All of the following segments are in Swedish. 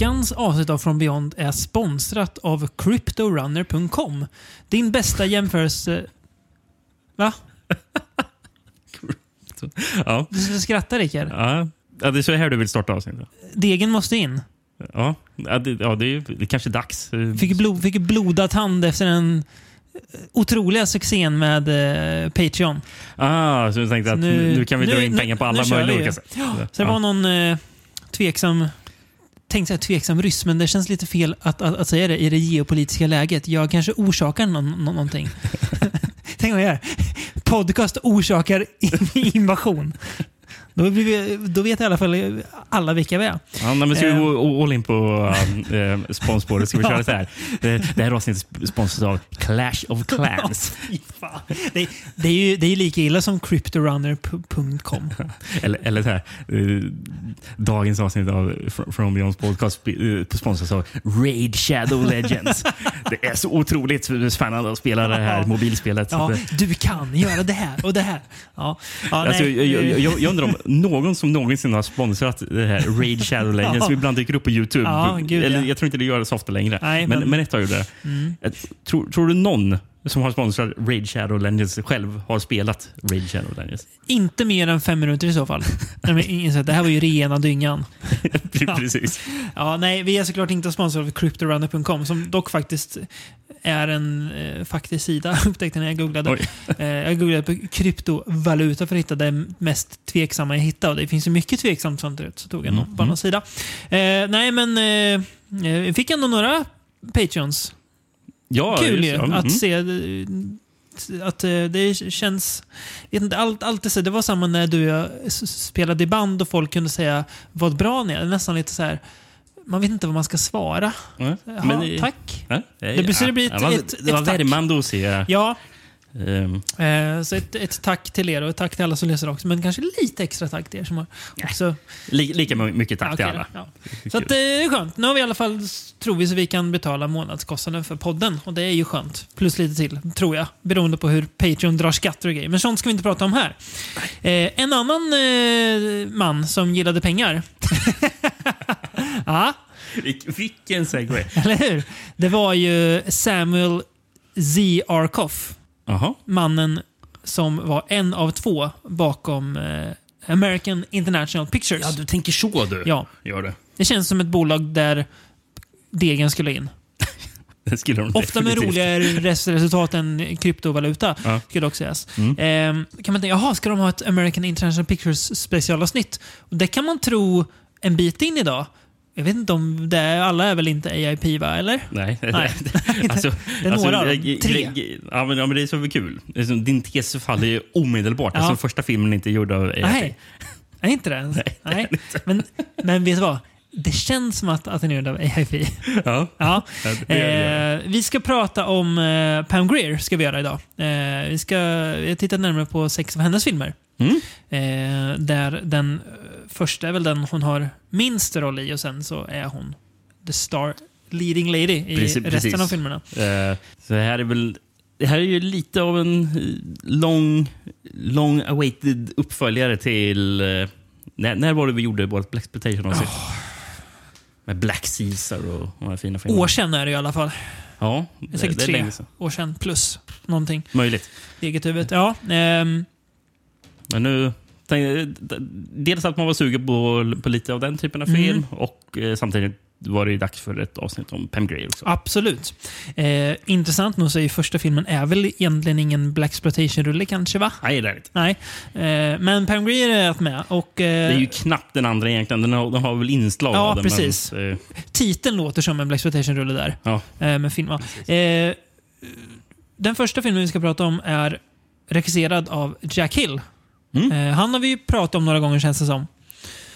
Veckans avsnitt av From Beyond är sponsrat av CryptoRunner.com. Din bästa jämförelse... Va? Ja. Du skrattar Rickard. Ja. ja, det är så här du vill starta avsnittet. Degen måste in. Ja, ja, det, ja det, är, det är kanske dags. Fick, blod, fick blodad hand efter den otroliga succén med eh, Patreon. Ah, så du tänkte Så att nu, nu kan vi dra nu- in pengar på nu- alla nu möjliga olika sätt. Så det var någon eh, tveksam tänkte säga tveksam ryss, men det känns lite fel att, att, att säga det i det geopolitiska läget. Jag kanske orsakar någon, nå- någonting. Tänk vad jag gör. Podcast orsakar invasion. Då, vi, då vet i alla fall alla vilka vi är. Ja, men ska vi Eh. gå all in på äh, sponsspåret? Ska vi köra så här? Det, här avsnittet är sponsrat av Clash of Clans. Det, det, är ju, det är lika illa som cryptorunner.com. eller, eller så här. eh, dagens avsnitt av Fr- From Beyonds podcast sponsras av Raid Shadow Legends. det är så otroligt spännande att spela det här mobilspelet. Ja, du kan göra det här och det här. Ja, ja, Alltså, jag, jag, jag, jag undrar om någon som någonsin har sponsrat det här Raid Shadow Legends Ja. som ibland dyker upp på Youtube. Ja, gud, Eller, ja. Jag tror inte det gör det så ofta längre. Nej, men, men- men ett tag gjorde det. Mm. Tror, tror du någon som har sponsrat Raid Shadow Legends själv har spelat Raid Shadow Legends? Inte mer än fem minuter i så fall. Det här var ju rena dyngan. Precis. Ja, nej, vi är såklart inte sponsrade av CryptoRunner.com som dock faktiskt är en eh, faktisk sida upptäckte jag när jag googlade. Eh, jag googlade på kryptovaluta för att hitta det mest tveksamma jag hittade. Och det finns ju mycket tveksamt sånt ut. Så tog jag Mm, på någon sida. Eh, nej, men eh, eh, fick ändå några Patreons. Ja, Kul ju. Mm. att se att eh, det känns... Vet inte, allt, allt det, det var samma när du och jag spelade i band och folk kunde säga vad bra ni är. Nästan lite så här... Man vet inte vad man ska svara. Ja, Jaha, men tack. Ja, Det blir- så det blir ett- ja, man- ett- det var ett tack. värmande att se. Ja, eh, så ett, ett tack till er och ett tack till alla som lyssnar också. Men kanske lite extra tack till er som har också... li, lika mycket tack Ja, till alla. ja. Så att, eh, det är skönt. Nu har vi i alla fall, tror vi, så vi kan betala månadskostnaden för podden. Och det är ju skönt. Plus lite till, tror jag. Beroende på hur Patreon drar skatter och grejer. Men sånt ska vi inte prata om här. Eh, en annan eh, man som gillade pengar. ja, Vilk- Vilken segway. eller hur? Det var ju Samuel Z. Arkoff. Jaha. Mannen som var en av två bakom eh, American International Pictures. Ja, du tänker så du. Ja. Gör det. Det känns som ett bolag där degen skulle in. Det skulle de Ofta med roligare res- resultat än kryptovaluta, Ja. skulle också sägas. Mm. Ehm, kan man tänka, jaha, ska de ha ett American International Pictures specialavsnitt? Och det kan man tro en bit in idag. Jag vet inte om det är, alla är väl inte AIP va, eller? Nej. Nej. alltså, Det är några av dem. Tre. Ja, men, ja, men det är så kul. Alltså, Din tes faller ju omedelbart. Ja. Alltså, första filmen är inte gjord av AIP. Nej, är inte det ens? Nej. Men, men vet du vad? Det känns som att, att den är gjord av AIP. Ja. Ja. Det gör Eh, vi ska prata om eh, Pam Grier, ska vi göra idag. Eh, vi, ska, vi har tittat närmare på sex av hennes filmer. Mm. Eh, där den första är väl den hon har minst roll i och sen så är hon the star leading lady i Precis- resten precis. av filmerna. Eh, så här är väl det här är ju lite av en eh, lång, long awaited uppföljare till... eh, när, när var det vi gjorde vårt Black Exploitation avsnitt? Med Black Caesar och de här fina filmerna. År sedan är det i alla fall. Ja, Det är det, säkert det är tre länge sedan. år sedan plus någonting Möjligt. eget huvud. Ja, ehm, Men nu... tänk- Dels att man var sugen på, på lite av den typen av Mm. film och eh, samtidigt var det ju dags för ett avsnitt om Pam Grier också. absolut. Eh, intressant nog så är ju första filmen är väl egentligen ingen Black rulle kanske va? Nej, det är det inte. Nej, eh, men Pam Grier är med och eh, Det är ju knappt den andra egentligen. Den har, den har väl inslag Ja, av den. precis. Men, eh, titeln låter som en Black rulle där. ja. Eh, med film, eh, Den första filmen vi ska prata om är regisserad av Jack Hill. Mm. Eh, han har vi ju pratat om några gånger känns det som.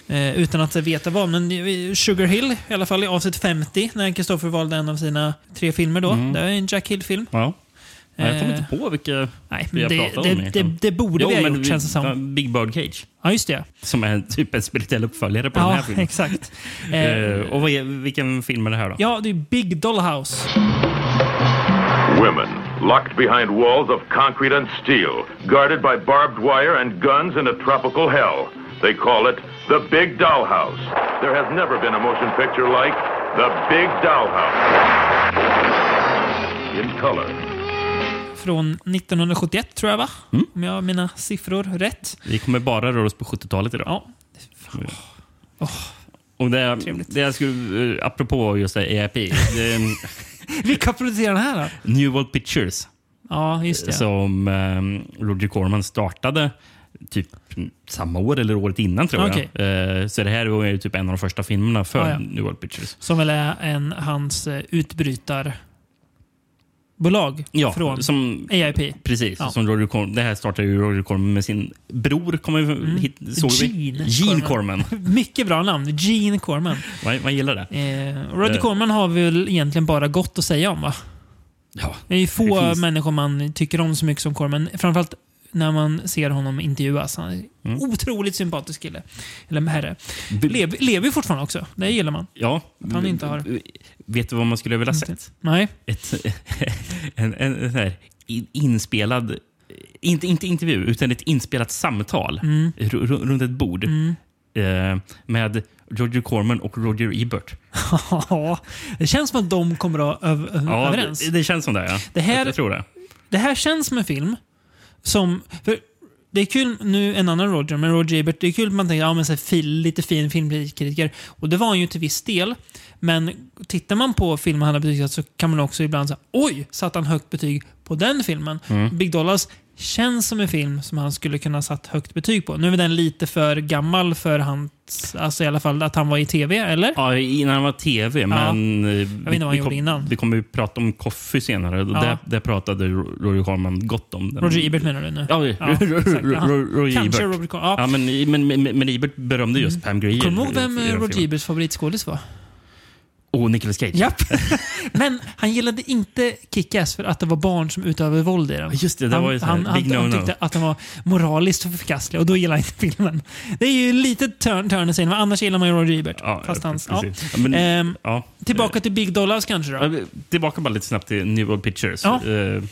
Eh, utan att veta vad. Men Sugar Hill, i alla fall i avsnitt 50, när Kristoffer valde en av sina tre filmer då. Mm. Det är en Jack Hill-film. ja. Nej, Jag kommer Eh, inte på vilka Nej, vi har det, pratat om det, det, det borde vi ha gjort vi- känns det som. ja, Big Bird Cage. Ja, just det. Som är typ en spirituell uppföljare på den här Ja, filmen. exakt. Eh, och vad är, vilken film är det här då? ja, det är Big Dollhouse. Women locked behind walls of concrete and steel, guarded by barbed wire and guns in a tropical hell. They call it the Big Dollhouse. There has never been a motion picture like the Big Dollhouse. In color. Från 1971 tror jag va? Mm. Om jag har mina siffror rätt. Vi kommer bara röra oss på 70-talet idag. Ja. Och det, Trevligt. det jag skulle, eh, apropå just det, EIP. Det är en Vilka producerar den här då? New World Pictures Ja, just det. som eh, Roger Corman startade typ samma år eller året innan tror Okej. jag. Eh, så det här var ju typ en av de första filmerna för Ja, ja. New World Pictures. Som väl är en, hans eh, utbrytarbolag Ja, från som, AIP. precis. Ja. Som Roger Corman, det här startade ju Roger Corman med sin bror. Kommer vi, hit, såg vi? Mm. Gene Gene Corman. Mycket bra namn. Gene Corman. Man, man gillar det. Eh, Roger Eh. Corman har vi väl egentligen bara gott att säga om va? Ja. Det är ju få Det människor man tycker om så mycket som Corman. Framförallt när man ser honom intervjuas. Han är Mm. otroligt sympatisk kille. Eller herre. Lev, lever ju fortfarande också. Det gillar man. Ja. han inte har- Vet du vad man skulle vilja sett? Nej. Ett, en, en, en här in- inspelad... Inte, inte intervju, utan ett inspelat samtal Mm. ru- ru- runt ett bord eh, med Roger Corman och Roger Ebert. Ja, det känns som att de kommer att vara öv- öv- Ja, överens. det, det känns som det. Ja. Det här- det. Det här känns som en film som... För det är kul, nu en annan Roger, men Roger Ebert, det är kul att man tänker ja, men så här, fil, lite fin filmkritiker. Och det var han ju till viss del. Men tittar man på filmen han har betygsatt så kan man också ibland säga oj, satt han högt betyg på den filmen. Mm. Big Dollars känns som en film som han skulle kunna satt högt betyg på. Nu är den lite för gammal för hans, alltså i alla fall att han var i tv, eller? Ja, innan han var tv, men... Jag vet inte vad han gjorde innan. Vi kommer ju prata om Coffee senare. Ja. Där, där pratade Ro- Roger Corman gott om den. Roger Ebert menar du nu? Ja, Ja. Roger Kanske Ebert. Robert Corman. Ja. Ja, men, men, men, men Ebert berömde just Pam Grier. Kommer du ihåg vem Roger. Eberts favoritskådis var? Och Nicolas Cage. Japp. Men han gillade inte Kick-Ass för att det var barn som utövade våld i den. Just det, det han, var ju så här han, han, big han no-no. tyckte att den var moraliskt förkastlig och då gillade han inte filmen. Det är ju lite turn, turn i scenen, men annars gillar man ju Roger Ebert. Ja, fast hans, ja. men, Ehm, ja. Tillbaka till Big Dollars kanske då? Tillbaka bara lite snabbt till New World Pictures. Ja. Eh,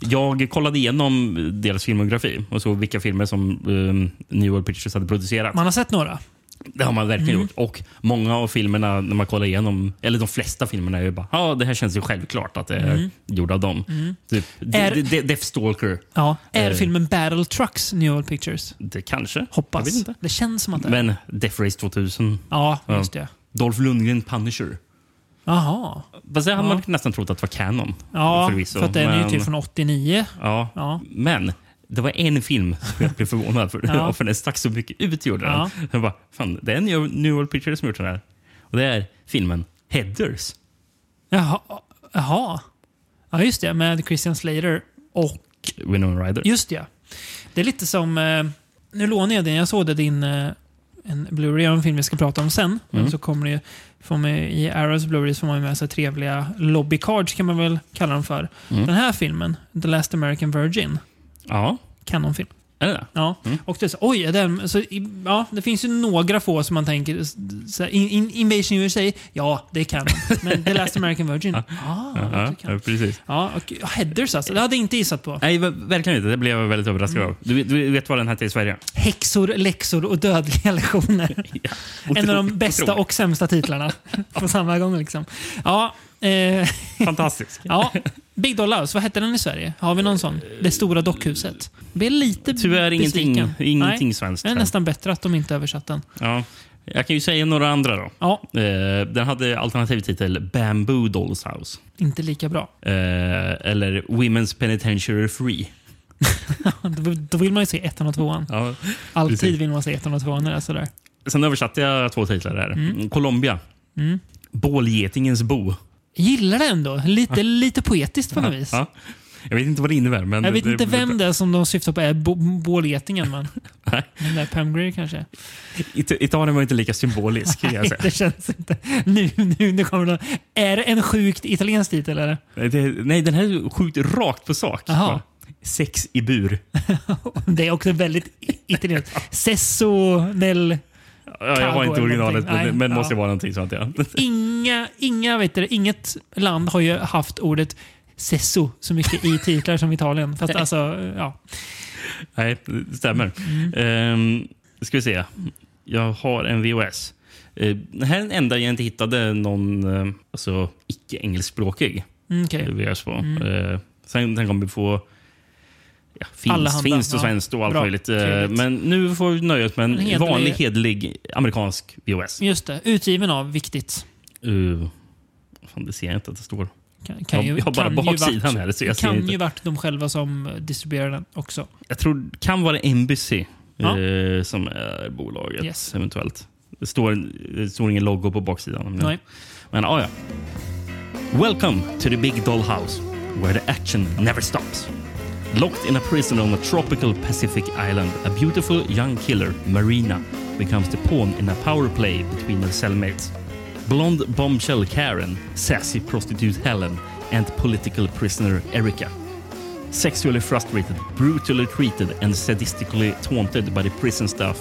Jag kollade igenom deras filmografi och såg vilka filmer som eh, New World Pictures hade producerat. Man har sett några. Det har man verkligen Mm. gjort. Och många av filmerna, när man kollar igenom, eller de flesta filmerna, är ju bara ja, det här känns ju självklart att det är Mm. gjort av dem. Typ, Är- De- De- Deathstalker. Ja. Är Eh. filmen Battle Trucks New World Pictures? Det kanske. Hoppas. Inte. Det känns som att det är. Men Death Race 2000. Ja, just det. Dolph Lundgren Punisher. Jaha. Fast det hade Ja. man nästan trott att det var canon. Ja, förvisso. för att den är ju typ från 89. Ja. Ja. Men det var en film som jag blev förvånad för. Ja. för den stack så mycket ut gjorde den. Ja. Jag bara, fan, det är New New World Pictures som gjort den här. Och det är filmen Headers. Jaha. Jaha. Ja, just det. Med Christian Slater och... Winona Ryder. Just det. Det är lite som... Eh, nu lånar jag din. Jag såg det din... Eh, en Blu-ray av en film vi ska prata om sen. Mm. så kommer det. Får man, I Arrows Blu-ray får man med sig trevliga lobbycards kan man väl kalla dem för. Mm. Den här filmen, The Last American Virgin, Ja, kanonfilm. är det det? Ja. Mm. Och det är så, oj, är den, så, ja, det finns ju några få som man tänker, så här, in, in, Invasion USA, ja, det kan. Men The Last American Virgin, ah, Ja, ja, precis. Ja, och Headers alltså, det hade jag inte gissat på. Nej, ver- verkligen inte. Det blev jag väldigt överraskad Mm. av. Du, du vet vad den hette i Sverige? Häxor, läxor och dödliga lektioner. Ja. en av de bästa och sämsta titlarna på samma gång. Liksom. Ja, eh, Fantastisk. ja, Big Dollars, vad hette den i Sverige? Har vi någon sån? Det stora dockhuset. Jag blev lite Tyvärr ingenting, besviken. ingenting Nej, svenskt. Det är här. nästan bättre att de inte översatt den. Ja. Jag kan ju säga några andra då. Ja, Eh, den hade alternativ titel Bamboo Dolls House. inte lika bra. Eh, eller Women's Penitentiary Free. Då vill man ju se ettan och tvåan. Ja. Alltid Precis. vill man se ettan och tvåan när det är sådär. Sen översatte jag två titlar där. Mm. Colombia. Bålgetingens bo. Jag gillar det ändå. Lite, lite poetiskt på något vis. Ja. Jag vet inte vad det innebär. Men Jag vet inte vem det är som de syftar på är bålgetingen, men Nej. den där Pam Grier kanske. It- Italien var inte lika symbolisk. Nej, det känns inte. Nu, nu, nu kommer det. Är det en sjukt italiensk titel eller? Nej, det, nej, den här är sjukt rakt på sak. Bara, Sex i bur. Det är också väldigt italienskt. Sesso nel... Ja, jag har inte originalet, men, Nej, men det ja. måste vara någonting sånt. Ja. Inga, inga vet du, inget land har ju haft ordet Sesso så mycket i titlar som Italien. Fast alltså, ja. Nej, det stämmer. Mm. Ehm, ska vi se. Jag har en VHS. Eh, det här är den enda jag inte hittade någon eh, alltså, icke-engelskspråkig Mm. VHS på. Eh, sen, sen kommer vi få ja, Allehanda, finst och ja. svenskt och allt Bra, möjligt. Eh, trevligt. men nu får vi nöja oss med en hederlig- vanlig, hederlig amerikansk VHS. Just det. Utgiven av, viktigt. Uh, fan, det ser jag inte att det står. Kan, kan ju, jag har bara kan baksidan varit- här, så jag kan inte. ju varit de själva som distribuerar den också. Jag tror det kan vara Embassy Ja. eh, som är bolaget Yes. eventuellt. Det står, det står ingen logo på baksidan. Nej. men ah, ja. Welcome to the big doll house where the action never stops. Locked in a prison on a tropical Pacific island, a beautiful young killer, Marina, becomes the pawn in a power play between her cellmates. Blonde bombshell Karen, sassy prostitute Helen, and political prisoner Erica. Sexually frustrated, brutally treated, and sadistically taunted by the prison staff,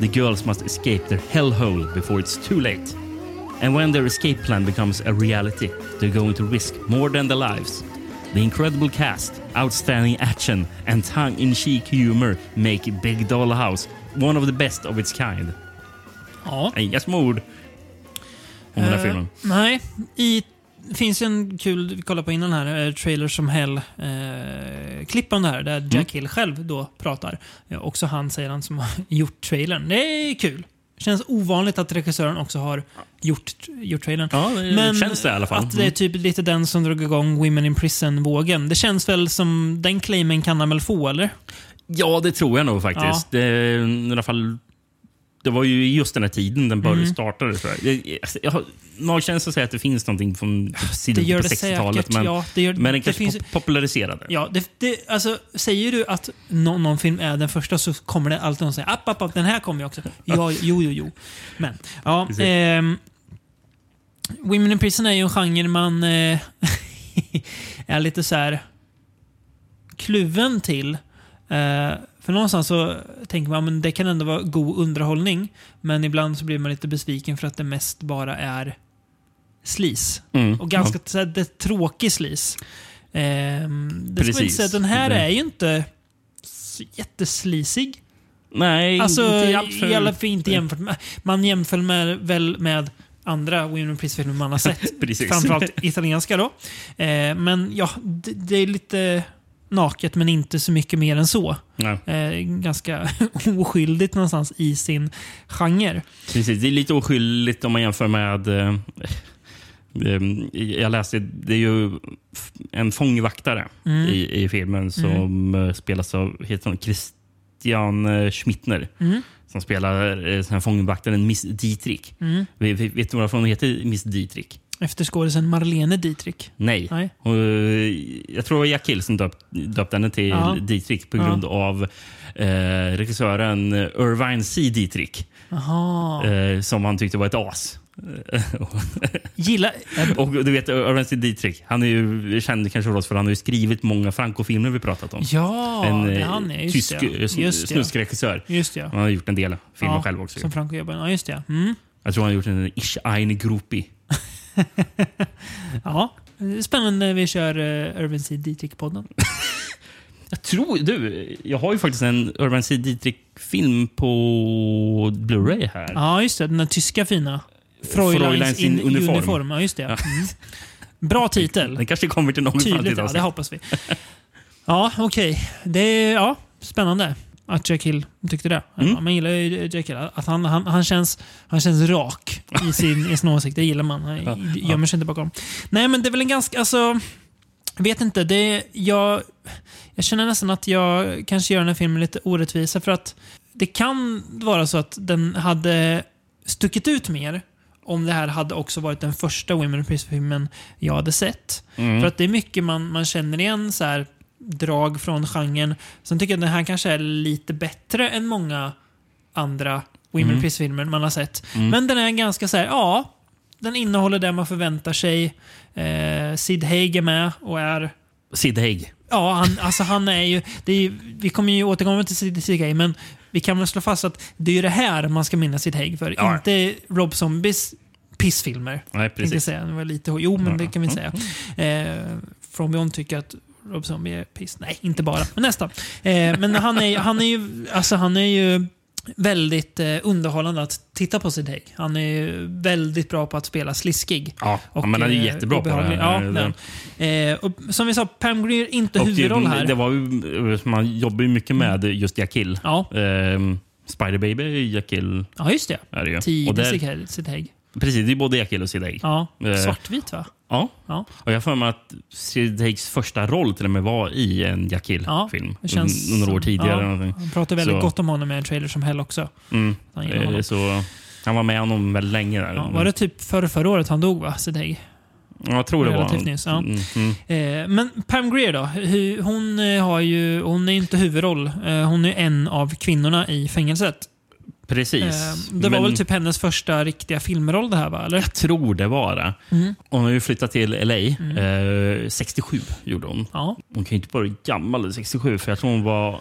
the girls must escape their hellhole before it's too late. And when their escape plan becomes a reality, they're going to risk more than their lives. The incredible cast, outstanding action, and tongue in cheek humor make Big Doll House one of the best of its kind. Ja. Inga små ord om den här Eh, filmen. Nej, i, finns en kul, vi kollade på innan här, eh, Trailer som Hell eh, klipp om det här där Mm. Jack Hill själv då pratar. Ja, också han säger han som har gjort trailern. Det är kul. Känns ovanligt att regissören också har gjort, gjort trailern. Ja, det känns det i alla fall. att det är typ lite den som drog igång Women in Prison-vågen. Det känns väl som den claimen kan han väl få, eller? Ja, det tror jag nog faktiskt. Det, I alla fall, det var ju just den här tiden den började Mm. starta. Jag. Jag, alltså, har magkänsla att säga att det finns någonting från typ sidan på det 60-talet. säkert. Men, ja, det gör, men den det kanske finns, pop- populariserade. Ja, det, det, alltså, säger du att nå- någon film är den första så kommer det alltid någon säga app, app, app, den här kommer ju också. Ja, jo, jo, jo. Men, ja. Ehm, Women in Prison är ju en genre man eh, är lite så här kluven till. Eh, för någonstans så tänker man men det kan ändå vara god underhållning. Men ibland så blir man lite besviken för att det mest bara är slis. Mm. Och ganska så här, det tråkig slis. Ehm, det ska man inte Precis. säga, den här är ju inte jätteslisig. Nej, Alltså, inte alltför... i alla fall inte jämfört med... Man jämför med, väl med andra Women Prince-filmer man har sett. Precis. Framförallt italienska då. Eh, men ja, det, det är lite naket men inte så mycket mer än så. Eh, ganska oskyldigt någonstans i sin genre. precis. Det är lite oskyldigt om man jämför med... Eh, eh, jag läste, det är ju en fångvaktare Mm. i, i filmen som eh, spelas av heter han, Christian eh, Schmittner. Mm. Som spelar eh, fångvaktaren Miss Dietrich. Mm. Vet, vet vet du varför hon heter Miss Dietrich? Efter skådisen Marlene Dietrich. Nej. Nej. Och, eh, jag tror det var Jack Hill som döpt, döpte henne till Ja. Dietrich på Ja. grund av eh, regissören Irvine C. Dietrich. Eh, som han tyckte var ett as. Gilla... Och du vet, Irvine C. Dietrich, han är ju känd kanske för oss för han har ju skrivit många Franco-filmer vi pratat om. Ja, en det eh, han är. Just tysk det. eh, Just snuskregissör. Just det. Han har gjort en del filmer Ja, själv också. Som Franco jobbar. Ja, just det. Mm. Jag tror han har gjort en Ich ein Gruppi. Ja, det är spännande när vi kör uh, Urban C. Dietrich-podden. Jag tror, du, jag har ju faktiskt en Urban C. Dietrich-film på Blu-ray här. Ja, just det. Den där tyska fina. Fräuleins in uniform. uniform. Ja, just det. Mm. Bra titel. Den kanske kommer till någon Tydligt, ja. Det hoppas vi. Ja, okej. Det är ja, spännande att Jack Hill tyckte det. Mm. Man gillar ju Jack Hill. Att han, han, han, känns, han känns rak i sin, i sin åsikt. Det gillar man. Han Ja, gömmer sig inte bakom. Nej, men det är väl en ganska... Alltså, vet inte. Det, jag, jag känner nästan att jag kanske gör den här filmen lite orättvisa. För att det kan vara så att den hade stuckit ut mer om det här hade också varit den första Women in Prison-filmen jag hade sett. Mm. För att det är mycket man, man känner igen så här drag från genren. Sen tycker jag att den här kanske är lite bättre än många andra Women Mm. in Prison-filmer man har sett. Mm. Men den är ganska så här, ja, den innehåller det man förväntar sig. Eh, Sid Haig är med och är Sid Haig. Ja, han, alltså han är ju... Är, ju- vi kommer ju återkomma till Sid Sid Haig, men vi kan väl slå fast att det är ju det här man ska minnas Sid Haig för. Ja. Inte Rob Zombies pissfilmer. Nej, precis. säga. Det var lite, jo, men det kan vi säga. Eh, From Beyond tycker att Rob Zombie är piss. Nej, inte bara, men nästan. Eh, men han är, han är ju, alltså han är ju väldigt eh, underhållande att titta på Sid Haig. Han är ju väldigt bra på att spela sliskig. Ja, Och, men han är eh, jättebra på det. Ja, den. Eh, och som vi sa, Pam Grier inte och huvudroll det, här. Mm. Det var ju, man jobbar ju mycket med just Jakill. Ja. Ehm, Spider Baby är ju Jakill. ja, just det. Är det ju. Tidig Sid Haig-. Precis, det är både Jakill och Sid Haig. Ja. Eh. Svartvit va? Ja. Ja. Och jag har för mig att Sid Haigs första roll till och med var i en Jakill-film. det känns Några år tidigare. ja. Han pratar väldigt Så- gott om honom i en trailer som Hell också. Mm. Han Eh. Så han var med honom väldigt länge. Där. Ja, var det typ för förra året han dog va? Sid Haig? Ja, jag tror det var. relativt nyss, ja. Mm, mm. Eh, men Pam Grier då? Hon, eh, har ju, hon är inte huvudroll. Hon är en av kvinnorna i fängelset. Precis. Eh, det var Men väl typ hennes första riktiga filmroll det här va? Eller? Jag tror det var det. Mm. Hon har ju flyttat till LA. Eh, 67 gjorde hon. Ja. Hon kan ju inte vara gammal 67 för jag tror hon var Kan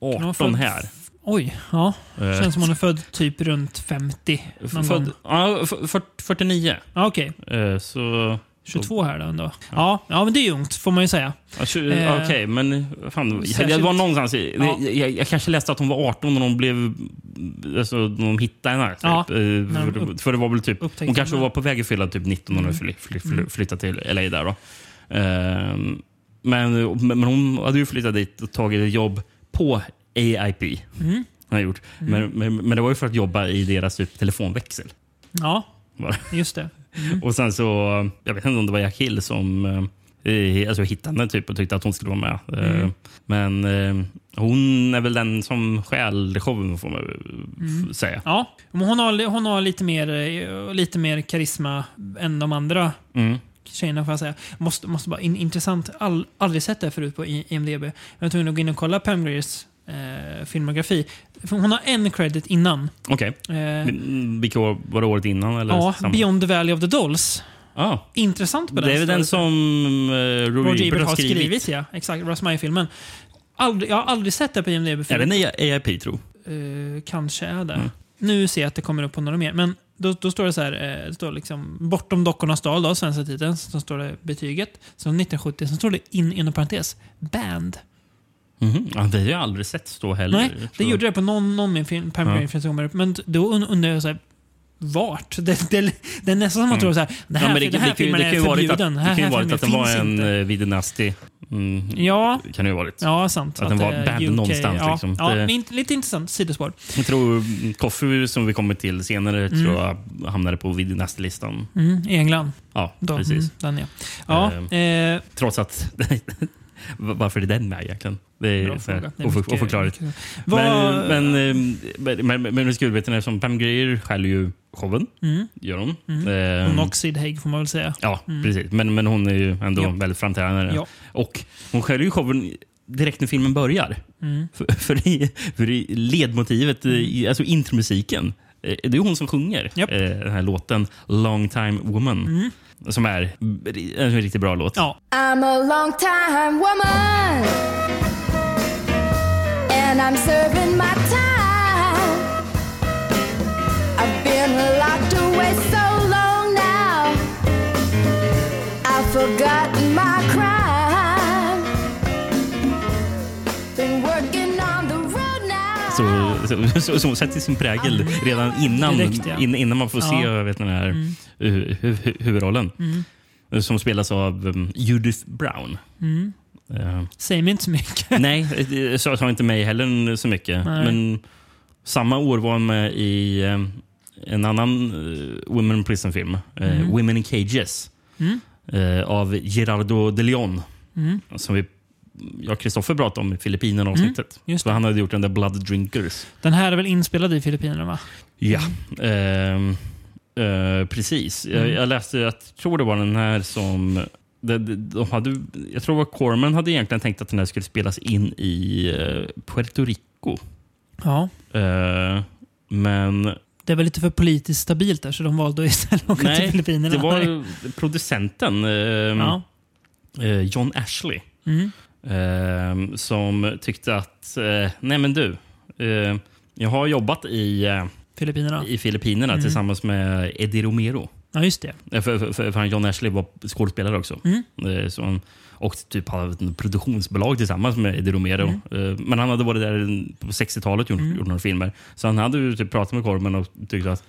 hon 18 född- här. Oj, ja. Eh, Känns som hon är född typ runt 50. Någon född, gång. ja, f- fyrt- 49. Ja, Okej, Eh, så... 22 här då ändå. Ja. ja, men det är ungt får man ju säga. Ja, Eh, Okej, men fan, särskilt- det var någonstans i, Ja. jag, jag, jag kanske läste att hon var 18 när hon blev... Alltså, när de hittade henne. Typ. Ja, Eh, för, för det var väl typ... Hon kanske henne. var på väg att fylla typ 19 när hon Mm. fly, fly, fly, flyttade till LA där då. Ehm, men, men hon hade ju flyttat dit och tagit ett jobb på AIP. Mm. Har gjort. Men, men, men det var ju för att jobba i deras typ, telefonväxel. Ja, just det. Och sen så, jag vet inte om det var Jakill som eh, alltså hittade henne typ och tyckte att hon skulle vara med. Eh, Mm. Men eh, hon är väl den som stjäl showen får man Mm. säga. Ja, men hon har, hon har lite, mer, lite mer karisma än de andra Mm. tjejerna får jag säga. Måste, måste bara, in, intressant. All, aldrig sett det förut på IMDB. Jag var tvungen att gå in och kolla Pam Griers eh, filmografi. För hon har en credit innan. Okej. Eh, Mm, Vilka år var det året innan? Eller ja, samma? Beyond the Valley of the Dolls. Ah, Intressant på det är väl den som uh, Roger, Ebert har skrivit. skrivit. ja. Exakt, Russ Meyer-filmen. Aldrig, jag har aldrig sett det på IMDB Är den AIP tro? Eh, kanske är det. Mm. Nu ser jag att det kommer upp på några mer. Men då, då står det så här, eh, det står liksom bortom dockornas dal, då, svenska titeln. Så står det betyget. Så 1970, så står det in inom parentes, band. Mhm. Ja, det har jag aldrig sett stå heller. Nej, det gjorde det på någon, någon min film, Ja. Film. Men då und- undrar jag så här, vart? Det, det, det är nästan som man Mm. tror så här, den här, Ja, det, den här det, filmen det kan är ju varit att, förbjuden. det Den kan ju här varit att det filmen var en inte. Vidinasti. Mm, Ja. Kan det ju ha varit. Ja, sant. Att den var det är banned någonstans, Ja, liksom. ja Det- inte- lite intressant sidospår. Jag tror Coffee, som vi kommer till senare, Mm. tror jag hamnade på Vidinasti-listan. Mm, I England. Ja, Då, precis. Mm, den ja. ja Ehm, eh, Trots att... varför är den med egentligen? Det är, så här, mycket- oförklarligt. mycket- Vad- Men, men, men, men, men skurvetarna som Pam Grier skäller ju showen. Mm. Gör hon. Mm. Ehm, Och Noxid Haig får man väl säga. Ja, Mm. precis. Men, men hon är ju ändå Ja. väldigt framträdande. Ja. Och hon skäller ju showen direkt när filmen börjar. Mm. För, för, i, för i ledmotivet, i, alltså intromusiken, eh, det är hon som sjunger eh, den här låten Long time woman. Som är en riktigt bra låt. Ja, I'm a long time woman, and I'm serving my time. I've been locked away so long now, I've forgotten Så, så, så, så hon sätter sin prägel redan innan, Direkt, ja. in, innan man får se Ja. vet, den här Mm. hu, hu, hu, huvudrollen. Mm. Som spelas av um, Judith Brown. Mm. Eh, säg mig inte så mycket. Nej, det sa inte mig heller så mycket. Nej. Men samma år var han med i eh, en annan uh, Women in Prison-film. eh, Mm. Women in Cages. Mm. av Gerardo de Leon. Mm. Som vi, jag och Kristoffer pratade om i Filippinerna-avsnittet. det. han hade gjort den där Blood Drinkers. Den här är väl inspelad i Filippinerna va? Ja. Ehm, eh, precis. Jag, Mm. jag läste, jag tror det var den här som... De, de, de hade, jag tror att Corman hade egentligen tänkt att den här skulle spelas in i eh, Puerto Rico. Ja. Eh, men Det väl lite för politiskt stabilt där så de valde att istället åka Nej, till Filippinerna. det var producenten eh, Ja. eh, John Ashley Mm. Eh, som tyckte att eh, nej men du, eh, jag har jobbat i, eh, Filippinerna. i Filippinerna Mm. tillsammans med Eddie Romero. Ja, just det. Eh, För, för, för, John Ashley var skådespelare också. Mm. Så han, och typ hade ett produktionsbolag tillsammans med Eddie Romero. Mm. Men han hade varit där på 60-talet och gjort, gjort några filmer. Så han hade ju typ pratat med Corman och tyckte att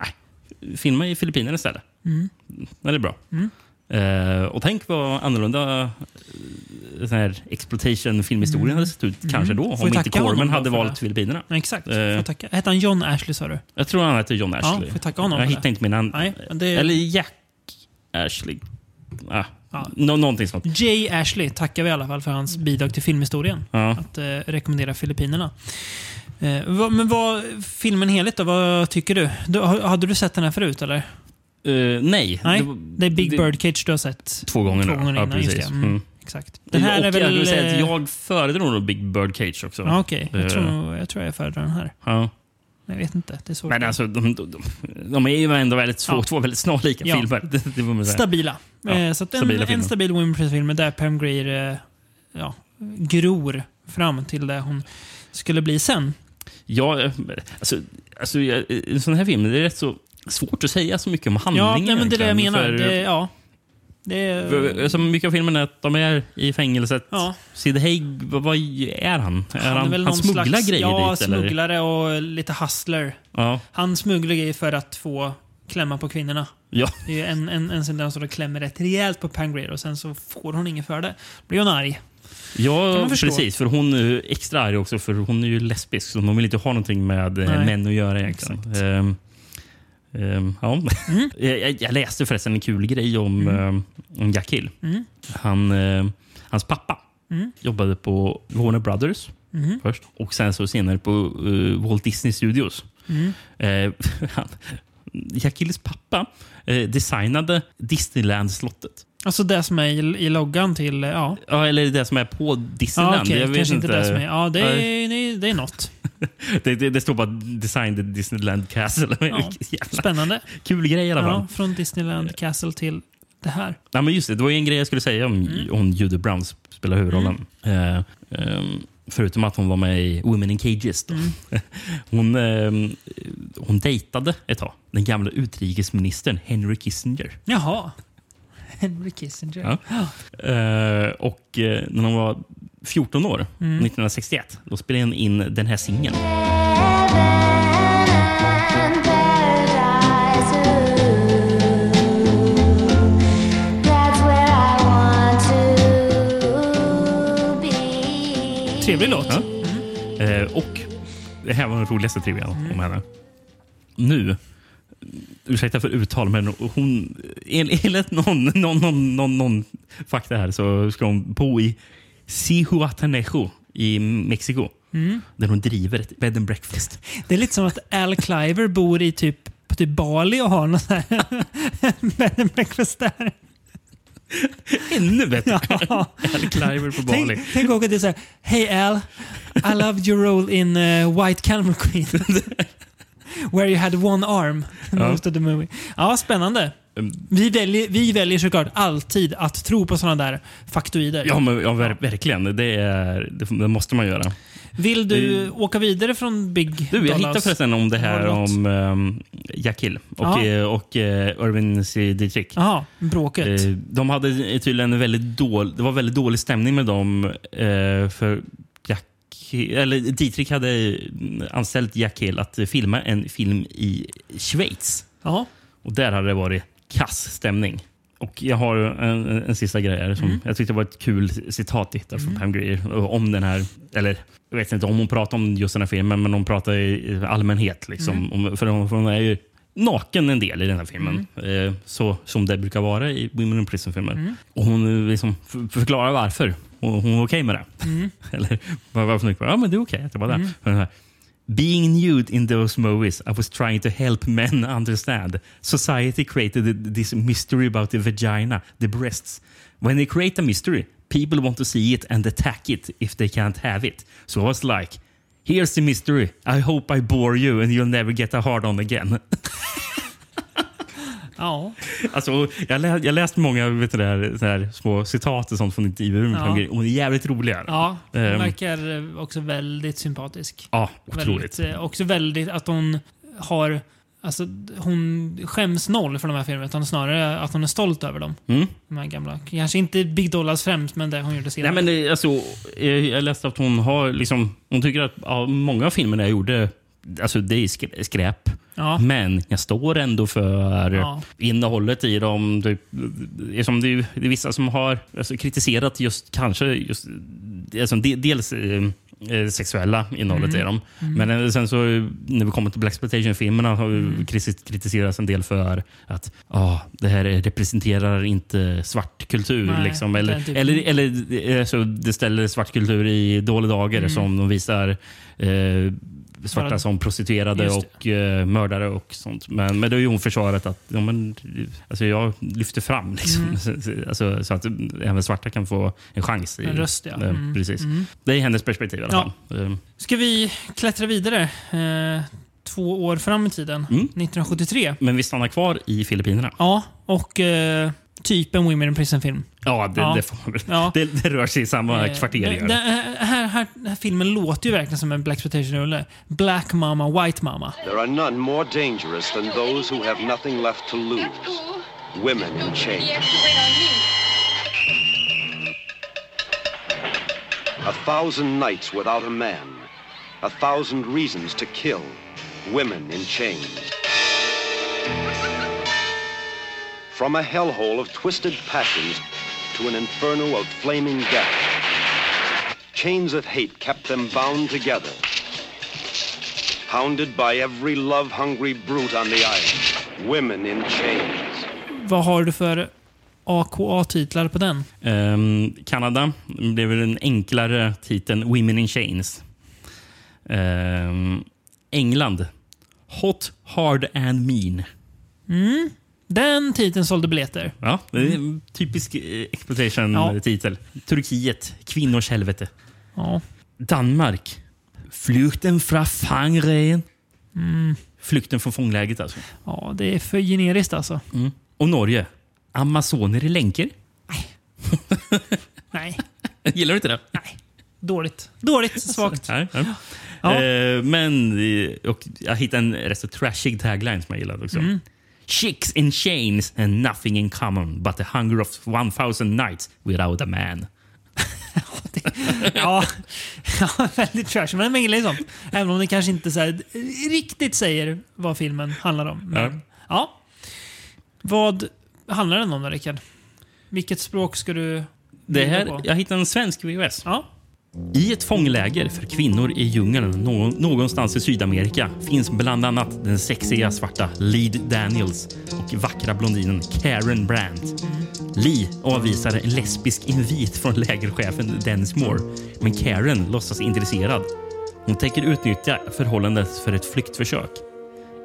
äh, filma i Filippinerna istället. Mm. Det är bra. Eh, och tänk vad annorlunda uh, sån här exploitation-filmhistorien hade sett ut kanske då. Mm. Får Om inte Corman hade valt? Filippinerna. Ja, exakt. Eh. Får tacka. Hette han John Ashley sa du? Jag tror han hette John Ashley. får tacka honom jag hittar inte min. Nej, det- Eller Jack Ashley. Ah, Ja. nå- någonting sånt. Jay Ashley tackar vi i alla fall för hans bidrag till filmhistorien. Ja. Att eh, rekommendera Filippinerna. Eh, vad, men vad, filmen helhet då, vad tycker du? du? Hade du sett den här förut eller? Eh, nej. Nej, det är Big det- Birdcage du har sett. Två gånger Två nu. gånger Ja, innan, precis. Mm. Mm. Exakt. Den här och är väl... jag vill säga att eh, jag föredrar nog Big Bird Cage också. Ja, Okej, jag, Eh. tror, nog- jag tror jag föredrar den här. Ja. Jag vet inte. Det är svårt. Men alltså, de, de, de, är ju ändå väldigt två, Ja. två väldigt snarlika Ja. filmer. Det, det man säga. Stabila. Ja, Eh, så en, en stabil Women Press-film där Pam Grier eh, ja, gror fram till det hon skulle bli sen. Ja, eh, alltså, alltså, jag- en sån här film, det är rätt så svårt att säga så mycket om handlingen. Ja, nej, men det är det jag menar. för- Det, ja. Det är, alltså, mycket av filmen är att de är i fängelset. Ja. Sid Haig, vad, är han? Är han, är han, någon smugglar slags, grejer ja, dit? Eller? smugglare och lite hustler. Ja. Han smugglar grejer för att få klämma på kvinnorna. Ja. Det är en, en, en scen där hon står och klämmer rätt rejält på Pam Grier och sen så får hon inget för det. blir hon arg. Ja, precis. För hon är extra arg också, för hon är ju lesbisk. Så hon vill inte ha någonting med eh, Nej. män att göra egentligen. Exakt. Ehm, ehm, ja. jag, jag läste förresten en kul grej om, ehm, om Jack Hill. Mm. Han, eh, hans pappa Mm. jobbade på Warner Brothers Mhm. först och sen så senare på eh, Walt Disney Studios. Mm. Han, Jack Hills pappa eh, designade Disneyland-slottet. Alltså det som är i, i loggan till... eh, Ja, Ja, eller det som är på ja Disneyland. okej. Jag vet Kanske inte det som är... Ja, det Nej. är, det, det är något. Det, det, det står bara Design the Disneyland Castle. Ja. Spännande. kul grej i alla fall. Ja, från Disneyland Castle till det här. Ja, men just det, det var ju en grej jag skulle säga om Mm. om Judy Brown spelar huvudrollen. Eh, ehm, förutom att hon var med i Women in Cages. Då. Mm. hon, ehm, hon dejtade ett tag den gamla utrikesministern Henry Kissinger. Jaha. Henry Kissinger. Ja. Eh, och eh, när hon var 14 år, Mm. 1961, då spelade hon in den här singeln. Trevlig låt. Ja. Eh, och det här var den roligaste trivian om Mm. henne. Nu, ursäkta för uttal, men hon, en- enligt någon, någon, någon, någon, någon fakta här så ska hon bo i Cihuatanejo i Mexiko. Mm. Där hon driver ett bed and breakfast. Det är lite som att Al Cliver bor i typ, på typ Bali och har någon sån här bed and breakfast där. Ännu bättre! Ja. Al Cliver på Bali. Tänk, tänk åka till såhär, Hey Al, I loved your role in uh, White Camel Queen. Where you had one arm Ja. most of the movie. Ja, spännande. Mm. Vi väljer, vi väljer såklart alltid att tro på sådana där faktoider. Ja, men, ja ver verkligen. Det, är, det, måste man göra. Vill du Det- åka vidare från Big Du, jag hittade förresten om det här om um, Jack Hill och, Ja. eh, och eh, Irvin C. Dietrich. Jaha, bråket. Eh, De hade tydligen en väldigt dålig, det var väldigt dålig stämning med dem. Eh, för Jack, eller Dietrich hade anställt Jack Hill att filma en film i Schweiz. Ja. Och där hade det varit kass stämning. Och jag har en, en, sista grej här som Mm. jag tyckte var ett kul citat där från Pam Grier om den här, eller jag vet inte om hon pratar om just den här filmen, men hon pratar i allmänhet. Liksom, Mm. om, för, hon, för hon är ju naken en del i den här filmen. Mm. Eh, så som det brukar vara i Women in Prison-filmer. Mm. Och hon eh, liksom förklarar varför. Och hon var okej med det. Mm. Eller var- varför hon ja men det är okej att jag var där. För den här, Being nude in those movies, I was trying to help men understand. Society created this mystery about the vagina, the breasts. When they create a mystery, people want to see it and attack it if they can't have it. So I was like, here's the mystery. I hope I bore you and you'll never get a hard on again. ja. Alltså, jag, lä jag läst många vet du, det här, så här, små citat och sånt från intervjuer med Ja. Och de är jävligt roliga. Ja, hon Ehm. verkar eh, också väldigt sympatisk. Ja, otroligt. Väldigt, eh, också väldigt att hon har Alltså, hon skäms noll för de här filmerna, utan snarare att hon är stolt över dem. Mm. De här gamla. Kanske inte Big Dollars främst, men det hon gjorde senare. Nej, men det, alltså, eh, jag läste att hon har liksom, hon tycker att ja, många av filmerna jag gjorde Alltså det är skrä- skräp. Ja. Men jag står ändå för Ja. innehållet i dem. Det, är som det, är- vissa som har alltså, kritiserat just kanske just, alltså, de, dels eh, eh, sexuella innehållet Mm. i dem. Men eh, sen så när vi kommer till Black filmerna har Mm. kritiserats en del för att ah, det här representerar inte svart kultur. Nej, liksom. eller, typ- eller, eller eh, så det ställer svart kultur i dåliga dagar Mm. som de visar eh, svarta Bara- som prostituerade och eh, mördare och sånt. Men, men då ju hon försvarat att ja, men, alltså jag lyfter fram liksom. alltså, så att även svarta kan få en chans. I, Mm. En röst, ja. Eh, Mm. Precis. Det är hennes perspektiv i alla Ja. fall. Eh, Ska vi klättra vidare? Eh, två år fram i tiden. Mm. 1973. Men vi stannar kvar i Filippinerna. Ja, och eh, typ en Women in Prison-film. Ja, det, Ja. Det, får, Ja. det, det rör sig i samma Eh, kvarter. det- det. här, här, den här filmen låter ju verkligen som en Black rulle Black Mama, White Mama. There are none more dangerous than those who have nothing left to lose. Women in chains. A thousand nights without a man. A thousand reasons to kill. Women in chains. From a hellhole of twisted passions to an inferno of flaming death. Chains of hate kept them bound together. Hounded by every love-hungry brute on the island. Women in chains. Vad har du för AKA-titlar på den? Ehm, Kanada blev väl den enklare titeln Women in Chains. Ehm, England. Hot, hard and mean. Den titeln sålde biljetter. Ja, det är en typisk eh, Ja. exploitation-titel. Turkiet. Kvinnors helvete. Ja. Danmark. Flykten från fångren. Flykten från fångläget alltså. ja, det är för generiskt alltså. Och Norge. Amazoner i länker. Nej, Gillar du inte det? nej. Dåligt. Dåligt, svagt. Nej, nej. Ja. Eh, men eh, och jag hittade en rätt så trashig tagline som jag gillade också. Mm. Chicks in chains and nothing in common but the hunger of 1000 nights without a man. Ja, ja väldigt trash. Men man gillar ju sånt. Även om det kanske inte så här, riktigt säger vad filmen handlar om. Men, ja. Vad handlar den om då, Rickard? Vilket språk ska du Det här, på? jag hittade en svensk VHS. Ja. I ett fångläger för kvinnor i djungeln någonstans i Sydamerika finns bland annat den sexiga svarta Lead Daniels och vackra blondinen Karen Brandt. Lee avvisar en lesbisk invit från lägerchefen Dennis Moore, men Karen låtsas intresserad. Hon tänker utnyttja förhållandet för ett flyktförsök.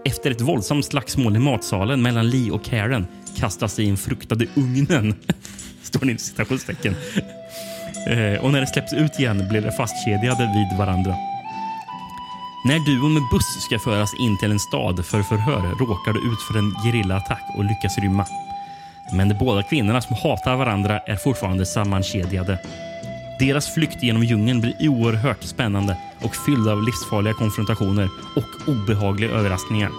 Efter ett våldsamt slagsmål i matsalen mellan Lee och Karen kastas i en fruktade ugnen. Står det i citationstecken. Eh, och när det släpps ut igen blir de fastkedjade vid varandra. När duon med buss ska föras in till en stad för förhör råkar de ut för en gerillaattack och lyckas rymma. Men de båda kvinnorna som hatar varandra är fortfarande sammankedjade. Deras flykt genom djungeln blir oerhört spännande och fylld av livsfarliga konfrontationer och obehagliga överraskningar.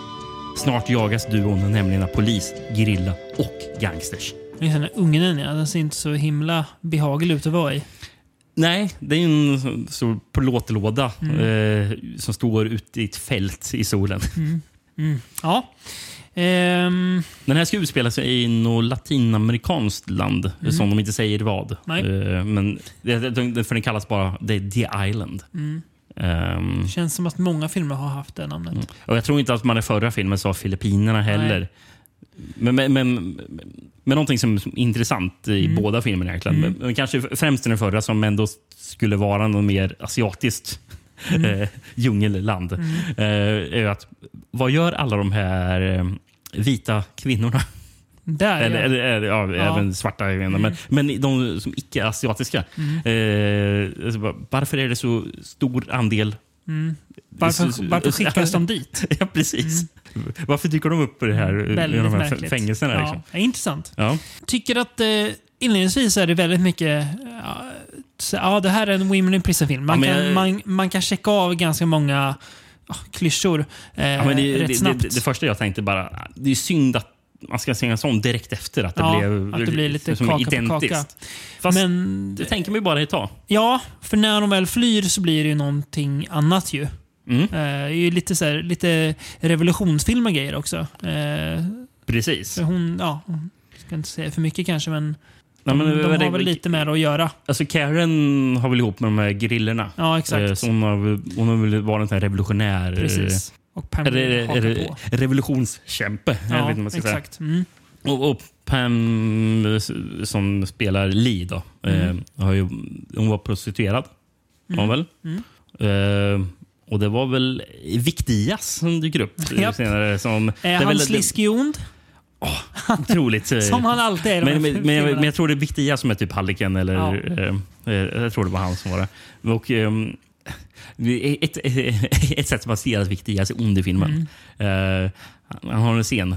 Snart jagas duon nämligen av polis, gerilla och gangsters. Den här ugnen, ja. Den ser inte så himla behaglig ut att vara i. Nej, det är en stor plåtlåda eh, som står ute i ett fält i solen. Ja. Ehm, Den här ska utspela sig i något latinamerikanskt land, som de inte säger vad. Eh, men det, det, för den kallas bara The, the Island. Ehm, känns som att många filmer har haft det namnet. och jag tror inte att man i förra filmen sa Filippinerna heller. Nej. Men, men, men, men någonting som är intressant i Mm. båda filmerna egentligen. Men, men kanske främst den förra som ändå skulle vara något mer asiatiskt Mm. eh, djungelland. Eh, är att, vad gör alla de här eh, vita kvinnorna? Där, Eller, ja. eller, eller ja, även svarta. inte, Men, men de som icke-asiatiska. Eh, alltså, varför är det så stor andel Varför, varför skickas de dit? Ja, precis. Varför dyker de upp på det här, i Mm. De här märkligt. fängelserna? Ja, Liksom? ja, intressant. Ja. Tycker att eh, inledningsvis är det väldigt mycket... Ja, så, ja, det här är en Women in Prison-film. Man, Ja, kan, man, man kan checka av ganska många ah, klyschor eh, Ja, det, rätt det, snabbt. det, det första jag tänkte bara, det är synd att man ska säga en sån direkt efter. Att det, Ja, blev, att det blir lite som kaka på identiskt. kaka. Fast Men det tänker man ju bara ett tag. ja, för när de väl flyr så blir det ju någonting annat ju. Mm. Eh, det är ju lite, så här, lite revolutionsfilm och grejer också. Eh, Precis. hon, ja, jag ska inte säga för mycket kanske, men de, men, de det- har väl lite med det att göra. Alltså Karen har väl ihop med de här grillorna. Ja, Eh, exakt. Så hon har, hon har väl varit en revolutionär... Precis. Och Pam det, hakar det, på. revolutionskämpe. Ja, exakt. Mm. Och, och Pam som spelar Lee då, eh, har ju, hon var prostituerad. Var hon väl? Eh, och det var väl Viktias som dyker upp Japp. senare. Som, han väl- sliskig och ond? Otroligt. eh, Som han alltid är men, men, men, jag, men jag tror det är Viktias som är typ Halliken. Eller, Ja. eh, eh, jag tror det var han som var det. Och, är ett, ett sätt som man ser att Viktias är ond i filmen. Mm. Eh, han har en scen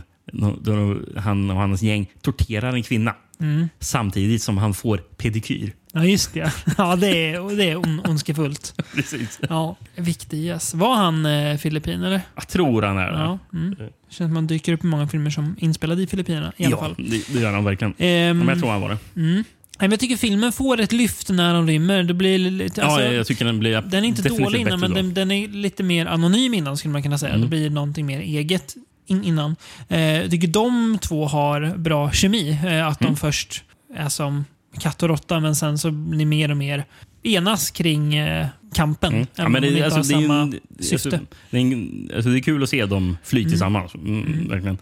då han och hans gäng torterar en kvinna. Mm. Samtidigt som han får pedikyr. Ja, just det. Ja, det är, det är on, ondskefullt. Precis. Ja, Viktigas. Var han eh, filippin eller? Jag tror han är det. Ja. Mm. Känns som man dyker upp i många filmer som inspelade i Filippinerna i alla Ja, fall. det, gör han verkligen. Ehm, Men jag tror han var det. mm. Men jag tycker filmen får ett lyft när de rymmer. Det blir lite, alltså, ja, jag, tycker den blir den är inte dålig innan, men den, den är lite mer anonym innan skulle man kunna säga. Mm. Det blir någonting mer eget in, innan. Eh, jag tycker de två har bra kemi. Eh, att Mm. de först är som katt och råtta, men sen så blir mer och mer enas kring eh, kampen. Mm. Även om de inte har samma syfte. Alltså, det, är en, alltså, det är kul att se dem fly tillsammans. Mm, Verkligen.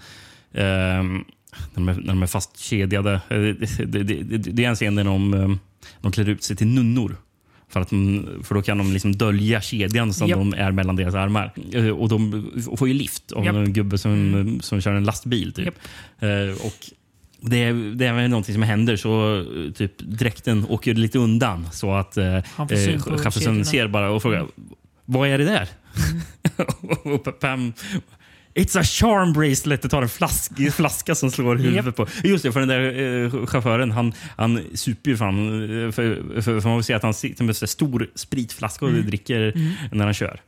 Ehm, när, de är, när de är fastkedjade. Eh, Det, det, det, det, det är en scen där de, eh, de klär ut sig till nunnor. För, att de, för då kan de liksom dölja kedjan som Japp. de är mellan deras armar. Eh, Och de får ju lift av Japp. en gubbe som, som kör en lastbil. Typ. Eh, och det är, det är någonting som händer så typ dräkten åker lite undan så att eh, kedjorna. ser bara och frågar vad är det där? och Pam It's a charm bracelet. Det tar en flask, flaska som slår huvudet på. Just det, för den där eh, chauffören han, han super ju fan. eh, För, för, för man vill se att han sitter med en stor spritflaska och dricker när han kör.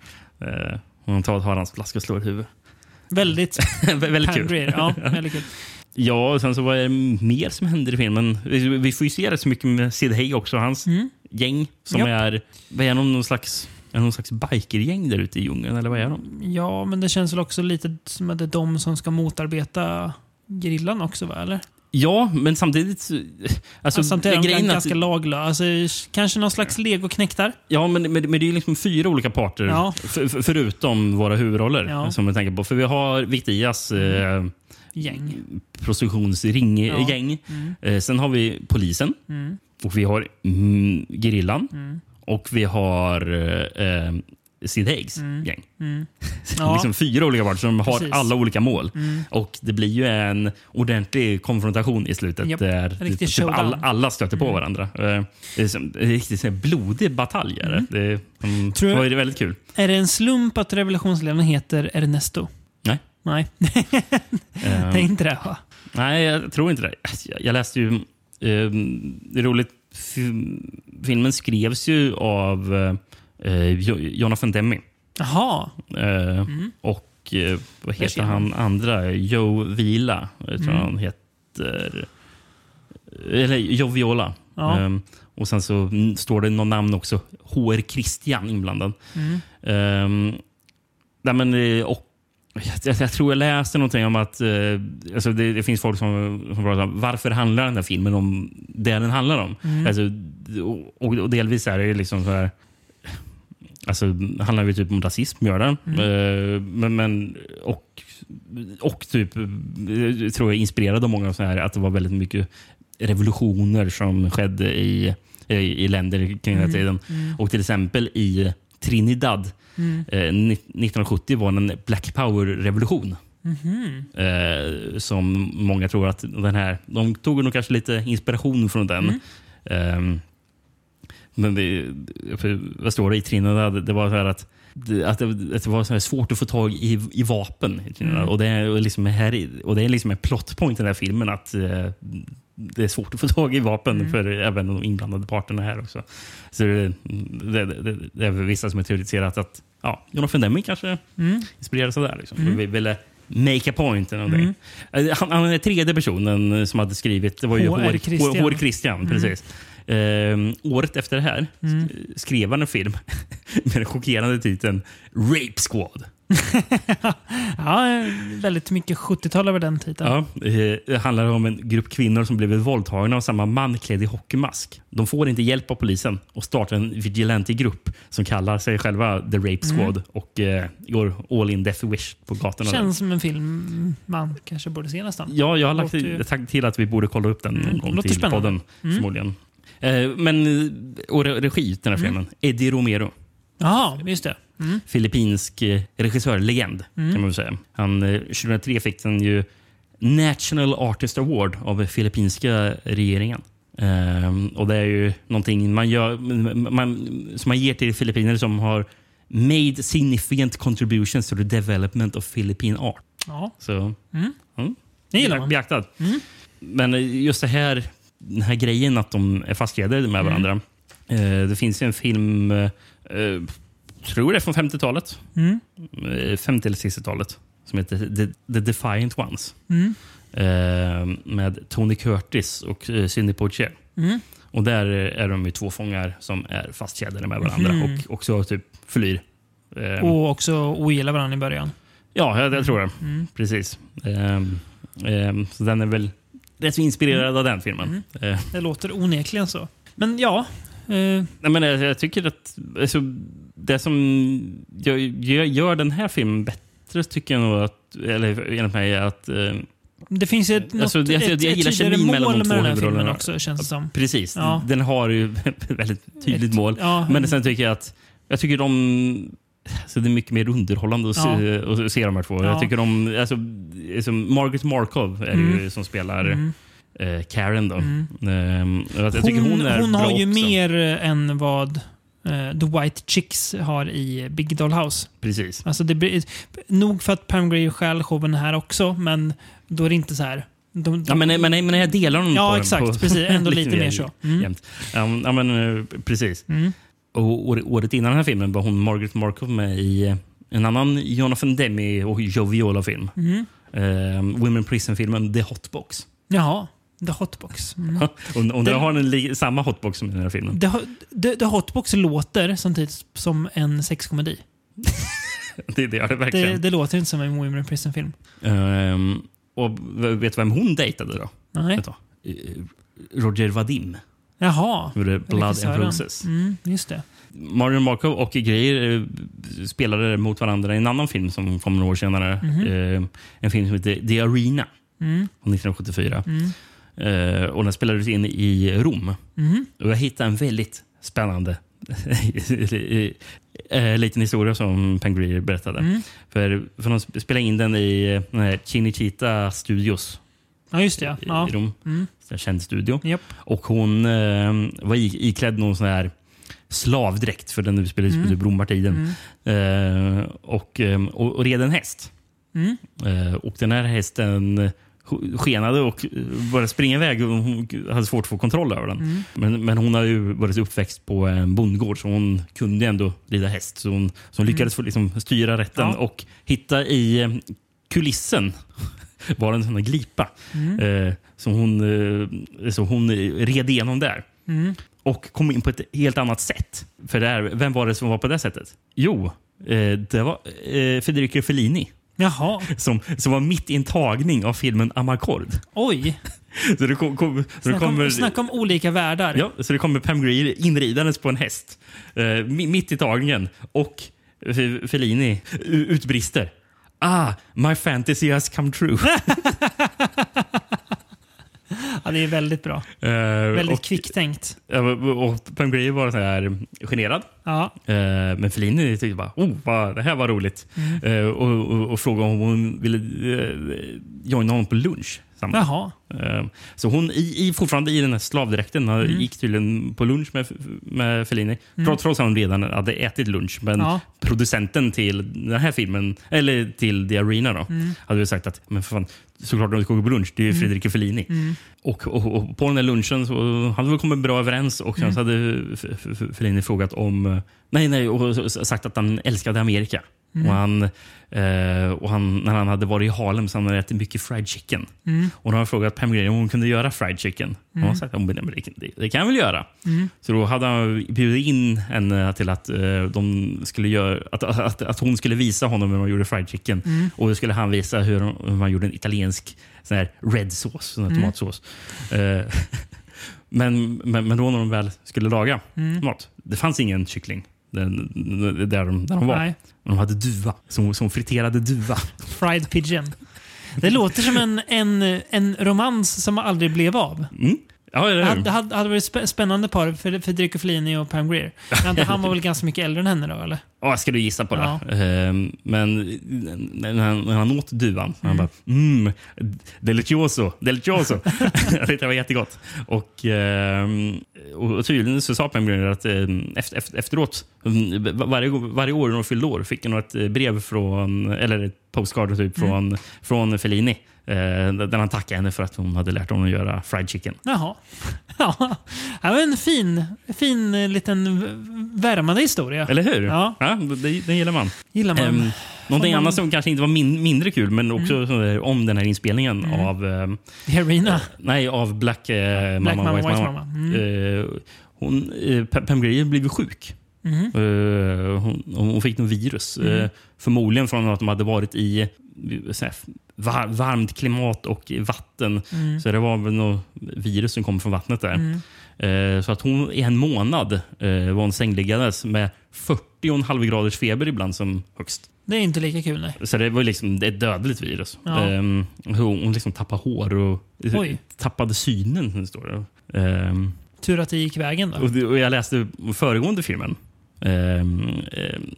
Eh, och han tar, tar hans flaska och slår huvudet. Väldigt Vä- väldigt kul. Ja, väldigt kul. Ja, och sen så vad är det mer som händer i filmen? Vi, vi får ju se rätt så mycket med Sid Hay också. Hans gäng som Mm. Japp. är... Vad är någon slags... Är det någon slags bikergäng där ute i djungeln? Eller vad är de? Ja, men det känns väl också lite som att det är de som ska motarbeta grillan också, va? Eller? Ja, men samtidigt... så- Alltså, Alltså, samtidigt är de grejen att- ganska laglösa. Alltså, kanske någon slags legoknektar. Ja, men, men, men det är liksom fyra olika parter Ja. f- f- förutom våra huvudroller. Ja. Som jag tänker på. För vi har Viktias eh, Gäng. prostitutionsringgäng. Eh, sen har vi polisen. Mm. Och vi har mm, gerillan. Och vi har eh, eh, Sid Haigs gäng. Mm. Ja. liksom fyra olika parter som har Precis. Mm. alla olika mål. Och det blir ju en ordentlig konfrontation i slutet. Japp. Där typ showdown. alla, alla stöter på varandra. Eh, Det är som- riktigt blodig batalj. är det. De, Tror jag- det väldigt kul. Är det en slump att revolutionsledaren heter Ernesto? Nej. Nej, Eh, det är inte det va? Nej, jag tror inte det. Jag, läste ju... Eh, det är roligt. Fi- Filmen skrevs ju av eh, Jo- Jonathan Demme. Jaha. Eh, Och eh, vad heter han andra? Joe Vila, jag tror han heter. Eller Joe Viola. Ja. Eh, och sen så mm, står det någon namn också. HR Christian inblandad. Eh, nej, men, eh, och jag, jag tror jag läste någonting om att eh, alltså det, det finns folk som, som pratar om varför handlar den här filmen om det den handlar om. Alltså, och, och delvis är det liksom så här Alltså, det handlar ju typ om rasism, gör den. Eh, men, men, och, och typ, eh, tror jag inspirerad av många så här, att det var väldigt mycket revolutioner som skedde i, i, i länder kring den här tiden. Och till exempel i Trinidad eh, ni- 1970 var det en Black Power-revolution. Eh, som många tror att den här... De tog nog kanske lite inspiration från den. Ehm, men det, vad står det i Trinidad? Det var så att det, att det, att det var svårt att få tag i, i vapen. Trinidad. Och, det är liksom här, och det är liksom en plot point i den här filmen att eh, det är svårt att få tag i vapen för även de inblandade parterna här också. Så det, det, det, det är vissa som har teoretiserat att ja, Jonathan Demme kanske Mm. inspirerades av det. här, Liksom. Vi ville make a point. Eller någonting. Mm. Eh, Han, han är tredje personen som hade skrivit. Det var ju H.R. H.R. Christian. H.R. Christian. Precis. Eh, året efter det här Mm. sk- skrev han en film med den chockerande titeln Rape Squad. Ja, väldigt mycket 70-tal över den titeln. Ja, det handlar om en grupp kvinnor som blivit våldtagna av samma man klädd i hockeymask. De får inte hjälp av polisen och startar en vigilante-grupp som kallar sig själva The Rape Squad och eh, går all in death wish på gatorna. Mm. Känns som en film man kanske borde se nästan. Ja, jag har lagt till, sagt till att vi borde kolla upp den någon gång till spännande. podden. Förmodligen. Eh, men, eh, och re- regi den här filmen, Eddie Romero. Jaha, just det. Mm. Filippinsk eh, regissörlegend kan man väl säga. Han, eh, 2003 fick den ju National Artist Award av filippinska regeringen. Ehm, och det är ju någonting man gör, man, som man ger till filippiner som har made significant contributions to the development of Philippine art. Ja, Så, mm. det gillar man. Beaktad. Men eh, just det här, den här grejen att de är fastkedjade med varandra. Eh, det finns ju en film, eh, tror det är från 50-talet. Mm. Eh, 50 eller 60-talet. Som heter The, The Defiant Ones. Mm. Eh, med Tony Curtis och eh, Sidney Poitier. Mm. Och där är de ju två fångar som är fastkedjade med varandra Mhm. och också typ flyr. Eh, Och också ogillar varandra i början. Ja, jag, jag tror det. Mm. Precis. Ehm, ehm, så den är väl rätt inspirerad av den filmen. Mm. Eh, Det låter onekligen så. Men ja. Eh, nej, men jag, jag tycker att alltså, det som gör, gör, gör den här filmen bättre tycker jag nog att, eller enligt mig, är att eh, det finns ett, något, Alltså, jag- jag- jag gillar kemin mellan mål de två med den här filmen också, känns det som. precis, Ja. den har ju ett väldigt tydligt Ett- mål. ja, men sen tycker jag att jag tycker de så det är mycket mer underhållande att se, att se de här två. Ja. Jag tycker de, alltså, som Margaret Markov är Mm. ju som spelar Mm. eh, Karen. Då. Mm. Ehm, jag, jag tycker Hon, hon, är hon har ju också. mer än vad eh, The White Chicks har i Big Doll House. Precis. Alltså det blir, nog för att Pam Grier stjäl showen här också, men då är det inte så här. De, Ja, men, men, men jag delar dem Ja, på den exakt. På, Precis. Ändå lite mer mer så. Mm. jämnt. Ja, ja, men, eh, precis. Mm. Och år- året innan den här filmen var hon Margaret Markov med i en annan Jonathan Demme och Joe Viola-film. Mm. Eh, Women Prison-filmen The Hotbox. Jaha, The Hotbox. Mm. och och Den- har samma hotbox som i den här filmen. The, The, The Hotbox låter samtidigt som en sexkomedi. Det, det gör det Det, verkligen. det låter inte som en Women Prison-film. Ehm, och vet du vem hon dejtade då? Nej. Eh, Roger Vadim. Jaha. Gjorde Blood and. Roses. Mm, just det. Marion Markov och Greer eh, spelade mot varandra i en annan film som kom några år senare. Eh, en film som heter The Arena Mm. från 1974. Mm. Eh, och den spelades in i Rom. Mm. Och jag hittade en väldigt spännande eh, liten historia som Pam Grier berättade. Mm. För, för de spelade in den i den Cinecittà Studios Ja, just det. Ja. i, Rom. Mm. En känd studio. Japp. Och hon eh, var iklädd någon sån här slavdräkt för den utspelades Mm. på romartiden. Eh, och, eh, och, och red en häst. Mm. Eh, och den här hästen skenade och började springa iväg. Och hon hade svårt att få kontroll över den. Mm. Men, men hon har ju varit uppväxt på en bondgård så hon kunde ändå rida häst. Så hon, så hon lyckades få liksom styra rätten Mm. Ja. och hitta i eh, kulissen var en sån glipa. Mm. Eh, så, hon, eh, så hon red igenom där. Mm. Och kom in på ett helt annat sätt. För där, vem var det som var på det sättet? Jo, eh, det var eh, Federico Fellini. Jaha. Som, som var mitt i en tagning av filmen Amarcord. Oj. Så det, kom, kom, så det Snacka kommer... om, snacka om olika världar. Ja, så det kommer Pam Grier inridandes på en häst eh, mi- mitt i tagningen. Och F- Fellini utbrister. Ah, my fantasy has come true. Ja, det är väldigt bra. Eh, Väldigt och, kvicktänkt. och, Pam Grier var så här generad. Ja. Eh, men Fellini tyckte bara oh, vad, det här var roligt. Mm. Eh, och, och, och frågade om hon ville joina honom på lunch. Jaha. Så hon, i, i, fortfarande i den här slavdräkten, mm. gick tydligen på lunch med, med Fellini. Trots, trots att hon redan hade ätit lunch. Men Mm. Ja. producenten till den här filmen, eller till The Arena, då, Mm. hade sagt att men för fan, såklart när de ska gå på lunch, det är ju Federico Fellini. Och, och, och på den där lunchen så hade vi kommit bra överens och sen så hade Fellini frågat om... Nej, nej, och sagt att han älskade Amerika. Och, han, eh, och han, när han hade varit i Harlem så hade han ätit mycket fried chicken. Och då har han frågat Pam Grier om hon kunde göra fried chicken. Och hon sagt att det, det, kan jag väl göra. Så då hade han bjudit in henne till att, eh, de skulle göra, att, att, att hon skulle visa honom hur man gjorde fried chicken. Och då skulle han visa hur, hur man gjorde en italiensk sån här red sauce, sån här tomatsås. Eh, men, men, men då när de väl skulle laga mat, det fanns ingen kyckling där, där, de, där de var. Nej. De hade duva, som, som friterade duva. Fried pigeon. Det låter som en, en, en romans som aldrig blev av. Mm. Ja, Det hade, hade, hade varit spä- spännande par för Federico Fellini och Pam Grier. Men han var väl ganska mycket äldre än henne då, eller? Ja, ska du gissa på det? Ja. Ehm, men när han, när han åt duvan, han bara mm, delicioso, delicioso. jag tyckte det var jättegott. Och, ehm, och tydligen så sa Pam Grier att ehm, efter, efter, efteråt, mm, varje, varje år när hon fyllde år fick hon ett eh, brev från, eller ett postcard typ från, från Fellini. Eh, där han tackade henne för att hon hade lärt honom att göra fried chicken. Jaha. Ja, det var en fin, fin eh, liten värmande historia. Eller hur? Ja. det, det gillar man. Gillar man. Um, någonting man- Mm. annat som kanske inte var min, mindre kul, men också så där, om den här inspelningen av ehm, The Arena. Nej, av Black, eh, Black Mama, Mama, White Mama. Mama. Mm. Eh, hon, eh, Pam Grier blev ju sjuk. Eh, hon, hon fick något virus. Mm. Eh, förmodligen från att de hade varit i eh, här, var, varmt klimat och vatten. Mm. Så det var väl något virus som kom från vattnet där. Eh, så att hon i en månad eh, var hon sängliggandes med 40,5 graders feber ibland som högst. Det är inte lika kul, nej. Så det var liksom det är ett dödligt virus. Ja. Ehm, hon liksom tappade hår och Oj. tappade synen. Står det. Ehm, Tur att det gick vägen då. och, och jag läste föregående filmen,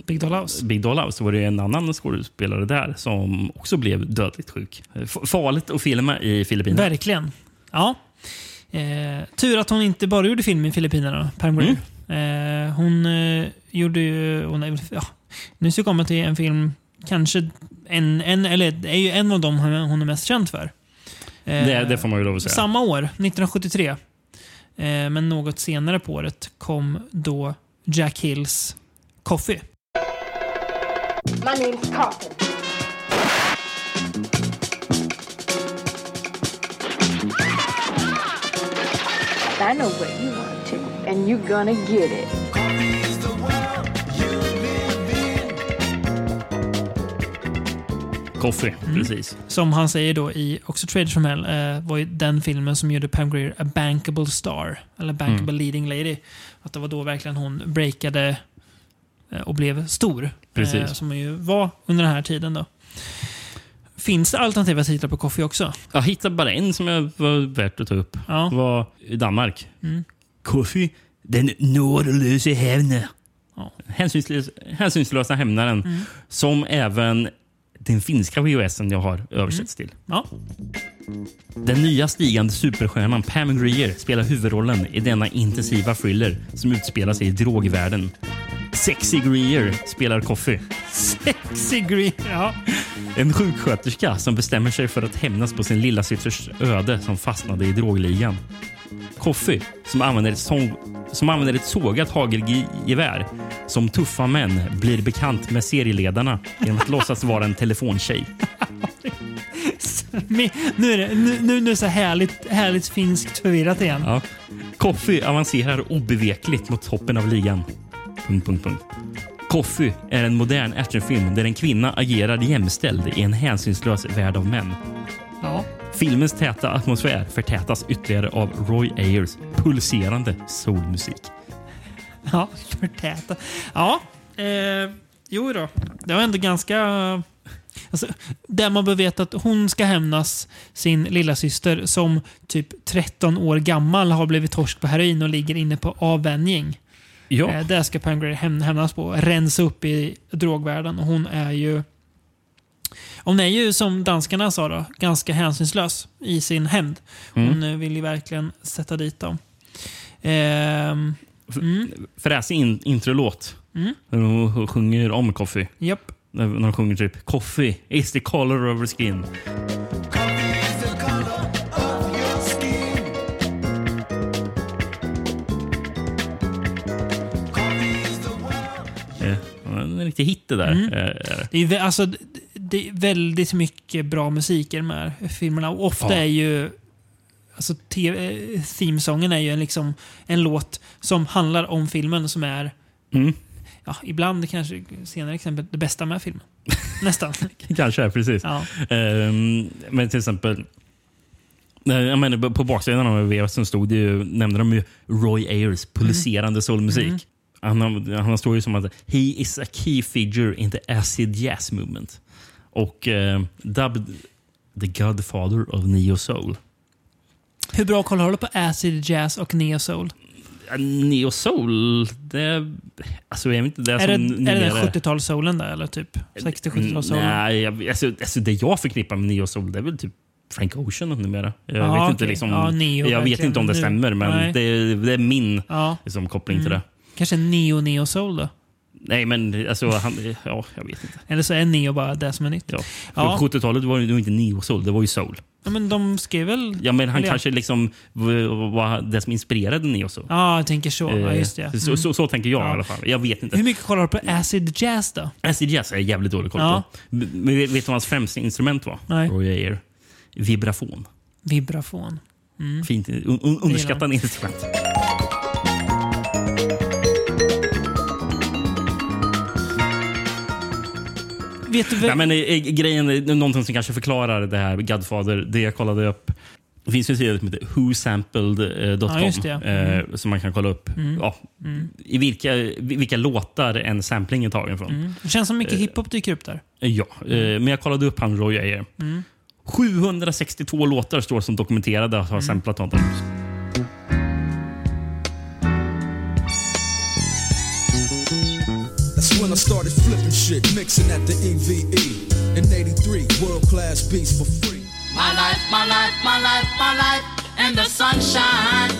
Big Doll House. Big Doll House, var det en annan skådespelare där som också blev dödligt sjuk. F- farligt att filma i Filippinerna. Verkligen. Ja. Eh, tur att hon inte bara gjorde film i Filippinerna, Pam Grier. Mm. Eh, hon eh, gjorde ju... Hon, ja, nu ska jag komma till en film, kanske en, en, eller det är ju en av dem hon hon är mest känd för. Eh, Det, det får man ju lov att säga. Samma år, 1973, eh, men något senare på året, kom då Jack Hills Coffee. My name's Carpenter. I know what you want to, and you're gonna get it. Coffee, precis. Som han säger då i också Traders from Hell, eh, var ju den filmen som gjorde Pam Grier a bankable star. Eller bankable Mm. leading lady. Att det var då verkligen hon breakade eh, och blev stor. Precis. Eh, som hon ju var under den här tiden då. Finns det alternativa titlar på Coffee också? Jag hittade bara en som jag var värt att ta upp. Ja. Det var i Danmark. Mm. Coffee, den nådelöse hävne. Ja. Hänsynslös, hänsynslösa hämnaren. Mm. Som även den finska VHSen jag har översätts till. Ja. Den nya stigande superstjärnan Pam Grier spelar huvudrollen i denna intensiva thriller som utspelar sig i drogvärlden. Sexy Grier spelar Coffee. Sexy Grier. Ja. En sjuksköterska som bestämmer sig för att hämnas på sin lilla systers öde som fastnade i drogligan. Coffee som använder ett, sång, som använder ett sågat hagelgevär som tuffa män blir bekant med serieledarna genom att låtsas vara en telefontjej. Nu är det, nu, nu, nu är det så härligt, härligt finskt förvirrat igen. Ja. Coffee avancerar obevekligt mot toppen av ligan. Punkt, punkt, punkt. Coffee är en modern actionfilm där en kvinna agerar jämställd i en hänsynslös värld av män. Ja. Filmens täta atmosfär förtätas ytterligare av Roy Ayers pulserande soulmusik. Ja, förtäta. Ja, eh, jo då. Det var ändå ganska... Alltså, där man bör veta att hon ska hämnas sin lilla syster som typ 13 år gammal har blivit torsk på heroin och ligger inne på avvänjning. Ja, Eh, där ska Pam häm- hämnas på. Rensa upp i drogvärlden. Och hon är ju... Hon är ju som danskarna sa då, ganska hänsynslös i sin hämnd. Hon eh, vill ju verkligen sätta dit dem. Ehm, mm, fräsig in, introlåt. Mm. När hon sjunger om Coffee. japp. När när hon sjunger typ Coffee is the color of her skin. Riktig hit det där. Mm. Eh, Det är, alltså, det- är väldigt mycket bra musik i de här filmerna. Och ofta Ja. är ju... Alltså, eh, themesången är ju en, liksom, en låt som handlar om filmen som är... Mm. Ja, ibland kanske, senare exempel, det bästa med filmen. Nästan. Kanske, precis. Ja. Ehm, men till exempel, jag menar, på baksidan av VHS stod det ju, nämnde de ju Roy Ayers pulserande soulmusik. Han, han står ju som att he is a key figure in the acid jazz movement. Och eh, dubbed the godfather of neo soul. Hur bra koll har du på acid jazz och neo soul? Neo soul, det, alltså jag vet inte, det är, Är det, som är det den 70-talssoulen där eller typ 60-70-talssoulen? Nej, jag, alltså, alltså det jag förknippar med neo soul det är väl typ Frank Ocean numera. Jag Ja, vet inte okej. liksom, Ja, neo, Jag vet inte om det stämmer, men det, det är min Ja. liksom, koppling till Mm. det. Kanske neo neo soul då? Nej, men alltså, han, ja, jag vet inte. Eller så är neo bara det som är nytt. Ja. Ja. På 70-talet var det nog inte neo soul, det var ju soul. Ja, men de skrev väl... Ja, men han eller kanske liksom var det som inspirerade neo soul. Ja, jag tänker så. Ja, Eh, just det. Så, Mm. så, så tänker jag Ja. i alla fall. Jag vet inte. Hur mycket kollar du på acid jazz då? Acid jazz är jag jävligt dålig koll Ja. på. Men vet du vad hans främsta instrument var? Nej. Roy Ayer. Vibrafon. Vibrafon. Mm. Fint, un, un, underskattad instrument. Vet du Nej, vem... men, eh, eh, grejen, är någonting som kanske förklarar det här Godfather, det jag kollade upp. Det finns en sida som heter whosampled.com Ja, just det. Mm. eh, som man kan kolla upp. Ja, I vilka, vilka låtar en sampling är tagen från. Mm. Det känns som mycket hiphop dyker upp där. Ja, eh, men jag kollade upp han Roy Ayer. Mm. 762 låtar står som dokumenterade att ha Mm. samplat honom. When I started flipping shit, mixing at the EVE. In 83, world class beats for free. My life, my life, my life, my life in the sunshine.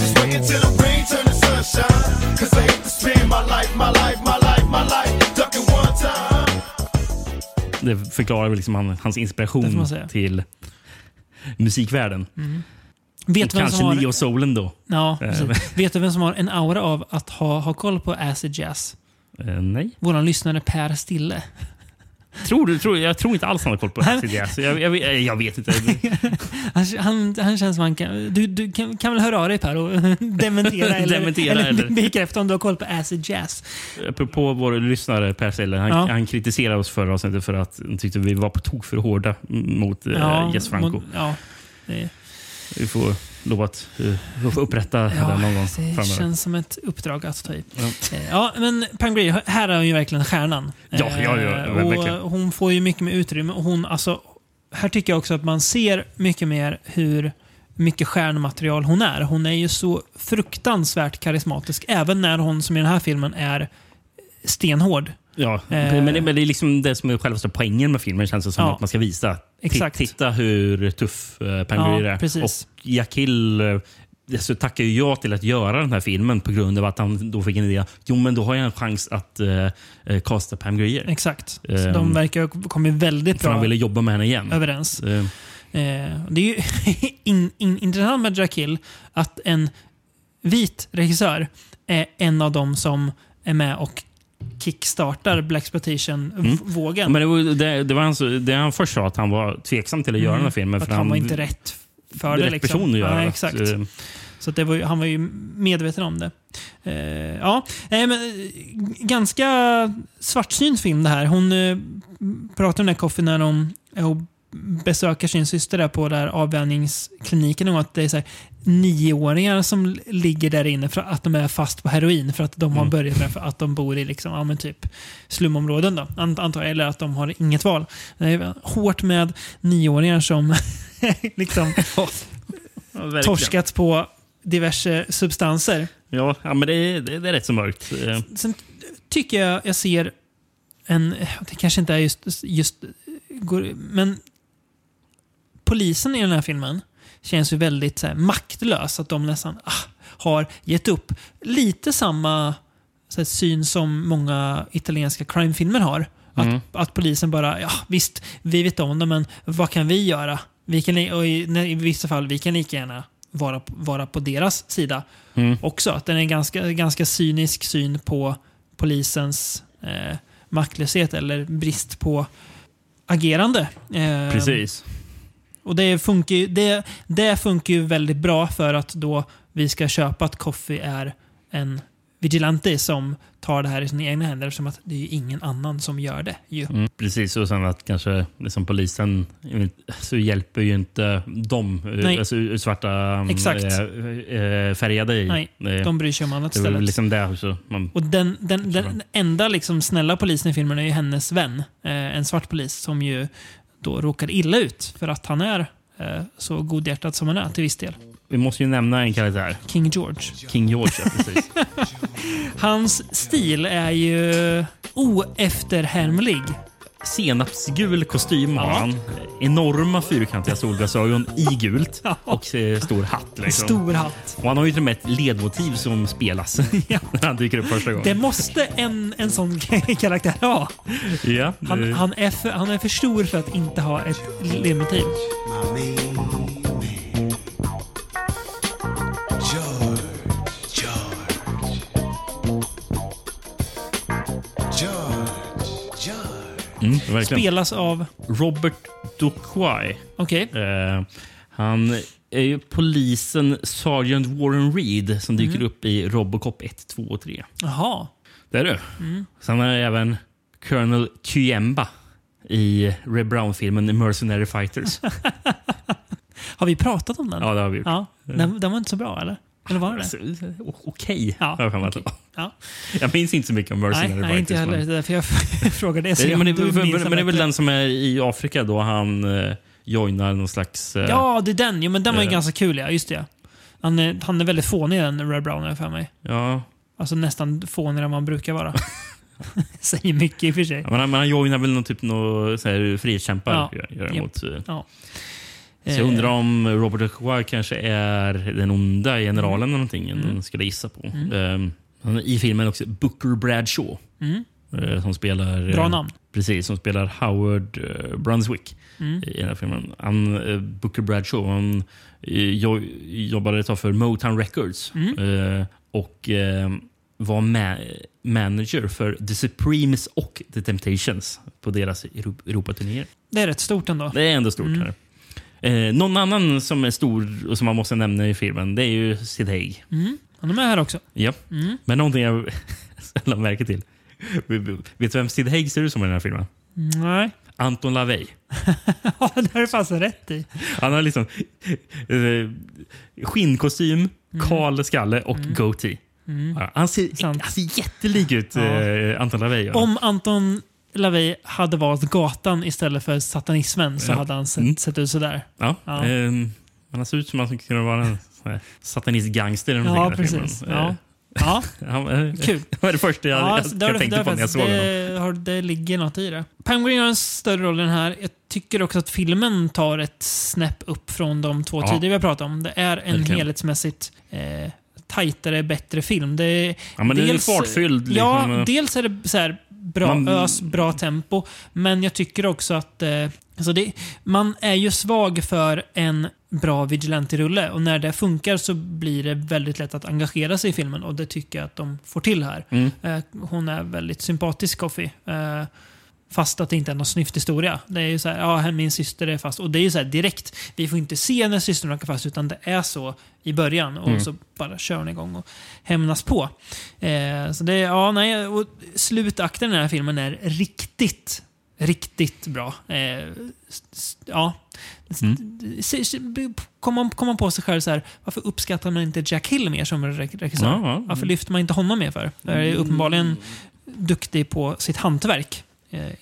Just wait until the rain turn to sunshine. Cause I hate to spend my life, my life, my life, my life ducking one time. Det förklarar väl liksom han, hans inspiration till musikvärlden. Vet vem kanske har... neo soulen då. Ja, Eh. Vet du vem som har en aura av att ha, ha koll på acid jazz? Eh, nej. Vår lyssnare Per Stille. Tror du, tror, jag tror inte alls han har koll på acid jazz. Jag, jag, jag, jag vet inte. Han, han, han känns som han kan... Du, du kan, kan väl höra av dig Per och dementera eller, Dementera, eller, eller- bekräfta om du har koll på acid jazz. Apropå vår lyssnare Per Selle, han, Ja. han kritiserade oss förra avsnittet för att han tyckte vi var på tok för hårda mot eh, Jess Franco. mot- Ja, det, Vi får lov att uh, upprätta ja, den någon gång det framöver. känns som ett uppdrag att ta i. Ja. Eh, Ja, men Pam Grier, här är hon ju verkligen stjärnan. Ja, ja, ja, Eh, ja, och verkligen. hon får ju mycket mer utrymme. Och hon, alltså, här tycker jag också att man ser mycket mer hur mycket stjärnmaterial hon är. Hon är ju så fruktansvärt karismatisk, även när hon, som i den här filmen, är stenhård. Ja, Eh. men, det, men det är liksom det som är själva poängen med filmen känns det som Ja. att man ska visa. Exakt. Titta hur tuff uh, Pam Ja, är. precis. Och Jack Hill eh, så tackar ju jag till att göra den här filmen på grund av att han då fick en idé. Jo, men då har jag en chans att uh, casta Pam Grier. Exakt. Så Ehm, de verkar ha kommit väldigt För han bra ville jobba med henne igen. överens. Eh, Eh, det är ju in, in, intressant med Jack Hill att en vit regissör är en av dem som är med och kickstartar Blaxploitation-vågen. Mm. Men det var, det, var han, så- det han först sa att han var tveksam till att göra den här filmen. Mm. Att han var inte rätt för det. rätt liksom. person att göra Nej, exakt. Eh, Så att det var ju, han var ju medveten om det. Eh, ja, eh, men, ganska svartsynt film det här. Hon eh, pratar om den här Coffee när hon, eh, hon besöker sin syster där på där avvänjningskliniken och att det är så här, nioåringar som ligger där inne för att de är fast på heroin för att de har Mm. börjat med för att de bor i liksom, ja, men typ slumområden. Då, ant- antar eller att de har inget val. Det är hårt med nioåringar som liksom ja, torskat på diverse substanser. Ja, ja, men det, är- det, det är rätt så mörkt. Sen tycker jag jag ser en, det kanske inte är just, just men polisen i den här filmen känns ju väldigt så här, maktlös. Att de nästan ah, har gett upp. Lite samma här, syn som många italienska crimefilmer har. Att, Mm. att polisen bara, ja visst, vi vet om det, men vad kan vi göra? Vi kan, och i, I vissa fall, vi kan lika gärna vara, vara på deras sida Mm. också. Att den är en ganska, ganska cynisk syn på polisens eh, maktlöshet eller brist på agerande. Eh, Precis. Och det funkar, ju, det, det funkar ju väldigt bra för att då vi ska köpa att Coffee är en vigilante som tar det här i sina egna händer eftersom att det är ju ingen annan som gör det. Ju. Mm, precis, och sen att kanske liksom polisen så hjälper ju inte de Nej. alltså, svarta Exakt. äh, färgade i. Nej, Eh, de bryr sig om annat det liksom det också. Man, Och den, den, den enda liksom snälla polisen i filmen är ju hennes vän. Eh, en svart polis som ju då råkar illa ut för att han är eh, så godhjärtad som han är till viss del. vi måste ju nämna en karaktär. King George. King George, ja, precis. Hans stil är ju oefterhärmlig. Senapsgul kostym har Ja. han. Enorma fyrkantiga solglasögon i gult och eh, stor hatt. Liksom. Stor hatt. Och han har ju till och med ett ledmotiv som spelas när han dyker upp första gången. Det måste en, en sån karaktär ha. Ja, Han, han, är för, han är för stor för att inte ha ett ledmotiv. Mm, verkligen. Spelas av... Robert Duquay. Okej. Eh, han är ju polisen Sergeant Warren Reed som dyker Mm. upp i Robocop 1, 2 och 3. Jaha. Det är du. Mm. Sen är det även Colonel Kyemba i Red Brown-filmen Mercenary Fighters. Har vi pratat om den? ja, det har vi gjort. Ja. Den, den var inte så bra, eller? Eller var det Alltså, det? o- Okej, Ja, jag för var. Ja. Jag minns inte så mycket om Nej, Mercenary nej, Fighters. inte heller. men- därför jag frågade det. Eh, men, det, du men, men, det är väl den som är i Afrika då han eh, joinar någon slags... Eh, Ja, det är den. Jo, men den var ju Eh. ganska kul, ja. Just det. Han är, han är väldigt fånig, den Red Brown, jag för mig. ja. Alltså nästan fånigare än man brukar vara. Säger mycket i och för sig. Ja, Men han, men han joinar väl någon typ någon så här frihetskämpar Ja. gör, gör Japp. emot. eh. Ja. Så jag undrar om Robert Duquay kanske är den onda generalen eller någonting. Mm. Mm. skulle gissa på. Han är I filmen också Booker Bradshaw. Mm. eh, Som spelar... eh, Bra namn. Precis, som spelar Howard eh, Brunswick Mm. i den här filmen. Han, eh, Booker Bradshaw han, eh, jo, jobbade ett tag för Motown Records. Mm. eh, och eh, var ma- manager för The Supremes och The Temptations på deras Euro- Europaturnéer. Det är rätt stort ändå. Det är ändå stort. Mm. Här. Eh, någon annan som är stor och som man måste nämna i filmen, det är ju Sid Haig. Mm. Han är med här också. Ja. Mm. Men någonting jag lade märke till. Vet du vem Sid Haig ser ut som i den här filmen? Nej. Anton LaVey. Ja, det har du fasen rätt i. Han har liksom eh, skinnkostym, kal skalle och goatee. Mm. Ja, Han, ser, han ser jättelik ut, eh, Anton LaVey. Ja. Om Anton LaVey hade valt gatan istället för satanismen så Ja. hade han sett, Mm. sett ut sådär. Ja. Ja. ehm, han ser ut som att han skulle vara en satanist-gangster. Ja, precis. Ja. Eh, Ja. Eh, Kul. Det var det första jag, Ja, jag, jag tänkte på när jag såg honom. det, har, det ligger något i det. Pam Grier har en större roll i den här. Jag tycker också att filmen tar ett snäpp upp från de två Ja. tidigare vi har pratat om. Det är en Verkligen. helhetsmässigt eh, tajtare, bättre film. Det är, Ja, men den är fartfylld, liksom. Ja, dels är det så här bra Man- ös, bra tempo. Men jag tycker också att eh, alltså det, man är ju svag för en bra vigilante-rulle och när det funkar så blir det väldigt lätt att engagera sig i filmen och det tycker jag att de får till här. Mm. Eh, hon är väldigt sympatisk, Coffee. Eh, fast att det inte är någon snyfthistoria. Det är ju så här, ja, min syster är fast. Och det är ju så här direkt. Vi får inte se när systern åker fast, utan det är så i början. Och Mm. så bara kör hon igång och hämnas på. Eh, så det, ja, nej, och slutakten i den här filmen är riktigt, riktigt bra. Eh, ja. Man, kom man på sig själv så här, varför uppskattar man inte Jack Hill mer som re- regissör? Ja, ja. Varför lyfter man inte honom mer för? Jag är uppenbarligen duktig på sitt hantverk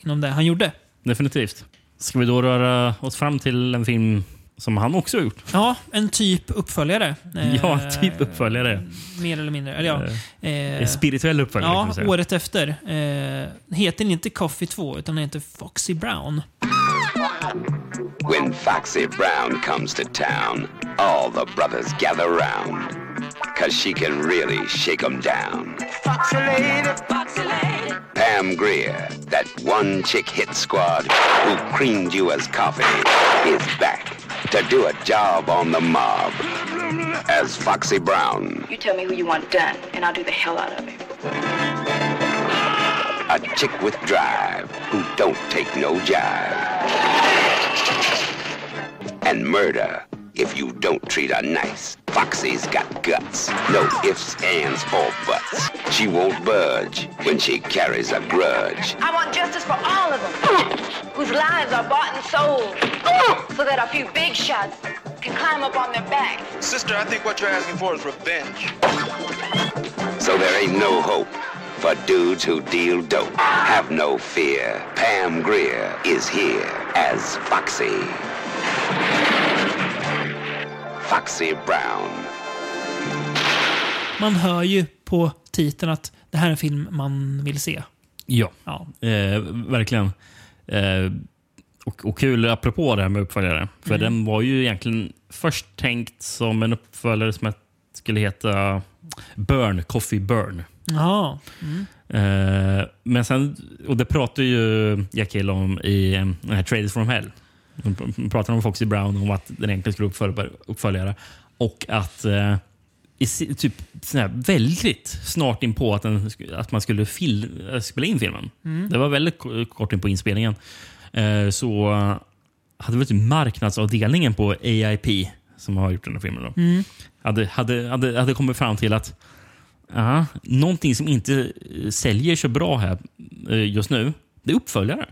inom det han gjorde. Definitivt. Ska vi då röra oss fram till en film som han också har gjort? Ja, en typ uppföljare. Eh, Ja, typ uppföljare. Mer eller mindre. Eller ja. En Eh, spirituell uppföljare kan Ja, man säga. året efter. Eh, heter den inte Coffee 2, utan den heter Foxy Brown. When Foxy Brown comes to town, all the brothers gather round. Cause she can really shake 'em down. Foxy lady, foxy lady. Pam Greer, that one chick hit squad who creamed you as coffee, is back to do a job on the mob as Foxy Brown. You tell me who you want done, and I'll do the hell out of it. A chick with drive who don't take no jive. And murder if you don't treat her nice. Foxy's got guts, no ifs, ands, or buts. She won't budge when she carries a grudge. I want justice for all of them whose lives are bought and sold so that a few big shots can climb up on their back. Sister, I think what you're asking for is revenge. So there ain't no hope for dudes who deal dope. Have no fear. Pam Greer is here as Foxy. Foxy Brown. Man hör ju på titeln att det här är en film man vill se. Ja, Ja. eh, verkligen. Eh, och, och kul apropå det här med uppföljare. För Mm. den var ju egentligen först tänkt som en uppföljare som skulle heta Burn, Coffee Burn. Ja. Mm. Eh, men sen, och det pratar ju Jack Hill om i den här Traders from Hell. De pr- pratar om Foxy Brown om att den egentligen skulle uppfölja, uppföljare. Och att eh, i, typ sån väldigt snart in på att, den, att man skulle fil, äh, spela in filmen. Mm. Det var väldigt ko- kort in på inspelningen. Eh, så eh, hade väl typ marknadsavdelningen på AIP som har gjort den här filmen. Då, Mm. hade, hade, hade, hade kommit fram till att aha, någonting som inte eh, säljer så bra här eh, just nu, det är uppföljare.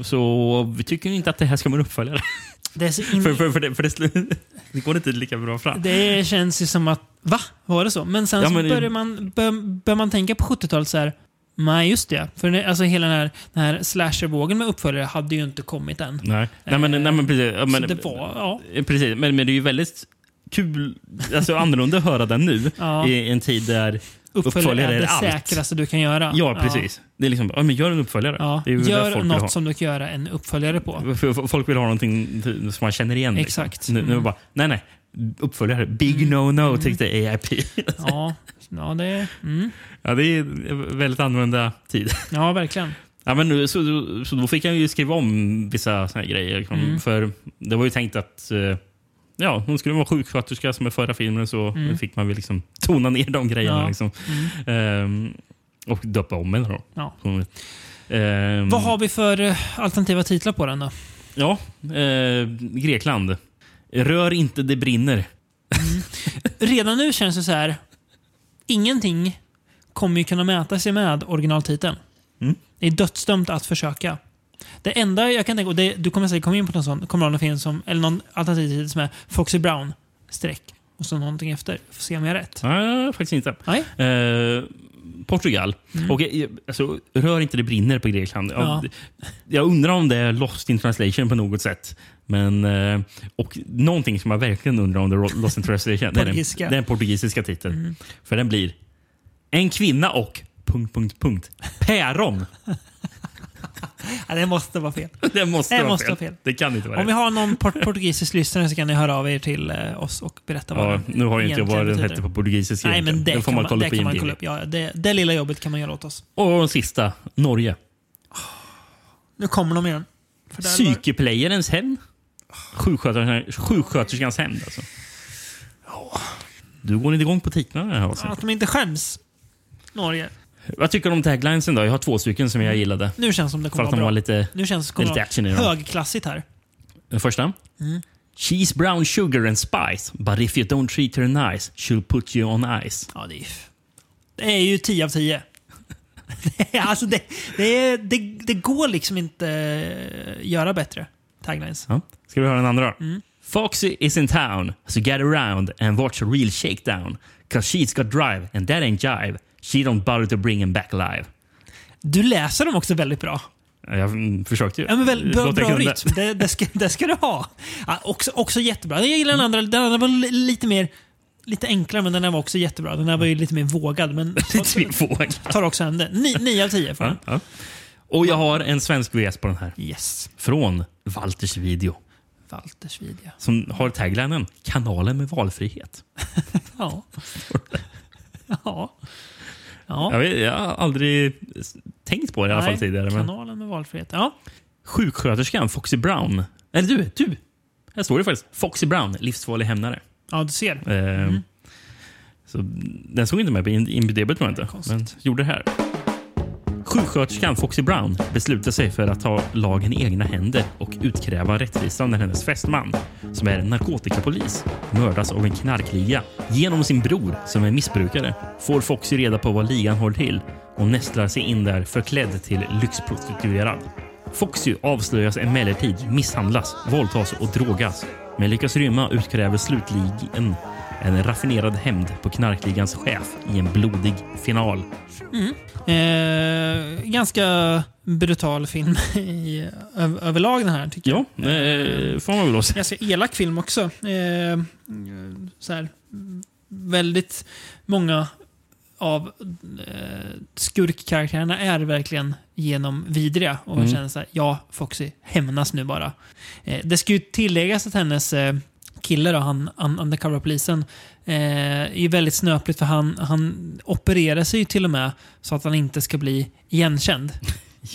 Så vi tycker inte att det här ska vara en uppföljare. Det, så för, för, för, det, för det, det går inte lika bra fram. det känns ju som att, va? Var det så? Men sen Ja, så men- börjar man, bör, bör man tänka på 70-talet så här. Nej, just det. För det, alltså hela den här, den här slashervågen med uppföljare hade ju inte kommit än. Nej, nej, men, nej, men precis. Ja, men, så det var, ja. Eh, Precis, men, men det är ju väldigt kul, alltså annorlunda att höra den nu Ja. i en tid där Uppföljare är är det allt. säkraste du kan göra. Ja, precis. Det är liksom, ja, men gör en uppföljare. Ja. Är Gör något som du kan göra en uppföljare på. För, folk vill ha någonting som man känner igen. liksom. Exakt. Nu, nu är Mm. bara, nej, nej. Uppföljare. Big no-no tyckte AIP. Ja, ja det... Mm. ja, det är väldigt annorlunda tid. Ja, verkligen. Ja, men nu, så, så då fick han ju skriva om vissa såna grejer. Liksom. Mm. För det var ju tänkt att eh, ja, hon skulle vara sjuksköterska som i förra filmen. Så Mm. fick man väl liksom tona ner de grejerna. Ja. Liksom. Ehm, och döpa om henne då. Ja. Så, ehm, Vad har vi för eh, alternativa titlar på den då? Ja, eh, Grekland. Rör inte, det brinner. Redan nu känns det så här. Ingenting kommer ju kunna mäta sig med originaltiteln. Mm. Det är dödsdömt att försöka. Det enda jag kan tänka och det, du kommer säkert komma in på någon sån, kommer någon film som, eller någon alternativ som är Foxy Brown, streck, och så någonting efter. Får se om jag har rätt. Nej, faktiskt inte. Nej. Eh, Portugal. Och, eh, alltså, rör inte, det brinner på Grekland. Ja. Ja. Jag undrar om det är lost in translation på något sätt. Men, eh, och någonting som jag verkligen undrar om det är lost in translation det är den, den portugisiska titeln. För den blir En kvinna och... Punkt, punkt, punkt. Päron. Ja, det måste vara fel. Det måste, Det vara, måste fel. vara fel. Det kan inte vara Om vi har någon port portugisisk lyssnare så kan ni höra av er till eh, oss och berätta vad Ja, den nu har ju inte vad den hette på portugisiska. Nej, men egentligen. det, får man man, kolla det på kan man kolla upp. Ja, det, det lilla jobbet kan man göra åt oss. Och sista, Norge. Nu kommer de igen. Psykeplayerens hämnd. Sjuksköterskans, sjuksköterskans hämnd alltså. Du går inte igång på titlarna här alltså. Att de inte skäms. Norge. Vad tycker du om taglinesen då? Jag har två stycken som jag gillade. Nu känns det som det kommer att vara var bra. lite... Nu känns det lite action i dem. högklassigt här. Den första. She's brown sugar and spice, but if you don't treat her nice, she'll put you on ice. Ja, det är, det är ju 10 av 10. Det är- alltså det, det, är, det, det går liksom inte eh, göra bättre. Taglines. Ja. Ska vi höra den andra då? Mm. Foxy is in town, so get around and watch a real shakedown. Cause she's got drive and that ain't jive. She don't bother to bring him back alive. Du läser dem också väldigt bra. Ja, Jag försökte ju. Ja, men väl, bra, bra rytm. Det, det, ska, det ska du ha. Ja, också, också jättebra. Jag gillar den andra. Den andra var li- lite mer lite enklare, men den här var också jättebra. Den här var ju lite mer vågad. Men Lite mer vågad. tar också hem det. Ni- Nio av tio får Ja, den. ja. Och jag har en svensk VS på den här. Yes. Från Walters video. Walters video. Som har taglinen “Kanalen med valfrihet”. Ja. ja. Jag, Ja. vet, jag har aldrig tänkt på det i alla fall tidigare. Men Kanalen med valfrihet. Ja. sjuksköterskan Foxy Brown. Eller du, du! Här står det faktiskt. Foxy Brown, livsfarlig hämnare. ja, du ser. Eh, Så den såg inte med på In- IMDB tror jag inte. Men gjorde det här. Sjuksköterskan Foxy Brown beslutar sig för att ta lagen i egna händer och utkräva rättvisa när hennes fästman, som är narkotikapolis, mördas av en knarkliga. Genom sin bror, som är missbrukare, får Foxy reda på vad ligan håller till och nästlar sig in där förklädd till lyxprostituerad. Foxy avslöjas emellertid misshandlas, våldtas och drogas men lyckas rymma utkräver slutligen en raffinerad hämnd på knarkligans chef i en blodig final. Mm. Eh, ganska brutal film i, ö, överlag den här tycker Ja, jag. eh, får man väl säga. Ganska elak film också. Eh, så här, väldigt många av eh, skurkkaraktärerna är verkligen genomvidriga. Och man Mm. känner så här, ja, Foxy, hämnas nu bara. Eh, det ska ju tilläggas att hennes eh, kille, då, han un undercover-polisen, eh, är väldigt snöpligt för han, han opererar sig till och med så att han inte ska bli igenkänd.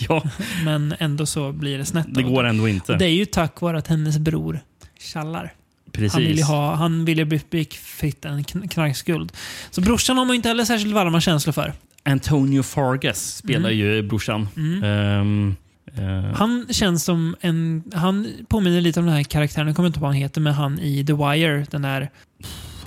Ja, Men ändå så blir det snett. det går ändå inte. Det är ju tack vare att hennes bror tjallar. Precis. Han vill ju, ha, han vill ju bli, bli en kn- knarkskuld. Så brorsan har man ju inte heller särskilt varma känslor för. Antonio Fargas spelar Mm. ju brorsan. Ehm, eh, Han känns som en... Han påminner lite om den här karaktären, jag kommer inte på vad han heter, men han i The Wire. Den där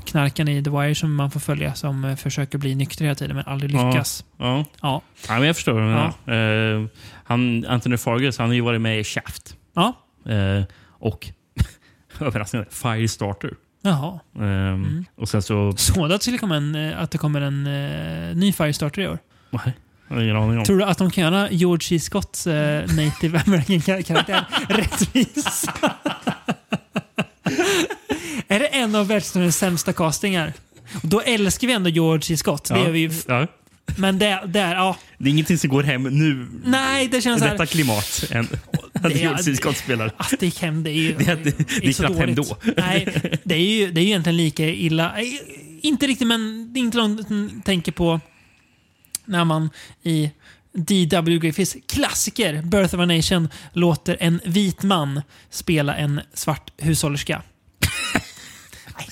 knarken i The Wire som man får följa som eh, försöker bli nykter hela tiden men aldrig Ja. lyckas. Ja. Ja. Ja, men jag förstår vad du menar. Eh, han, Anthony Fargas han har ju varit med i Shaft. Ja. Eh, och överraskande, Firestarter. Jaha. Ehm, Och sen så... Såg du att det, komma en, eh, att det kommer en eh, ny Firestarter i år? Nej, ingen aning om. Tror du att de kan göra George C. Scotts eh, native American kar- karaktär rättvis? är det en av världshistoriens sämsta castingar? Då älskar vi ändå George C. Scott. Det Ja. gör vi ju. Ja. Men där, där, ja. Det är ingenting som går hem nu Nej, det känns så här. detta klimat. Än att Det är- George C. Scott spelar. Alltså, det gick hem. Det är ju Det är- det- det är så knappt hem då. Nej, det är, ju, det är ju egentligen lika illa. Nej, Inte riktigt, men det är inte långt tänker på när man i D.W. Griffiths klassiker Birth of a Nation låter en vit man spela en svart hushållerska.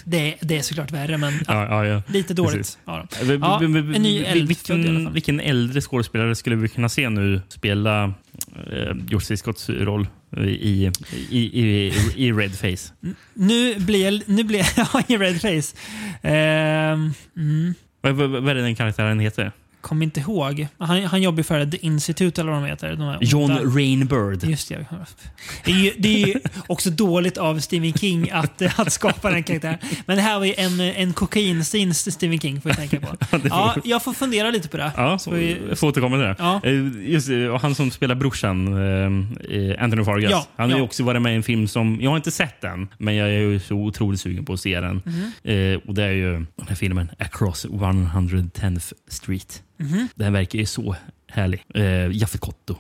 Det, är- det är såklart värre, men ja, Ja, ja, lite dåligt. En ny vilken, fall. vilken äldre skådespelare skulle vi kunna se nu spela eh, George. Scotts roll i, i, i, i, i Red Face? Nu blir jag... Nu blir jag ja, i red face. Ehm, mm. Vad, vad, vad är det den karaktären heter? Kommer inte ihåg. Han, han jobbar för The Institute eller vad de heter. De John onda- Rainbird. Just det. Det är, ju, det är ju också dåligt av Stephen King att, att skapa den karaktären. Men det här var ju en, en kokainstin Stephen King får jag tänka på. Ja, jag får fundera lite på det. Ja, Så vi- jag får återkomma till det. Ja. Eh, Just, han som spelar brorsan, eh, Anthony Fargas, Ja, han har ju också varit med i en film som, jag har inte sett den, men jag är ju så otroligt sugen på att se den. Eh, och Det är ju den här filmen Across 110th Street. Mhm. Den verkar ju så härlig. Eh, Jaffe Kotto.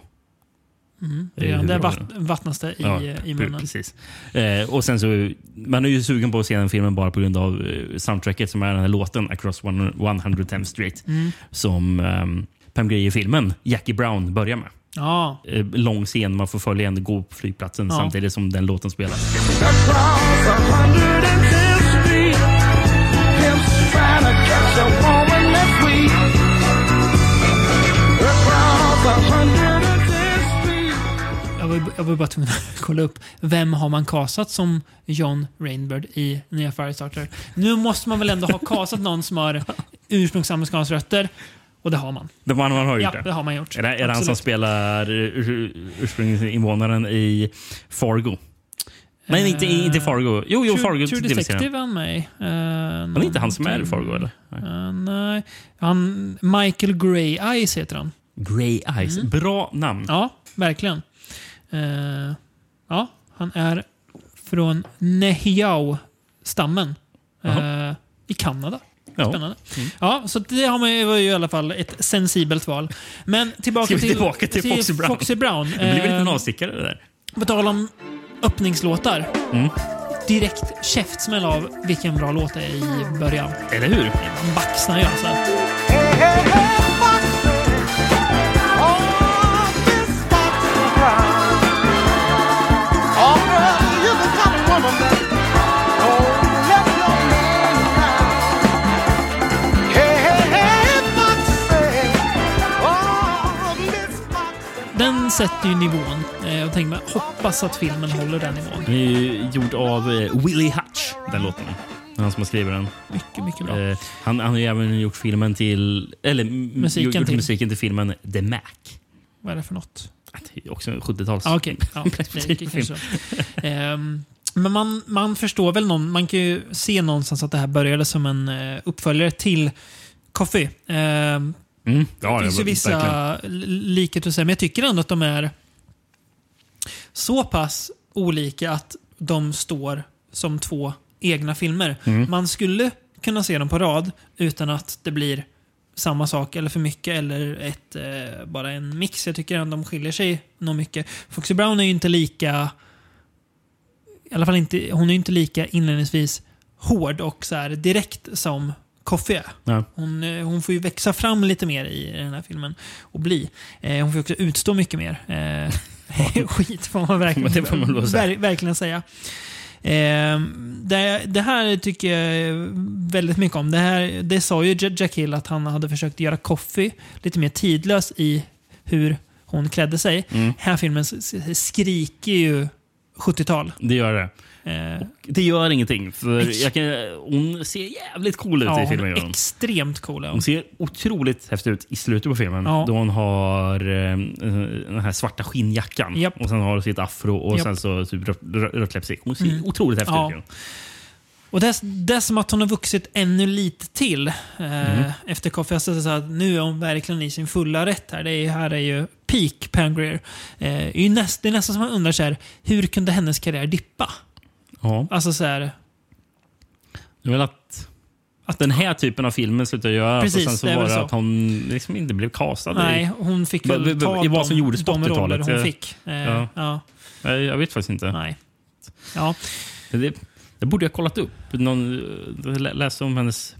Mm. Det är Ja, där huvudrollen. vatt, vattnas det i, Ja, i munnen. Precis. Eh, och sen så, man är ju sugen på att se den filmen bara på grund av eh, soundtracket som är den här låten Across 110th Street. Mm. Som um, Pam Grier-filmen Jackie Brown börjar med. Ja. Eh, lång scen, man får följa en gå på flygplatsen Ja. samtidigt som den låten spelas. Jag var, jag var bara tvungen att kolla upp. Vem har man kasat som John Rainbird i nya Firestarter? Nu måste man väl ändå ha kasat någon som har ursprungsamerikanska rötter. Och det har man. Det man, man har gjort Ja, det. det har man gjort. Är det, är det han som spelar ur, ursprungsinvånaren i Fargo? Nej, inte, inte Fargo. Jo, jo True, Fargo. True. Detective är han med i. Uh, Han är inte han som är i Fargo, eller? Nej. Uh, nej. Han, Michael Grey Eyes heter han. Grey Eyes. Mm. Bra namn. Ja, verkligen. Eh, ja, han är från Nehiao-stammen eh, i Kanada. Ja. Spännande. Ja, så det har man ju, var ju i alla fall ett sensibelt val. Men tillbaka Ska vi till, tillbaka till Foxy Brown? Foxy Brown. Det blir väl Eh, lite avstickare det där. På tal om öppningslåtar. Mm. Direkt käftsmäll av vilken bra låt det är i början. Eller hur? Man baxnar ju alltså. Sätter ju nivån. Eh, och tänker man, hoppas att filmen håller den nivån. Den är ju gjord av eh, Willie Hutch, den låten. Han som har skrivit den. Mycket, mycket bra. Eh, han, han har ju även gjort filmen till... Eller Musiken gjort till. musiken till filmen The Mac. Vad är det för något? Det är också en 70-tals... Ah, Okej, ja, det. Men man, man förstår väl någon, man kan ju se någonstans att det här började som en eh, uppföljare till Coffee. Ehm, Mm. det Ja, finns ju det, vissa likheter, så här, men jag tycker ändå att de är så pass olika att de står som två egna filmer. Mm. Man skulle kunna se dem på rad utan att det blir samma sak eller för mycket eller ett, eh, bara en mix. Jag tycker ändå de skiljer sig nog mycket. Foxy Brown är ju inte lika i alla fall inte, hon är inte lika inledningsvis hård och så här direkt som Coffee är. Ja. Hon, eh, hon får ju växa fram lite mer i den här filmen och bli. Eh, hon får också utstå mycket mer. Eh, skit får man verkligen, Det får man ver, verkligen säga. Eh, det, det här tycker jag väldigt mycket om. Det, här, det sa ju Jack Hill att han hade försökt göra Coffee lite mer tidlös i hur hon klädde sig. Mm. Här filmen skriker ju 70-tal. Det gör det. Eh, Det gör ingenting. För jag kan, hon ser jävligt cool ut ja, i hon filmen. är hon. extremt cool. är Hon ser otroligt häftig ut i slutet på filmen. Ja. Då hon har eh, den här svarta skinnjackan. Japp. Och sen har hon sitt afro och Japp. sen så typ rött, rött, läppstick. Hon ser Mm. otroligt häftig Ja. ut. Och det, är- det är som att hon har vuxit ännu lite till eh, Mm. efter Coffee. Nu är hon verkligen i sin fulla rätt här. Det är, här är ju peak Pam Grier. Eh, det är näst, det är nästan som man undrar så här, hur kunde hennes karriär dippa? Ja. Alltså så här, Det är väl att, att den här typen av filmer slutade göra. Precis, och sen så det var det så. att hon liksom inte blev castad. nej, i, hon fick Va- väl ta i vad som de, gjordes på de roller 80-talet. hon Eh, fick. Eh, ja. ja. Jag vet faktiskt inte. Nej. Ja. Det, det borde jag kollat upp. Någon, eh, lä- läsa om hennes...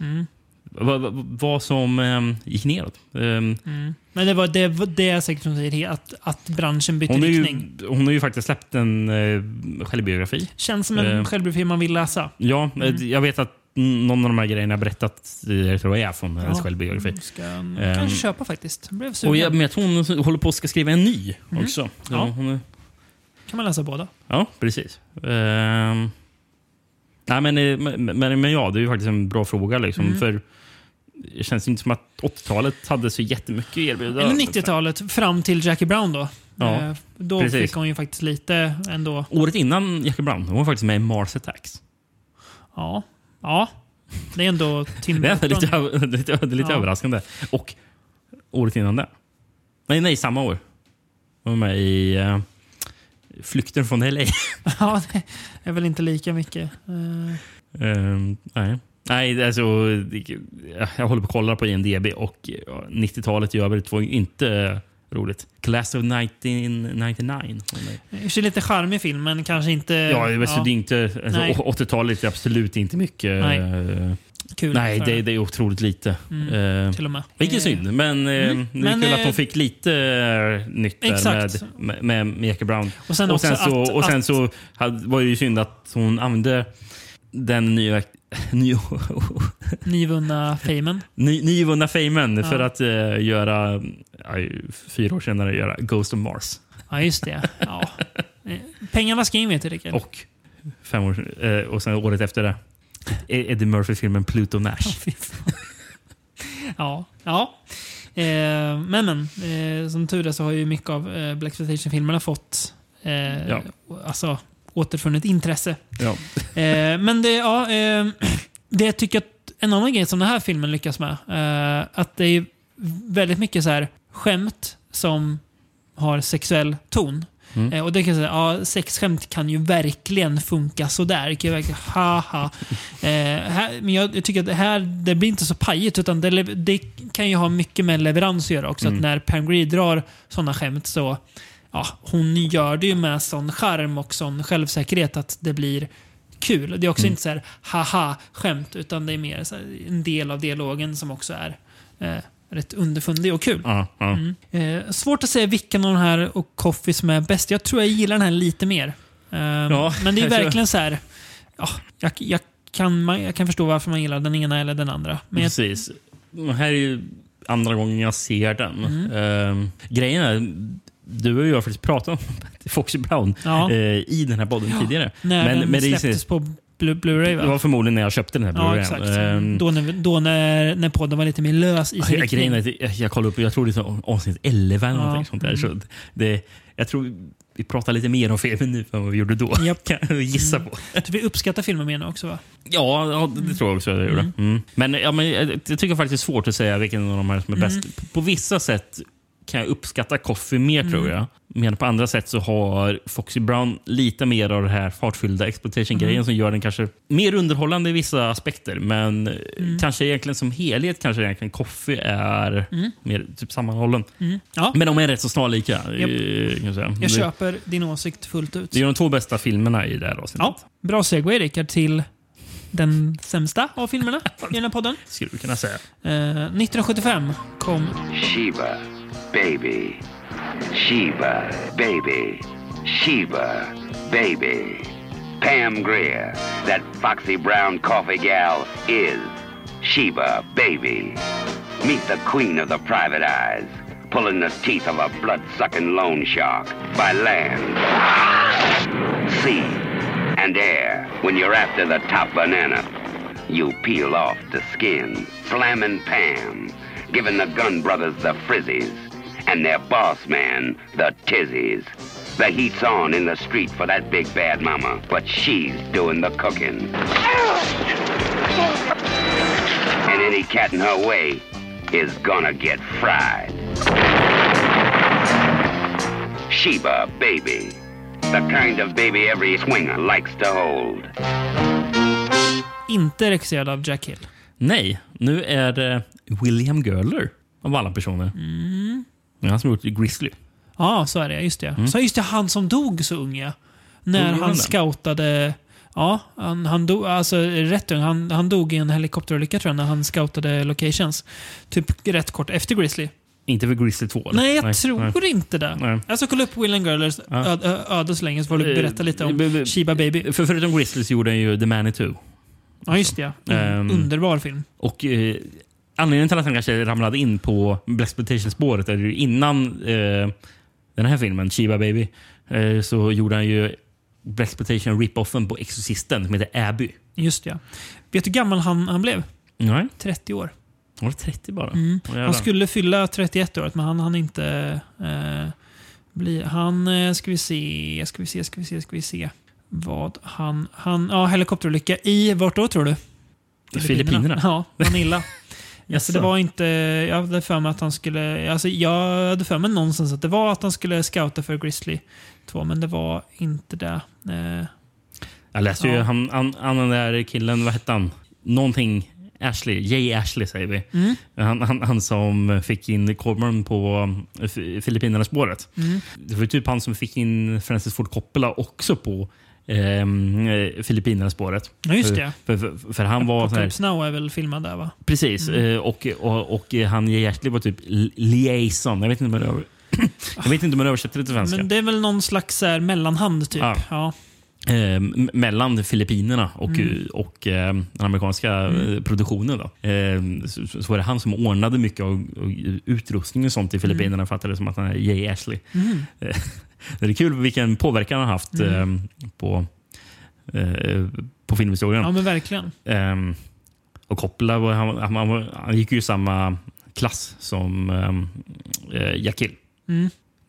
Mm. Vad, vad, som um, gick neråt. Ehm, Mm. Men det var det, det är säkert som säger, att, att branschen bytte hon, riktning. ju, hon har ju faktiskt släppt en uh, självbiografi. Känns som en Eh. självbiografi man vill läsa. Ja, Mm. eh, jag vet att någon av de här grejerna jag berättat eh, jag tror jag är från hennes Ja. självbiografi. Ska Ehm, kanske köpa faktiskt. Blev Och jag, men jag tror hon håller på att ska skriva en ny Mm. också. Så Ja. Hon är, kan man läsa båda. ja, precis. Ehm, nej, men, eh, men, men, men ja, det är ju faktiskt en bra fråga. Liksom, Mm. För det känns inte som att 80-talet hade så jättemycket att erbjuda. Eller 90-talet fram till Jackie Brown då. Ja, Eh, då precis. fick hon ju faktiskt lite ändå. Året innan Jackie Brown hon var faktiskt med i Mars Attacks. Ja. Ja. Det är ändå Tim Det är lite, över- lite, lite Ja. överraskande. Och året innan det. Nej, nej, samma år. Hon var med i uh, Flykten från LA. ja, det är väl inte lika mycket. Eh, Ehm, nej. Nej, alltså, det- jag håller på att kolla på IMDB och ja, 90-talet i övrigt var ju inte roligt. Class of 1999. I och för sig lite charmig film, men kanske inte... Ja, det är ja, det är inte, alltså, Nej. 80-talet är absolut inte mycket. Nej. eh, kul. nej det, det är otroligt lite. Mm, Eh, till och med. Vilken Eh, synd, men eh, mm. det är Men, kul eh, att de fick lite eh, nytt där med, med, med Jackie Brown. Och sen och sen så, att- och sen att- så hade, var det ju synd att hon använde den nya, ny, Nyvunna famen. ny, nyvunna famen Ja. för att eh, göra, ja, fyra år senare, göra Ghost of Mars. Ja, just det. Ja. Eh, Pengarna ska in vet du, Rickard. Och fem år, eh, och sen året efter det, Eddie Murphy-filmen Pluto Nash. Fan. ja. ja. Eh, men men, eh, som tur är så har ju mycket av eh, Black filmerna fått eh, Ja. alltså, återfunnit intresse. Ja. Eh, men det, ja, eh, det tycker att en annan grej som den här filmen lyckas med, eh, att det är väldigt mycket så här skämt som har sexuell ton. Mm. Eh, och det kan jag säga, ja, sexskämt kan ju verkligen funka sådär. Det kan ju verkligen, haha. Eh, här, men jag, jag tycker att det här, det blir inte så pajigt, utan det, det kan ju ha mycket med leverans att göra också. Mm. Att när Pam Grier drar sådana skämt så, ja, hon gör det ju med sån charm och sån självsäkerhet att det blir kul. Det är också Mm. inte så här haha-skämt, utan det är mer här, en del av dialogen som också är eh, rätt underfundig och kul. Ja, ja. Mm. Eh, svårt att säga vilken av de här och Coffee som är bäst. Jag tror jag gillar den här lite mer. Eh, Ja, men det är verkligen så här. Ja, jag, jag, kan, man, jag kan förstå varför man gillar den ena eller den andra. Men Precis. Det här är ju andra gången jag ser den. Mm. Ehm, grejen är, du och jag har faktiskt pratat om Foxy Brown Ja. eh, i den här podden tidigare. När den det är- släpptes på Blu- Blu-ray va? Det var förmodligen när jag köpte den här Ja, Blu-rayen. exakt. Ehm, då när, då när, när podden var lite mer lös i sin Ja, riktning. jag, jag kollade upp, jag tror det är avsnitt 11 eller Ja. sånt där. Mm. Så det, jag tror vi pratar lite mer om filmen nu än vad vi gjorde då. Kan jag gissa på. Så vi uppskattar filmen mer nu också va? Ja, ja det tror jag också jag gjorde. Mm. Men, ja, men jag, jag tycker faktiskt det är svårt att säga vilken av de här som är Mm. bäst. På, på vissa sätt kan jag uppskatta Coffee mer Mm. tror jag. Men på andra sätt så har Foxy Brown lite mer av det här fartfyllda exploitation-grejen Mm. som gör den kanske mer underhållande i vissa aspekter. Men Mm. kanske egentligen som helhet kanske egentligen Coffee är Mm. mer typ sammanhållen. Mm. Ja. Men de är rätt så snarlika. Japp. eh, kan jag. Jag Det- köper din åsikt fullt ut. Det är de två bästa filmerna i det här avsnittet. Ja, bra segway Rickard till den sämsta av filmerna i den här podden. Skulle du kunna säga. Eh, 1975 kom Sheba, baby. Sheba, baby. Sheba, baby. Pam Greer, that foxy brown coffee gal, is Sheba, baby. Meet the queen of the private eyes, pulling the teeth of a blood-sucking loan shark by land, sea, and air. When you're after the top banana, you peel off the skin. Flamin' Pam, giving the Gun Brothers the frizzies, and their boss man the tizzies. The heat's on in the street for that big bad mama, but she's doing the cooking. And any cat in her way is gonna get fried. Sheba, baby. The kind of baby every swinger likes to hold. inte regisserad av Jack Hill. Nej, nu är det William Görler av alla personer. Mm. Det är han som gjort Grizzly. Ja, så är det. Just det. Så just det, han som dog så ung ja. När han scoutade... Ja, han, han dog, alltså rätt ung. Han, han dog i en helikopterolycka tror jag, när han scoutade locations. Typ rätt kort efter Grizzly. Inte för Grizzly 2? eller? Nej, jag tror nej. inte det. Nej. Jag ska kolla upp William Gurlers Ja. ö- ö- öde så länge, så får du Eh, berätta lite om Shiba Baby. För förutom Grizzly så gjorde han ju The Manitou. Ja, just det. ja. Ehm, Underbar film. Och eh, anledningen till att han kanske ramlade in på Blaxploitation-spåret är ju innan eh, den här filmen, Shiba Baby, eh, så gjorde han ju Blaxploitation rip-offen på Exorcisten som heter Abby. Just ja. Vet du hur gammal han, han blev? Nej, 30 år. var det 30 bara? Mm. Han skulle fylla 31 året, men han hann inte eh, bli... Han... Eh, ska vi se, ska vi se, ska vi se, ska vi se. Vad han... han ja, helikopterolycka i... Vart då tror du? Filippinerna? Ja, Manila. alltså, det var inte... Jag hade för mig att han skulle... Alltså, jag hade för mig någonstans att det var att han skulle scouta för Grizzly 2, men det var inte det. Eh, Jag läste ju Ja. han, han, han den där killen, vad hette han? Någonting Ashley, Jay Ashley säger vi. Mm. Han, han, han som fick in Corman på F- Filippinerna-spåret. Mm. Det var ju typ han som fick in Francis Ford Coppola också på eh, Filippinerna-spåret. Just det. För, för, för, för han var... Apocalypse Now är väl filmad där va? precis. Mm. eh, Och, och, och han Ashley var typ li- liaison. Jag vet inte om jag, över- jag vet inte om jag översätter det till svenska. Men det är väl någon slags här, mellanhand typ. Ja. Ja. Eh, mellan Filippinerna och, Mm. och eh, den amerikanska eh, produktionen. Då. Eh, så, så var det han som ordnade mycket av, av utrustning och sånt i Filippinerna. Mm. Fattade det som att han är Jay Ashley. Mm. Eh, det är kul vilken påverkan han har haft Mm. eh, på, eh, på filmhistorien. ja, men verkligen. Ehm, och Coppola han, han, han, han gick ju i samma klass som um, Jack Hill.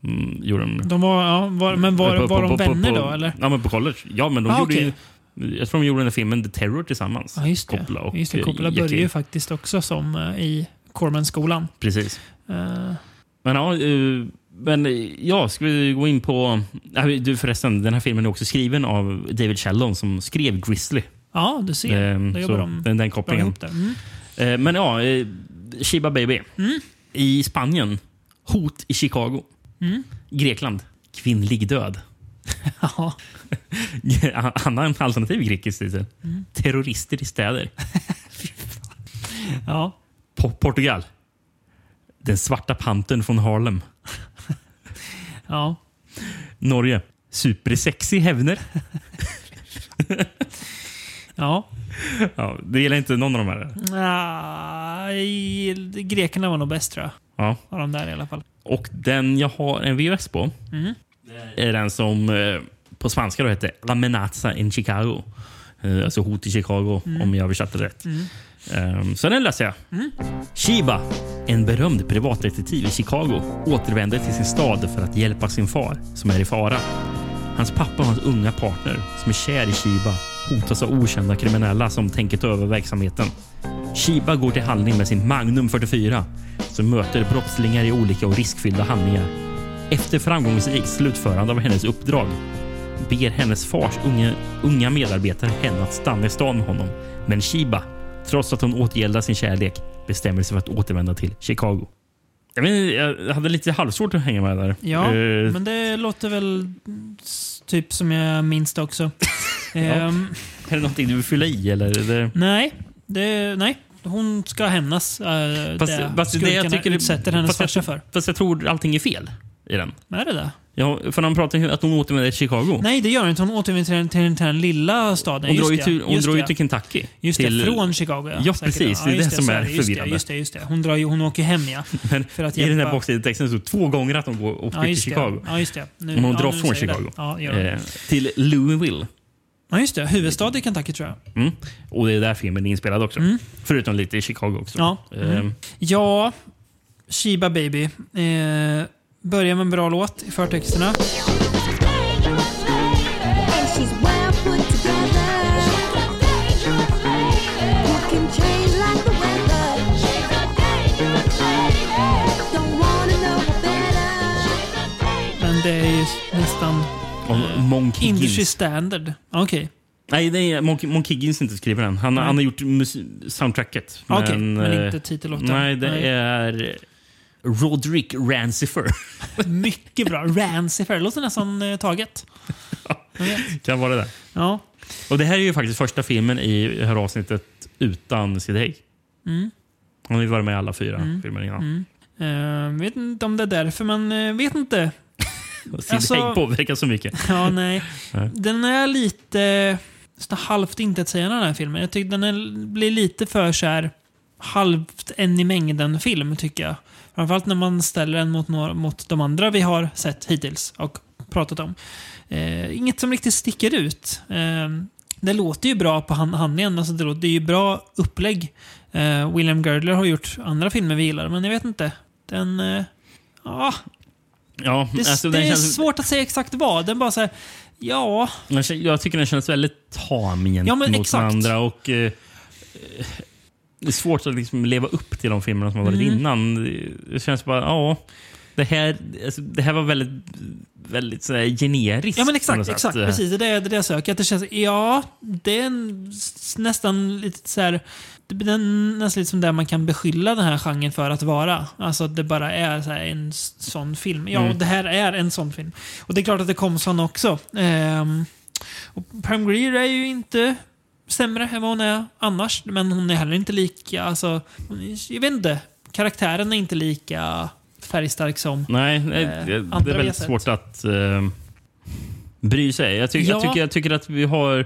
Mm. Gjorde de. De var, ja, var, men var, På- var på- de på- vänner då eller? Ja, men på college. Ja, men de Ah, gjorde okej. ju, Jag tror de gjorde den här filmen The Terror tillsammans. Ja, just det. Coppola och just det. eh, Coppola började ju faktiskt också som eh, i Corman-skolan. Precis. Eh, Men ja, eh, men ja, ska vi gå in på... Du förresten, den här filmen är också skriven av David Sheldon som skrev Grizzly. ja, du ser. Ehm, jobbar de den, den kopplingen. ihop där. Mm. Men ja, Shiba Baby. Mm. I Spanien, hot i Chicago. Mm. Grekland, kvinnlig död. Ja. En alternativ grekisk titel. Mm. Terrorister i städer. ja. Po- Portugal. Den svarta pantern från Harlem. Ja. Norge. Supersexy hävner. Ja. Ja, det gillar inte någon av de här. Nej, grekerna var nog bäst tror jag. Ja. av de där i alla fall. Och den jag har en VHS på Mm. är den som eh, på svenska då heter La Menazza in Chicago. Eh, Alltså hot i Chicago, Mm. om jag översatte rätt. Ehm, Så den läser jag. Mm. Shiba, en berömd privatdetektiv i Chicago, återvänder till sin stad för att hjälpa sin far som är i fara. Hans pappa och hans unga partner som är kär i Shiba hotas av okända kriminella som tänker ta över verksamheten. Shiba går till handling med sin Magnum 44 som möter brottslingar i olika och riskfyllda handlingar. Efter framgångsrikt slutförande av hennes uppdrag ber hennes fars unga, unga medarbetare henne att stanna i stan med honom. Men Shiba, trots att hon återgäldar sin kärlek, bestämmer sig för att återvända till Chicago. Jag, vet, jag hade lite halvsvårt att hänga med där. Ja, Eh, men det låter väl typ som jag minns det också. Ehm, Är det någonting du vill fylla i? Eller? är Det... nej, det, nej, hon ska hämnas. Äh, Fast, det fast det jag tycker utsätter hennes farsa för. Fast jag tror allting är fel i den. Är det det? Ja, för de pratar ju att hon återvänder till Chicago. Nej, det gör hon inte. Hon återvänder till, till, till den lilla staden. Hon Just drar ju det, till, hon drar ju det. till Kentucky. Just till, det, från Chicago. Ja, säkert. precis. Det är just det som är det. Just det, förvirrande. Just det, just det. Hon, drar ju, hon åker hem, ja. Men För att I den här baksidetexten så två gånger att hon går, åker Ja, till det. Chicago. Ja, just det. Nu- Men hon ja, drar från det. Chicago. Ja, gör eh, till Louisville. Ja, just det. Huvudstad i Kentucky, tror jag. Mm. Och det är där filmen är inspelad också. Förutom lite i Chicago också. Ja. Eh, Mm. Ja, Shiba Baby. Eh, börjar med en bra låt i förtexterna. Och Monk industry Higgins. standard. Okej. Nej, det är Monk, Monk Higgins inte skriver den. Han, Nej. han har gjort soundtracket. Okej, men eh, inte titellåten. Nej, det Nej. är Roderick Rancifer. Mycket bra. Rancifer. Låter nästan eh, taget. Kan vara det. Ja. Och det här är ju faktiskt första filmen i det här avsnittet utan Sid Haig. Mm. Han har ju varit med i alla fyra Mm. filmer innan. Mm. Eh, vet inte om det är därför, men eh, vet inte. Och Sid Alltså- Haig påverkar så mycket. Ja, nej. Den är lite halvt intetsägande den här filmen. Jag tycker den är, blir lite för så här halvt en i mängden film tycker jag. Framförallt när man ställer den mot, några, mot de andra vi har sett hittills och pratat om. Eh, inget som riktigt sticker ut. Eh, det låter ju bra på hand, handlingen. Alltså det, låter, det är ju bra upplägg. Eh, William Girdler har gjort andra filmer vi gillar, men jag vet inte. Den... Eh, ja, Ja, det, alltså, det är känns, svårt att säga exakt vad. Den bara så ja... jag tycker den känns väldigt tam Ja, gentemot exakt. varandra. Och, eh, eh, det är svårt att liksom leva upp till de filmerna som har varit Mm. innan. Det känns bara, ja. Det här, alltså, det här var väldigt, väldigt sådär generiskt. Ja men exakt, exakt. Precis. Det är det, jag söker. Att det känns, ja, det är en, nästan lite så här, det är nästan lite som där man kan beskylla den här genren för att vara. Alltså att det bara är en sån film. Ja, Mm. och det här är en sån film. Och det är klart att det kom sån också. Ehm, och Pam Grier är ju inte sämre än vad hon är annars. Men hon är heller inte lika, alltså, jag vet inte. Karaktären är inte lika färgstark som Nej, nej eh, det, det är väldigt svårt att eh, bry sig. Jag, ty Ja. jag, tycker, jag tycker att vi har...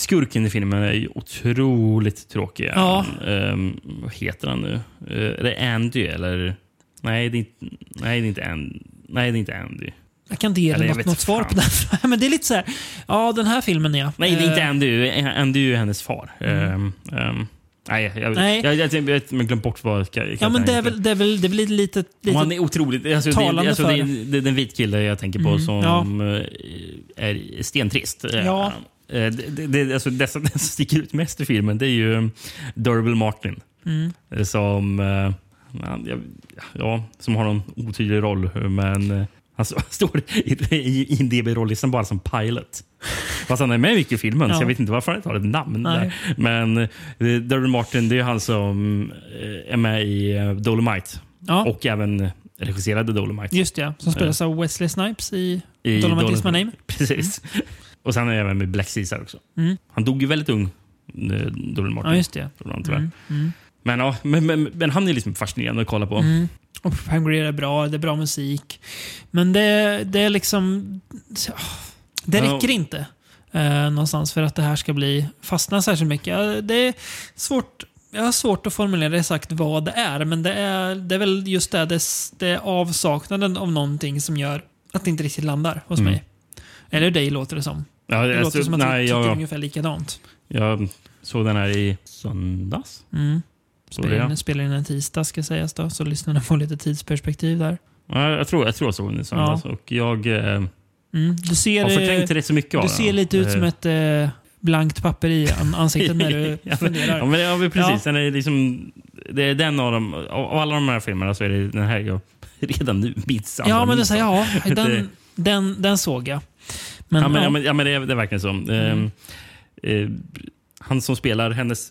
Skurken i filmen är ju otroligt tråkig. Ja. Ehm, vad heter han nu? Uh, är det Andy eller? Nej, det är inte, nej, det är inte Andy. Nej, det är inte Andy. Jag kan inte ge dig något, något svar på den. Men det är lite så här, ja den här filmen ja. Nej, det är inte Eh, Andy. Andy är ju hennes far. Ehm, ehm, nej, jag, Nej. Jag, jag, jag, jag, jag glömt bort vad jag Ja men det är väl, det är väl, det är väl lite, lite, lite Han är otroligt... Alltså, det, talande alltså, det, för- är- det är en vit kille jag tänker på Mm, som ja. eh, är stentrist. Ja. Eh, Det, det, alltså, det som sticker ut mest i filmen det är ju um, Durable Martin. Mm. eh, Som, eh, jag- ja, som har någon otydlig roll. Men han står i, i IMDB-rollistan bara som pilot. Fast han är med mycket i filmen, Ja. så jag vet inte varför han inte har ett namn. Nej. Där. Men Durable Martin det är han som är med i Dolomite. Ja. Och även regisserade Dolomite. Just det, som spelas av Wesley Snipes i, I Dolomite is my name. Precis. Och sen är jag även med Black Caesar också. Mm. Han dog ju väldigt ung, eh, Dolly Martin. Ja, just det. Mm, mm. Men, ja, men, men, men han är liksom fascinerande att kolla på. Mm. Och Grier är bra, det är bra musik. Men det, det är liksom... Det Ja. räcker inte eh, någonstans för att det här ska bli fastna särskilt mycket. Ja, Det är svårt jag har svårt att formulera exakt vad det är, men det är, det är väl just det, det, är- det är avsaknaden av någonting som gör att det inte riktigt landar hos Mm. mig. Eller dig låter det som. Ja, Det låter som att nej, du tycker jag, ungefär likadant. jag såg den här i söndags. Mm. Så Spelar, ja. in, en tisdag ska sägas då, så lyssnarna får lite tidsperspektiv där. Ja, jag, tror, jag tror jag såg den i söndags. Och jag eh, Mm. Du ser, har eh, förträngt rätt så mycket av du den. ser lite ut som Eh, ett eh, blankt papper i an- ansiktet när du ja, funderar. ja, men, ja, men precis. Ja. Den är liksom, det är den av dem, av alla de här filmerna så är det den här jag redan nu minns. Ja, men det av. ja. Den, den, den såg jag. Men, ja, men, ja. men, ja, men det, är, det är verkligen så. Ehm, eh, han som spelar hennes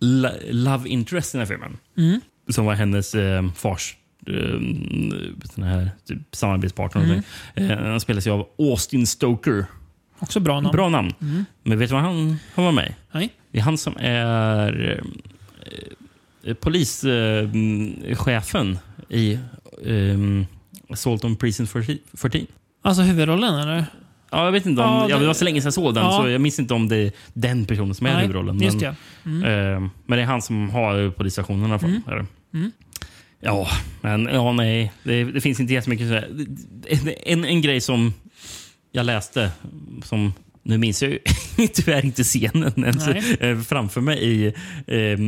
lo- love interest i den här filmen, Mm. som var hennes eh, fars eh, här, typ, samarbetspartner. Mm. Mm. Eh, han spelas ju av Austin Stoker. Också bra namn. Bra namn. Mm. Men vet du vad han, han var med? Nej. Det är han som är eh, polischefen i um, Assault on Prison 14. Alltså huvudrollen eller? Ja, jag vet inte om, Ja, det- det var så länge sedan jag såg den, Ja. så jag minns inte om det är den personen som är Nej, huvudrollen. men, det. Mm. eh, men det är han som har polisstationen i alla fall. Mm. Mm. Ja, men ja, nej. Det, det finns inte jättemycket. så här- En, en, grej som jag läste, som nu minns jag ju tyvärr inte scenen ens Nej. eh, framför mig i, eh,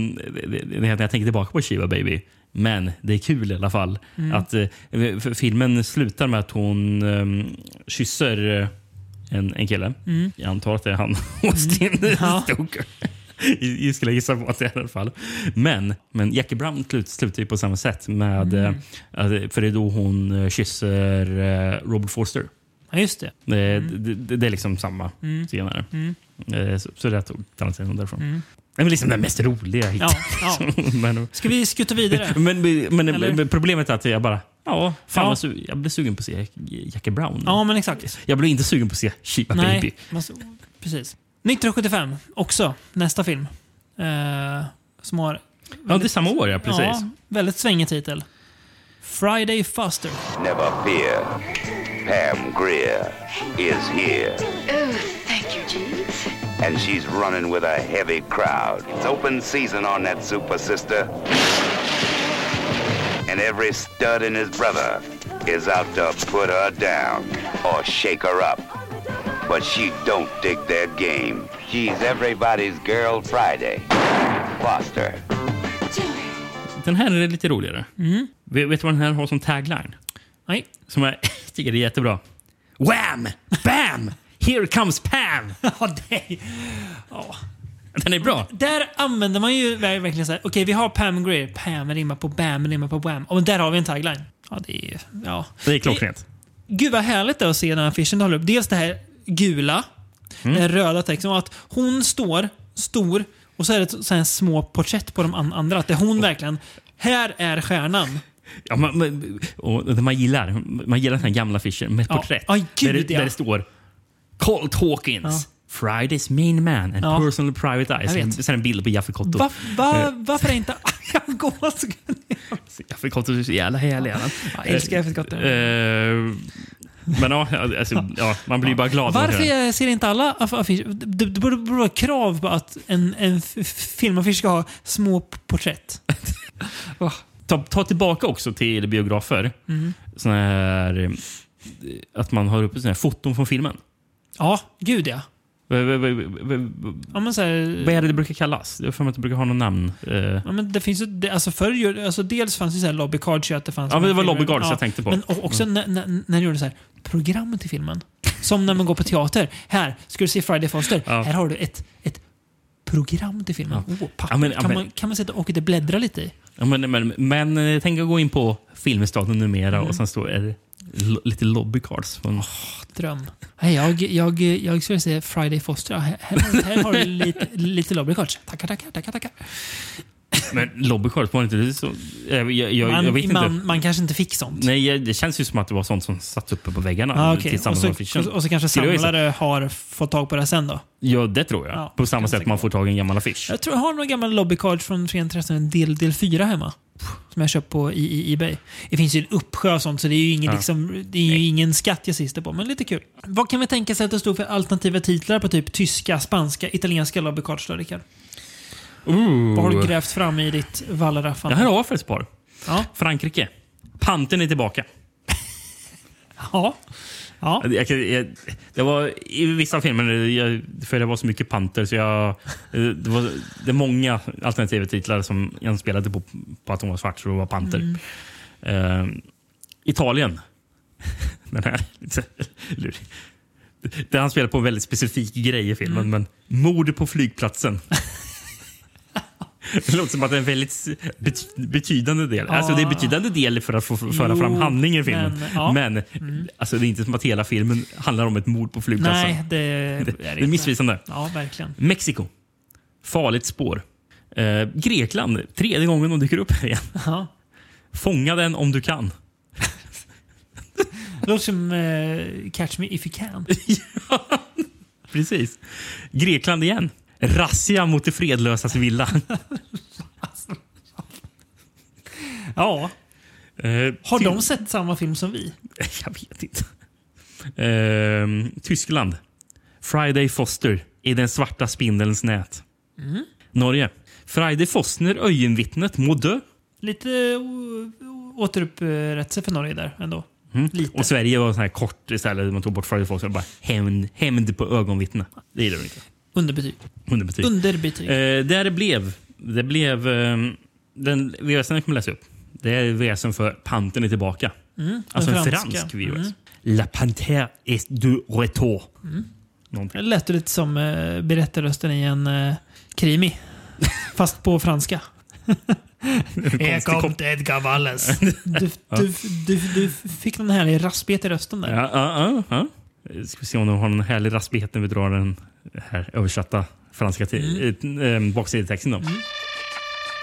när jag tänker tillbaka på Shiva Baby. Men det är kul i alla fall. Mm. att eh, Filmen slutar med att hon eh, kysser en, en kille. Mm. Jag antar att det är han, Austin Ja. Stoker. Jag skulle gissa på att det är i alla fall. Men, men Jackie Brown slut, slutar ju på samma sätt. Med, Mm. eh, för det är då hon eh, kysser eh, Robert Forster. Ja, just det. Det, det, det, det är liksom samma Mm. senare. Mm. Så, så det tog den därifrån. Mm. Det är liksom den mest roliga Ja, ja. men, Ska vi skutta vidare? men, men, men problemet är att jag bara... Ja, fan Ja. su- jag blir sugen på att se Jackie Brown. Ja, men exakt. Jag blir inte sugen på att se Baby. Nej, man- precis. 1975, också nästa film. Eh, som har... Ja, det är samma år, ja. Precis. Ja, väldigt svängig titel. Friday Faster. Never fear. Pam Greer is here. Oh, thank you, Jeeves. And she's running with a heavy crowd. It's open season on that super sister. And every stud and his brother is out to put her down or shake her up. But she don't dig their game. She's everybody's girl Friday. Foster. Den här är lite roligare. Mm. Vet, vet du vad den här har som tagline? Nej. Som jag tycker är jättebra. Wham! Bam! Here comes Pam! ja, det ja. Den är bra. Där använder man ju ver- verkligen så här. Okej, vi har Pam Greer. Pam rimmar på Bam rimmar på Wham. Och där har vi en tagline. Ja, det är... Ja. Det är klockrent. Gud vad härligt det är att se den här affischen håller upp. Dels det här gula, Mm. den röda texten och att hon står stor och så är det så här små porträtt på de an- andra. Att det är hon verkligen. Här är stjärnan. Ja, man, man, och man gillar man gillar den här gamla affischen med Ja. porträtt. Aj, gud, där, det, ja. där det står Colt Hawkins, Ja. Fridays main man and Ja. personal private eyes. Jag vet. Sen en bild på Jaffe Kotto. Va, va, Eh, varför är inte... Går så... Jaffe Kotto är så jävla härlig. Jag älskar Jaffe Kotto. Eh, men ja, alltså, ja, man blir ju bara glad. Varför ser inte alla aff- affischer... Det, borde vara krav på att en, en filmaffisch ska ha små porträtt. ta, ta tillbaka också till biografer. Mm. Här, eh, att man har uppe såna här foton från filmen. Ja, gud ja. Ja, men så här, vad är det det brukar kallas? Jag har för mig att det brukar ha något namn. Eh, Ja, men det finns ju, det, alltså förr, alltså dels fanns det så här lobby cards, ju att det fanns... Ja, men det var filmer- lobby cards jag tänkte på. Men också Mm. när, när, när du gjorde så här, program till filmen. Som när man går på teater. Här, ska du se Friday Foster? Ja. Här har du ett, ett program till filmen. Ja. Oh, papper. Ja, men- ja, kan, men- man, kan man sitta och bläddra lite i? Ja, men, men, men eh, tänk att gå in på Filmstaden numera Mm. och sen står det lite lobbycards. Från, Dröm. Hey, jag, jag, jag skulle säga Friday Foster. Här, här, har du lite, lite lobbycards. Tackar, tackar, tackar, tackar men lobbycards, var inte det så? Jag, jag, jag, Man, jag vet man, inte. man kanske inte fick sånt. Nej, det känns ju som att det var sånt som satt uppe på väggarna. Ah, tillsammans och, så, och, så kanske samlare har fått tag på det sen då. Ja, det tror jag. Ja, på samma sätt man får tag i en gammal affisch. Jag tror jag har några gamla lobbycards från Föreningen del, del 4 hemma. Som jag köpt på i, i Ebay. Det finns ju en uppsjö och sånt, så det är ju ingen, Ja. liksom, det är ingen skatt jag sitter på, men lite kul. Vad kan vi tänka sig att det stod för alternativa titlar på typ tyska, spanska, italienska lobbycards då, Rickard? Ooh. Vad har du grävt fram i ditt Wallraffan? Jag har faktiskt ett par. Ja. Frankrike. Panten är tillbaka. Ja. ja. Jag, jag, det var i vissa filmer, jag, för det var så mycket panter, så jag, det, var, det är många alternativa titlar som jag spelade på, på att de var svart, så det var panter. Eh, Italien. Den här. Där han spelar på en väldigt specifik grej i filmen, men mord på flygplatsen. Det låter som att det är en väldigt bet- betydande del. Alltså det är en betydande del för att få föra fram handlingen i filmen. men, ja. Men alltså, det är inte som att hela filmen handlar om ett mord på flygplatsen. Nej, det, är det, det är missvisande. Ja, verkligen. Mexiko. Farligt spår. Eh, Grekland. Tredje gången de dyker upp här igen. Ja. Fånga den om du kan. Det låter som eh, Catch Me If You Can. Precis. Grekland igen. Razzia mot det fredlösas villa. Ja. Eh, Har de sett samma film som vi? Jag vet inte. Eh, Tyskland. Friday Foster i den svarta spindelns nät. Mm. Norge. Friday Foster, öjenvittnet, må dö. Lite återupprättelse för Norge där ändå. Mm. Lite. Och Sverige var så här kort istället. Man tog bort Friday Foster och bara hämnd, hämnd på ögonvittne. Det gillar vi inte. Underbetyg. Underbetyg. Underbetyg. Eh, där det blev, det blev eh, den VHSen jag kommer läsa upp. Det är VHSen för Panten är tillbaka. Mm, alltså en fransk VHS. Mm. La Panthère est du retour. Mm. Någonting. Det lät lite som eh, berättarrösten i en eh, krimi. Fast på franska. Här kom Edgar Wallace. Du, du, du, du fick någon härlig raspighet i rösten där. Ja, ja, ja. Ska vi se om de har någon härlig raspighet när vi drar den här översatta franska till Mm. mm. äh, baksidetexten. Då.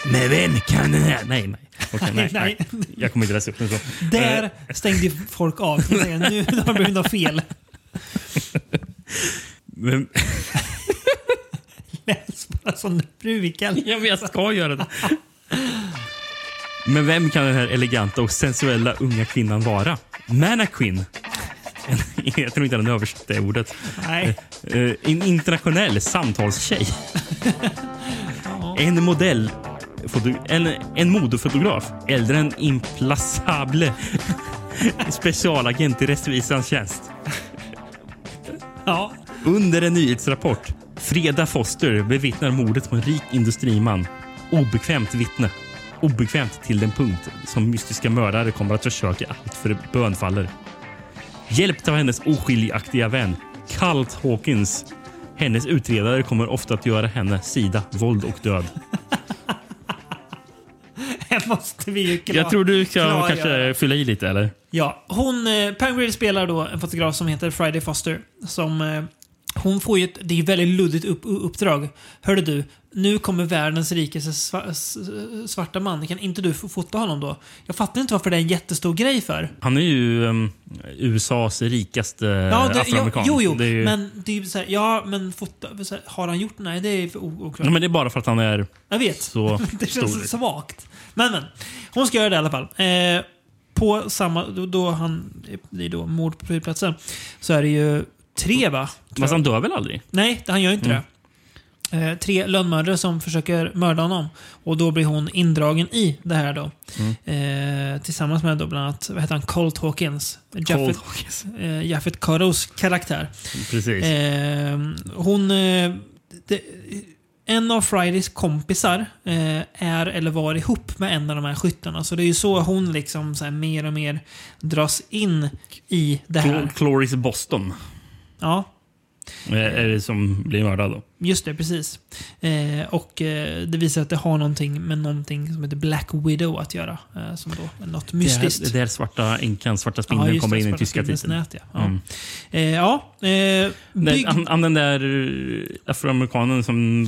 Men vem kan den här? Nej, nej. Okej, nej, nej. Nej. Jag kommer inte läsa upp den så. Där Eh, stängde folk av. Nu har det blivit fel. men, Läs bara som du brukar. Ja, men jag ska göra det. Men vem kan den här eleganta och sensuella unga kvinnan vara? Mannequin. En- Jag tror inte den översatte det ordet. Nej. Eh, En internationell samtalstjej. En modell. En, en modefotograf. Äldre än implacable. Specialagent i rättvisans tjänst. Ja. Under en nyhetsrapport. Freda Foster bevittnar mordet på en rik industriman. Obekvämt vittne. Obekvämt till den punkt som mystiska mördare kommer att försöka allt för bönfaller. Hjälpt av hennes oskiljaktiga vän, Cult Hawkins. Hennes utredare kommer ofta att göra henne sida våld och död. Här måste vi ju klar, Jag tror du ska klargöra. kanske fylla i lite, eller? Ja, hon, eh, Pam Grier spelar då en fotograf som heter Friday Foster. Som, eh, hon får ju ett, det är väldigt luddigt upp, uppdrag. Hörde du, nu kommer världens rikaste svarta man. Kan inte du fota honom då? Jag fattar inte varför det är en jättestor grej för. Han är ju um, USAs rikaste Ja, det, ja, afroamerikan. jo, jo, Det ju, men det är ju så här, ja, men fota, här, har han gjort? Nej, det är för oklart. ja, men det är bara för att han är Jag vet. så det känns stor. svagt. Men, men. Hon ska göra det i alla fall. Eh, på samma... Då, då han... Det är då mord på flygplatsen. Så är det ju tre, va? Tror Fast han dör väl aldrig? Nej, han gör inte Mm. det. Eh, tre lönnmördare som försöker mörda honom. Och då blir hon indragen i det här då. Mm. Eh, tillsammans med då bland annat, vad heter han, Colt Hawkins. Jaffet, Hawkins. Eh, Jaffet karaktär. Precis. Eh, hon... Eh, det, en av Fridays kompisar eh, är eller var ihop med en av de här skyttarna. Så det är ju så hon liksom så mer och mer dras in i det här. Cl- Cloris Boston Ja, eh, är det som blir mördad då just det. Precis. Eh, och eh, det visar att det har någonting med någonting som heter Black Widow att göra. Eh, som då något mystiskt. Det är där svarta änkan, svarta spindeln, just kommer det, in i tyska titeln. nät, ja. Ja. Mm. Eh, ja eh, bygg... han, han den där afroamerikanen som...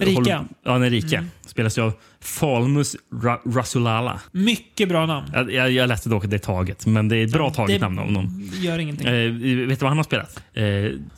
Rika. Håller, ja, den rika. Mm. Spelas av Falmus Ra Rasulala. Mycket bra namn. Jag, jag, jag läste dock det taget, men det är ett bra taget namn av honom. gör ingenting. Eh, vet du vad han har spelat? Eh,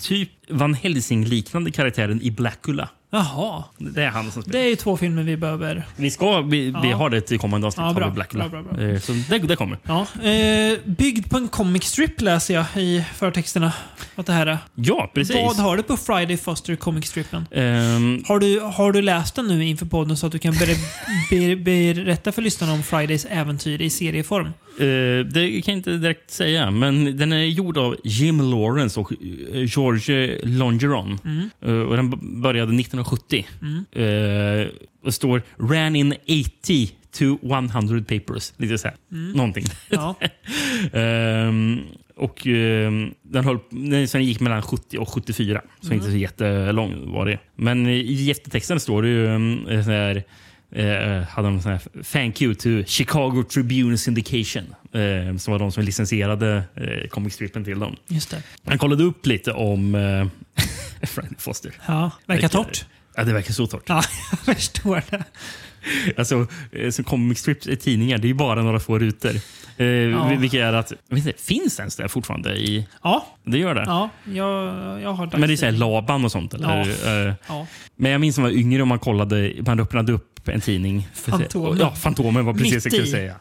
typ Van Helsing-liknande karaktären i Blackula. Jaha. Det är han som spelar. Det är ju två filmer vi behöver. Vi ska vi, vi Ja. har det till kommande avsnitt. Ja, har vi bra. Blackula. Bra, bra, bra. Eh, Så det, det kommer. Ja. Eh, byggd på en comic strip läser jag i förtexterna. Att det här är. Ja, precis. Vad har du på Friday Foster comic strippen? Ehm, Har du, har du läst den nu inför podden så att du kan ber, ber, berätta för lyssnarna om Fridays äventyr i serieform? Eh, det kan jag inte direkt säga, men den är gjord av Jim Lawrence och eh, George Longeron. Mm. Eh, och den b- började 1970. Eh, och står “Ran in 80 to 100 papers”. Lite så här. Mm. Någonting. Ja. Ehm, och ehm, den, höll, den sen gick mellan 70 och 74. Så Mm. inte så jättelång var det. Men i eftertexten står det ju um, här, eh, hade de sån här “Thank you to Chicago Tribune Syndication” eh, som var de som licensierade eh, comic strippen till dem. Just det. Han kollade upp lite om eh, Friday Foster. Ja, verkar torrt. Ja, det verkar så torrt. Ja, jag förstår det. Alltså, eh, så comic strips i tidningar, det är ju bara några få rutor. Eh, Ja. Vilket är att, jag inte, finns ens det fortfarande? i Ja, Det gör det? ja jag, jag har Men det är så här Laban och sånt? Eller? Ja. Eh, Ja. Men jag minns när man var yngre och man kollade, man öppnade upp en tidning. För Fantomen. Ja, Fantomen var precis det jag skulle säga.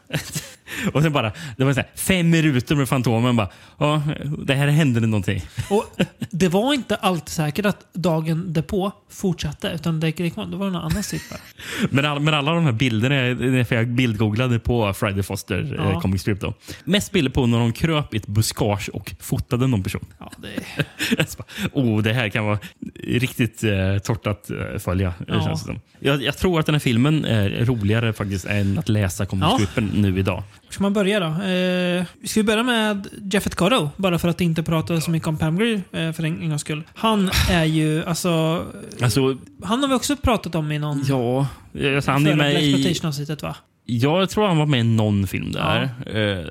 och sen bara, det var så här, fem rutor med Fantomen. Bara, ja, det här hände det någonting. Och det var inte alltid säkert att dagen därpå fortsatte, utan det, det, kom, det var någon annan sitt. Men, all, men alla de här bilderna, det för jag bildgooglade på Friday Foster Ja. eh, comic strip. Då. Mest bilder på när de kröp i ett buskage och fotade någon person. Ja, det, oh, det här kan vara riktigt eh, torrt att eh, följa. Ja. Jag, jag tror att den här filmen är roligare faktiskt än att läsa comic Ja. nu idag. Var ska man börja då? Eh, ska vi börja med Jeffet Cotto? Bara för att inte prata så mycket om Pam Grier eh, för en, en gångs skull. Han är ju, alltså... Alltså, Han har vi också pratat om i någon... ja, alltså, han är med i... Va? Jag tror han var med i någon film där. Eh,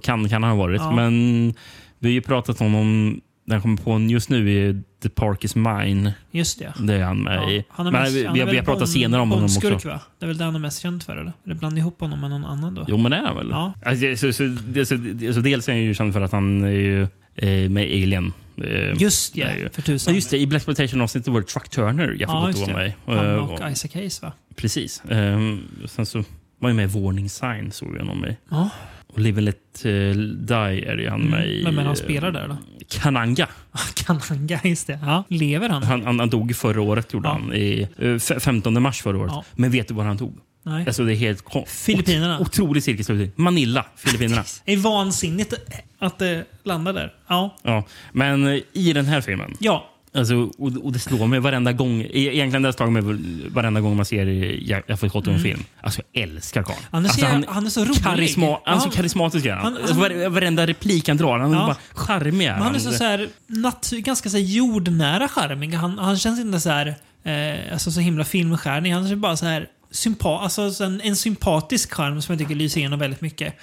kan, kan han ha varit. Ja. Men vi har ju pratat om honom, den kommer på just nu är The Park is Mine. Just det. Det är han med Ja, i. han är Men mest- vi, han är vi har pratat senare om honom Bondskurk, också. va? Det är väl det han är mest känd för eller? Eller blandar ihop honom med någon annan då? Jo, men det är han väl? Ja. Alltså, det- så, så, det- så, det- så dels är han ju känd för att han är ju eh, med i Alien. Eh, Just ja, är ju- för tusan. Ja, just det. I Blaxploitation-avsnittet var det Truck Turner jag Ja, ja, just var det. med. Han Eh, och Isaac Hayes va? Precis. Um, sen så var jag med i Warning Sign, såg jag honom med. Ja. Och Live and Let eh, Die är ju han med i. Är det han eh, spelar där då? Kananga. Kananga, just det. Ja. Lever han? Han, han, han dog ju förra året, gjorde Ja. han. I, eh, f- 15 mars förra året. Ja. Men vet du var han dog? Nej. Alltså det är helt Filippinerna. ot- Otrolig cirkus. Manila, Filippinerna. Det är vansinnigt att det landar där. Ja. ja. Men eh, i den här filmen. Ja. Alltså, och, och det slår mig varenda gång. e- Egentligen det har slagit mig varenda gång man ser Jeffrey Cotton Mm. film. Alltså jag älskar karln. Han är så alltså, jävla- han är så rolig. Karisma, han är så karismatisk är han. Han- Alltså, han- var, varenda replik han drar, han är Ja. bara charmig. är Men han är så, så här, nat- ganska så här jordnära charmig. Han, han känns inte så här, eh, alltså så himla filmstjärnig. Han är bara så här sympa alltså så en, en sympatisk charm som jag tycker lyser igenom väldigt mycket.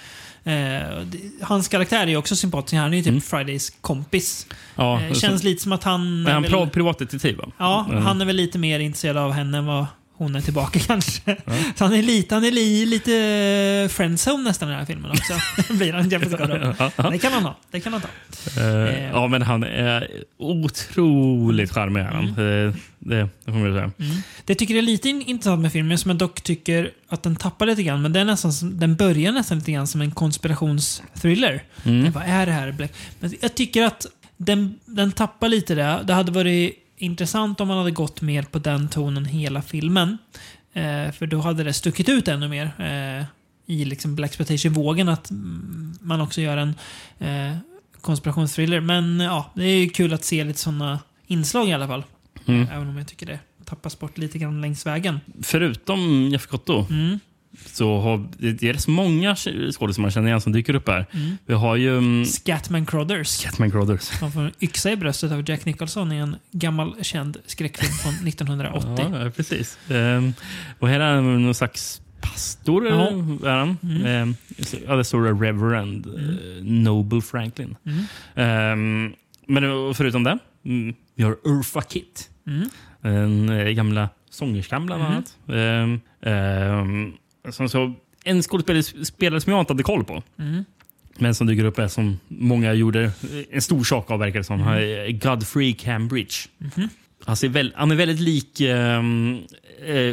Eh, hans karaktär är ju också sympatisk. Han är ju typ Fridays kompis. Mm. Ja, eh, så- känns lite som att han... Men han är är väl- privatdetektiv va? Ja, Mm. han är väl lite mer intresserad av henne än vad hon är tillbaka kanske. Så han är lite, han är li, lite friendzone nästan i den här filmen också. Blir han Jeffrey Scott. Det kan han ha. Det kan han ta. Eh, ja, men han är otroligt charmig. Mm. Eh, det, det får man säga. Det jag tycker är lite in- intressant med filmen, som jag dock tycker att den tappar lite grann, men det är nästan den börjar nästan lite grann som en konspirationsthriller. Mm. Vad är det här? Black? Men jag tycker att den, den tappar lite det. Det hade varit intressant om man hade gått mer på den tonen hela filmen. Eh, för då hade det stuckit ut ännu mer eh, i liksom Blaxploitation-vågen att mm, man också gör en eh, konspirationsthriller. Men ja, det är ju kul att se lite sådana inslag i alla fall. Mm. Även om jag tycker det tappas bort lite grann längs vägen. Förutom Jeff Cotto Mm. Så har det är rätt så många skådespelare man känner igen som dyker upp här. Mm. Vi har ju um, Scatman Crothers. Catman Crothers. Han får en yxa i bröstet av Jack Nicholson i en gammal känd skräckfilm från 1980. Ja, precis. Um, och här är han någon slags pastor. Ja. Är han. Mm. Ehm, ja, det står Reverend eh, Noble Franklin. Mm. Ehm, men förutom det, mm, vi har Urfa Kitt. Mm. Den eh, gamla sångerskan bland Mm. annat. Som så, en skådespelare som jag inte hade koll på. Mm. Men som dyker upp är som många gjorde en stor sak av verkar det som. Mm. Godfrey Cambridge. Han, ser väl, han är väldigt lik eh,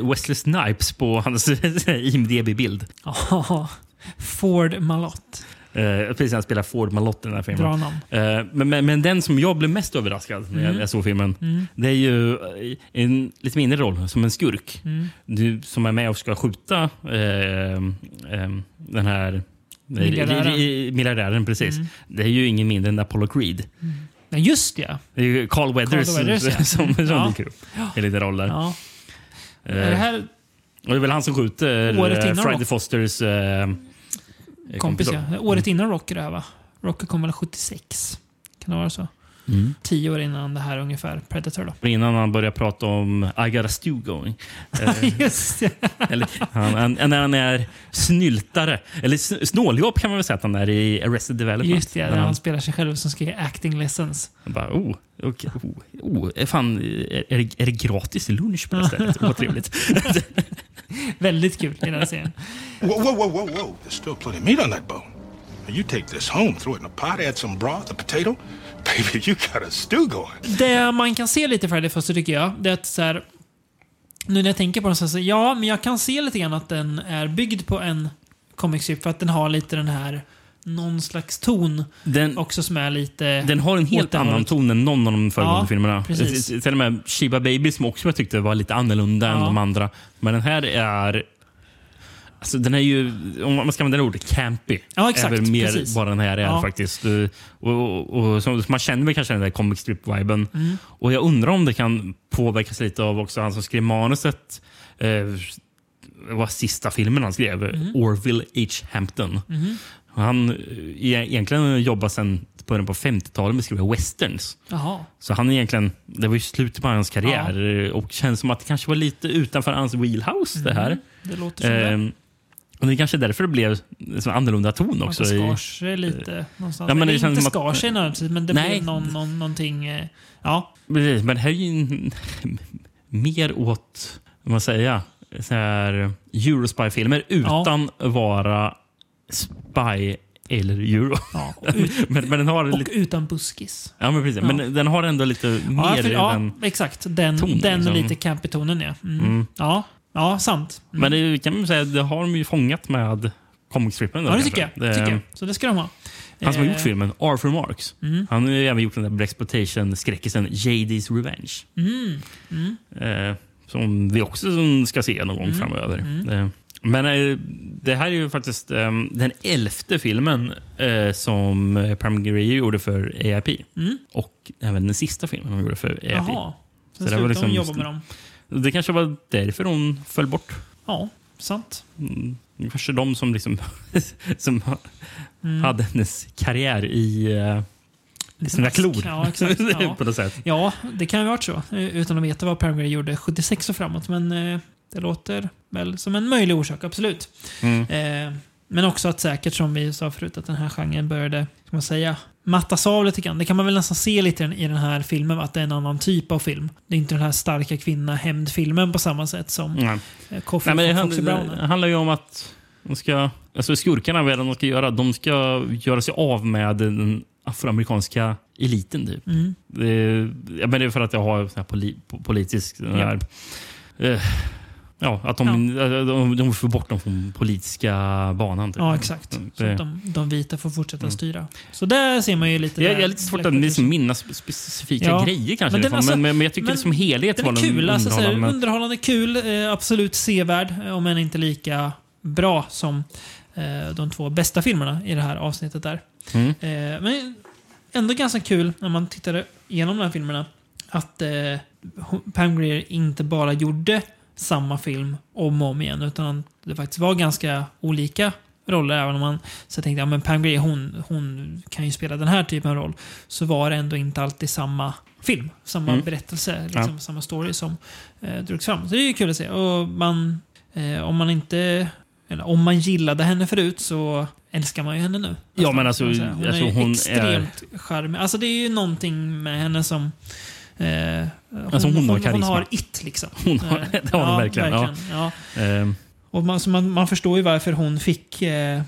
Wesley Snipes på hans IMDB-bild. Ford Malott. Eh, precis, han spelar Ford Malott i den här filmen. Eh, men, men, men den som jag blev mest överraskad när jag, Mm. jag såg filmen, Mm. det är ju eh, en lite mindre roll, som en skurk. Mm. Du, som är med och ska skjuta eh, eh, den här Miljardären. i- i- miljardären. Precis. Mm. Det är ju ingen mindre än Apollo Creed. Ja, just ja. Det är ju Carl Weathers, Carl Weathers, ja. som, som Ja. dyker upp i lite roller. ja. Eh, Är det här och det är väl han som skjuter eh, Friday? Fosters eh, kompis? Ja. Året innan Rocky det här va? Rocky kom väl 76? Kan det vara så? Mm. Tio år innan det här ungefär, Predator då. Innan han börjar prata om I got a stew going. Eh, Just. Eller, han, han, när han är snyltare. Eller s- snåljåp kan man väl säga att han är i Arrested Development. Just det, När han, han spelar sig själv som ska ge acting lessons. han bara, oh, okay, oh, oh, fan, är, är, det, är det gratis lunch på det stället? Vad trevligt. Väldigt kul i den här serien. Whoa, whoa, whoa, whoa, whoa. There's still plenty of meat on that bone. Now you take this home, throw it in a pot, add some broth, a potato. Baby, you got a stew going. Det man kan se lite Friday Foster tycker jag, det är att så här, nu när jag tänker på den så, så ja, men jag kan se lite grann att den är byggd på en comic strip för att den har lite den här någon slags ton Den, också som är lite... den har en helt annan hållet. ton än någon av de föregående Ja, filmerna. precis. Till och med Shiba Baby som också jag tyckte var lite annorlunda än Ja. de andra. Men den här är... Alltså den är ju, om man ska använda det ordet, campy. Ja, exakt. är väl mer Precis. vad den här är Ja. faktiskt. Eh, Och, och, och, så, man känner väl kanske den där comic strip-viben. Mm. Och jag undrar om det kan påverkas lite av också han som skrev manuset. Eh, var sista filmen han skrev, Mm. Orville H. Hampton. Han eh, e- egentligen jobbar sedan början på 50-talet med att skriva westerns. Jaha. Så han är egentligen, det var ju slutet på hans karriär eh, och känns som att det kanske var lite utanför hans wheelhouse det här. Mm. Det låter som det. Och det är kanske därför det blev sån annorlunda ton också. det skar sig lite någonstans. Ja, men Eller det känns inte skar sig nödvändigtvis, men det Nej. blev någon, någon, någonting... eh, Ja. Precis, men här är ju mer åt, vad man säga, så här Eurospy-filmer utan att vara spy eller euro. ja. Ut, men, men den har och lite... utan buskis. Ja, men precis. Ja. Men den har ändå lite Ja, mer för, i ja den. exakt. Den, tonen, den liksom. lite campy tonen, ja. Mm. Mm. Ja, ja, sant. Mm. Men det kan man säga, det har de ju fångat med comic strippen. då, ja, det tycker jag. Det- tycker jag. Så det ska de ha. Han som har gjort Eh, filmen, Arthur Marks, Mm. han har ju även gjort den där Blaxploitation-skräckisen JD's Revenge. Mm. Mm. Eh, som vi också ska se någon gång Mm. framöver. Mm. Eh, men eh, det här är ju faktiskt eh, den elfte filmen som Pam Grier gjorde för AIP. Mm. Och även den sista filmen hon gjorde för AIP. Jaha. Sen Så slutade liksom- de jobba med dem. Det kanske var därför hon föll bort. Ja, sant. Mm, kanske de som, liksom, som Mm. hade hennes karriär i, eh, i sina klor. Ja, exakt. Ja. på något sätt. Ja, det kan ju ha varit så. eh, Utan att veta vad Pam gjorde 76 och framåt. Men eh, det låter väl som en möjlig orsak, absolut. Mm. Eh, men också att säkert, som vi sa förut, att den här genren började, ska man säga, mattas av lite grann. Det kan man väl nästan se lite i den- här filmen, att det är en annan typ av film. Det är inte den här starka kvinna hämndfilmen på samma sätt som Nej. eh, Coffee Nej, men Foxy Brown. det är. handlar ju om att de ska, alltså skurkarna, vad är det de ska göra? De ska göra sig av med den afroamerikanska eliten. Typ. Mm. Det, ja, men det är för att jag har så här poli, po- politisk... den Ja. Här, eh, ja, att de, de, de får bort dem från politiska banan. Typ. Ja, exakt. Så Det- att de, de vita får fortsätta Mm. styra. Så där ser man ju lite... Jag, jag är lite svårt att liksom minnas specifika Ja. grejer kanske. Men den Men, alltså- men, men jag tycker men som helhet Den var den kul. Alltså, så underhållande. underhållande kul. Eh, absolut sevärd. eh, Om än inte lika bra som eh, de två bästa filmerna i det här avsnittet. där. Mm. Eh, men ändå ganska kul när man tittar igenom de här filmerna. Att eh, Pam Grier inte bara gjorde samma film om och om igen. Utan det faktiskt var ganska olika roller. Även om man så tänkte ja, men Pam Grier hon, hon kan ju spela den här typen av roll. Så var det ändå inte alltid samma film. Samma Mm. berättelse. Liksom, Ja. Samma story som eh, drogs fram. Så det är ju kul att se. Och man, eh, om man inte... Eller om man gillade henne förut så älskar man ju henne nu. Ja, men alltså, hon alltså, är hon är- extremt charmig. Alltså det är ju någonting med henne som... Eh, hon, Alltså, hon har hon, hon karisma. har it liksom. Hon har- det har hon verkligen, ja. ja. Ehm, Och man, man, man förstår ju varför hon fick eh,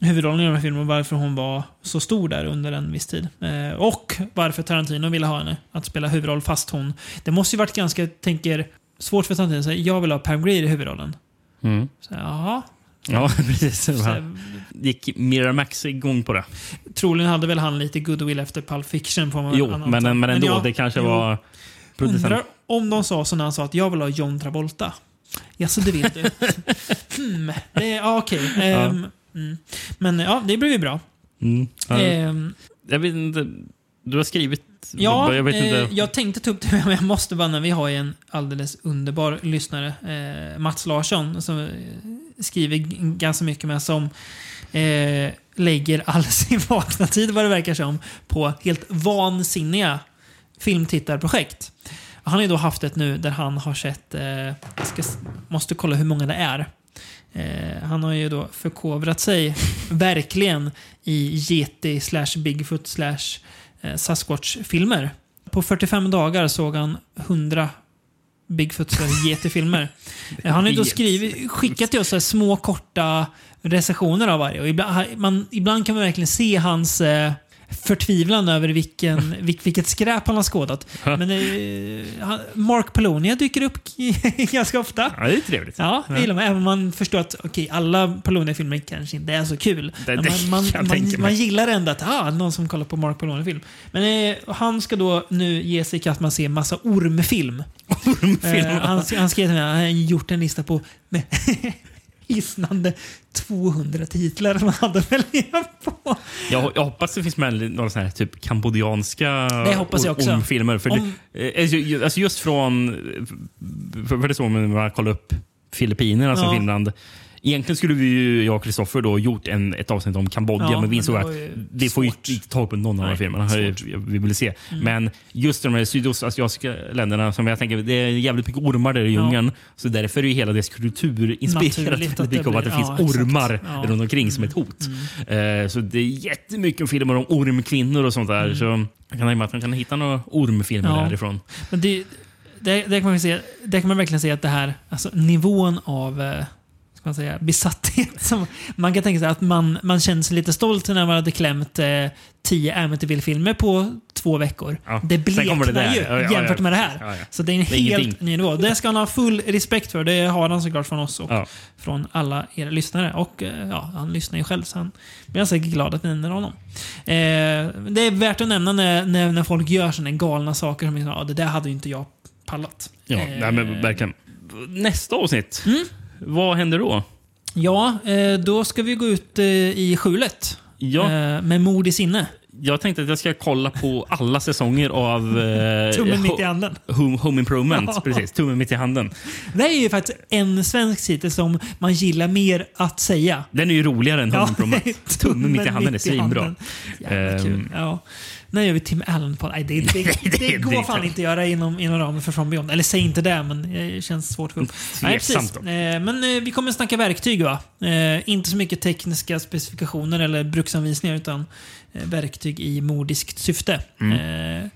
huvudrollen i de här filmerna och varför hon var så stor där under en viss tid. Eh, och varför Tarantino ville ha henne att spela huvudroll fast hon... Det måste ju varit ganska, tänker, svårt för Tarantino att säga jag vill ha Pam Grier i huvudrollen. Mm. Så, jaha. Ja, precis. Så- Gick Miramax igång på det? Troligen hade väl han lite goodwill efter Pulp Fiction. Vad Jo, men, men ändå. ja, det kanske jo. var producent. Undrar om de sa så när han sa att jag vill ha John Travolta. Ja, så det vill du. hmm. det, ja, okej. Ehm, mm. Men ja, det blev ju bra. Mm. Ja. Ehm, Jag vet inte. Du har skrivit... Ja, jag vet eh, jag tänkte ta upp det, men jag måste bara, när vi har ju en alldeles underbar lyssnare, eh, Mats Larsson, som eh, skriver ganska mycket med, som eh, lägger all sin vakna tid, vad det verkar som, på helt vansinniga filmtittarprojekt. Han har ju då haft ett nu där han har sett, eh, ska, måste kolla hur många det är. Eh, han har ju då förkovrat sig verkligen i Yeti slash Bigfoot slash Sasquatch-filmer. På 45 dagar såg han 100 Bigfoot slash Yeti-filmer. Eh, han har ju skrivit, skickat till oss små korta recensioner av varje. Och ibland, man, ibland kan man verkligen se hans eh, förtvivlan över vilken, vilk, vilket skräp han har skådat. Men eh, han- Mark Polonia dyker upp ganska ofta. Ja, det är trevligt. Ja, det gillar man. Även om man förstår att okej, alla Polonia-filmer kanske inte är så kul. Det- det man, man, jag man, mig. man gillar ändå att ah, någon som kollar på Mark Polonia-film. Men eh, han ska då nu ge sig i kast med att se massa ormfilm. Ormfilm? Eh, han, han skrev till mig han har gjort en lista på hisnande 200 titlar som han hade att välja på. Jag, jag hoppas det finns med några såna här typ kambodjanska Det hoppas jag också. ormfilmer. För Om- det, eh, alltså, alltså just från... För, för det är så när man kollar upp Filippinerna som Ja. Egentligen skulle vi ju, jag och Kristoffer då gjort en, ett avsnitt om Kambodja, Ja, men vi insåg att vi får ju inte tag på någon av de filmerna vi ville se. Mm. Men just de här sydostasiatiska länderna, som jag tänker, det är jävligt mycket ormar där i Ja. djungeln. Så därför är ju hela deras kultur inspirerat Naturligt att det av att det blir- finns ja, ormar Ja. runt omkring som ett hot. Eh, så det är jättemycket filmer om ormkvinnor och sånt där. Så jag kan tänka mig att man kan hitta några ormfilmer Mm. Ja. därifrån. Men det, det, det, kan man se, det kan man verkligen se att det här, alltså nivån av eh, ska man säga, besatthet. Som, man kan tänka sig att man, man känner sig lite stolt när man hade klämt eh, tio Amityville-filmer på två veckor. Ja, Det det bleknar där. ju Ja, ja, jämfört med det här. Ja, ja. Så det är en Det är helt ingenting. ny nivå. Det ska han ha full respekt för. Det har han såklart från oss och Ja. från alla er lyssnare. Och eh, ja, han lyssnar ju själv så han blir säkert glad att ni nämner honom. Eh, det är värt att nämna när, när, när folk gör sådana galna saker som ja, det där hade ju inte jag pallat. Ja, Eh, nej, men verkligen. Nästa avsnitt, Mm. Vad händer då? Ja, eh, då ska vi gå ut eh, i skjulet. Ja. Eh, med mod i sinne. Jag tänkte att jag ska kolla på alla säsonger av... Eh, Tummen mitt i handen. Home, home Improvement. Precis, tummen mitt i handen. Det är ju faktiskt en svensk titel som man gillar mer att säga. Den är ju roligare än Home Ja, Improvement. Tummen mitt i handen är mitt i svinbra. Jävla kul. Ehm, Ja. När gör vi Tim Allen på Nej, det, det, det, det- går fan inte att göra inom, inom ramen för From Beyond. Eller säg inte det, men det känns svårt att få upp. Nej, precis. Eh, Men eh, vi kommer snacka verktyg va? Eh, Inte så mycket tekniska specifikationer eller bruksanvisningar utan verktyg i modiskt syfte. Mm. Eh,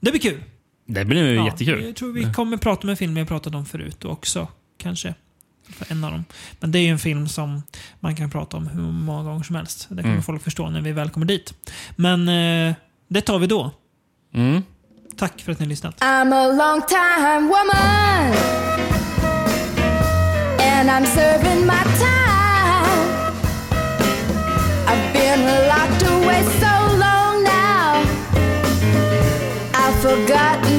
Det blir kul. Det blir Ja, jättekul. Jag tror vi kommer prata om en film jag pratat om förut också. Kanske. För en av dem. Men det är ju en film som man kan prata om hur många gånger som helst. Det kommer Mm. folk förstå när vi väl kommer dit. Men eh, det tar vi då. Mm. Tack för att ni har lyssnat. I'm a long time woman, and I'm serving my time. Been locked away so long now, I've forgotten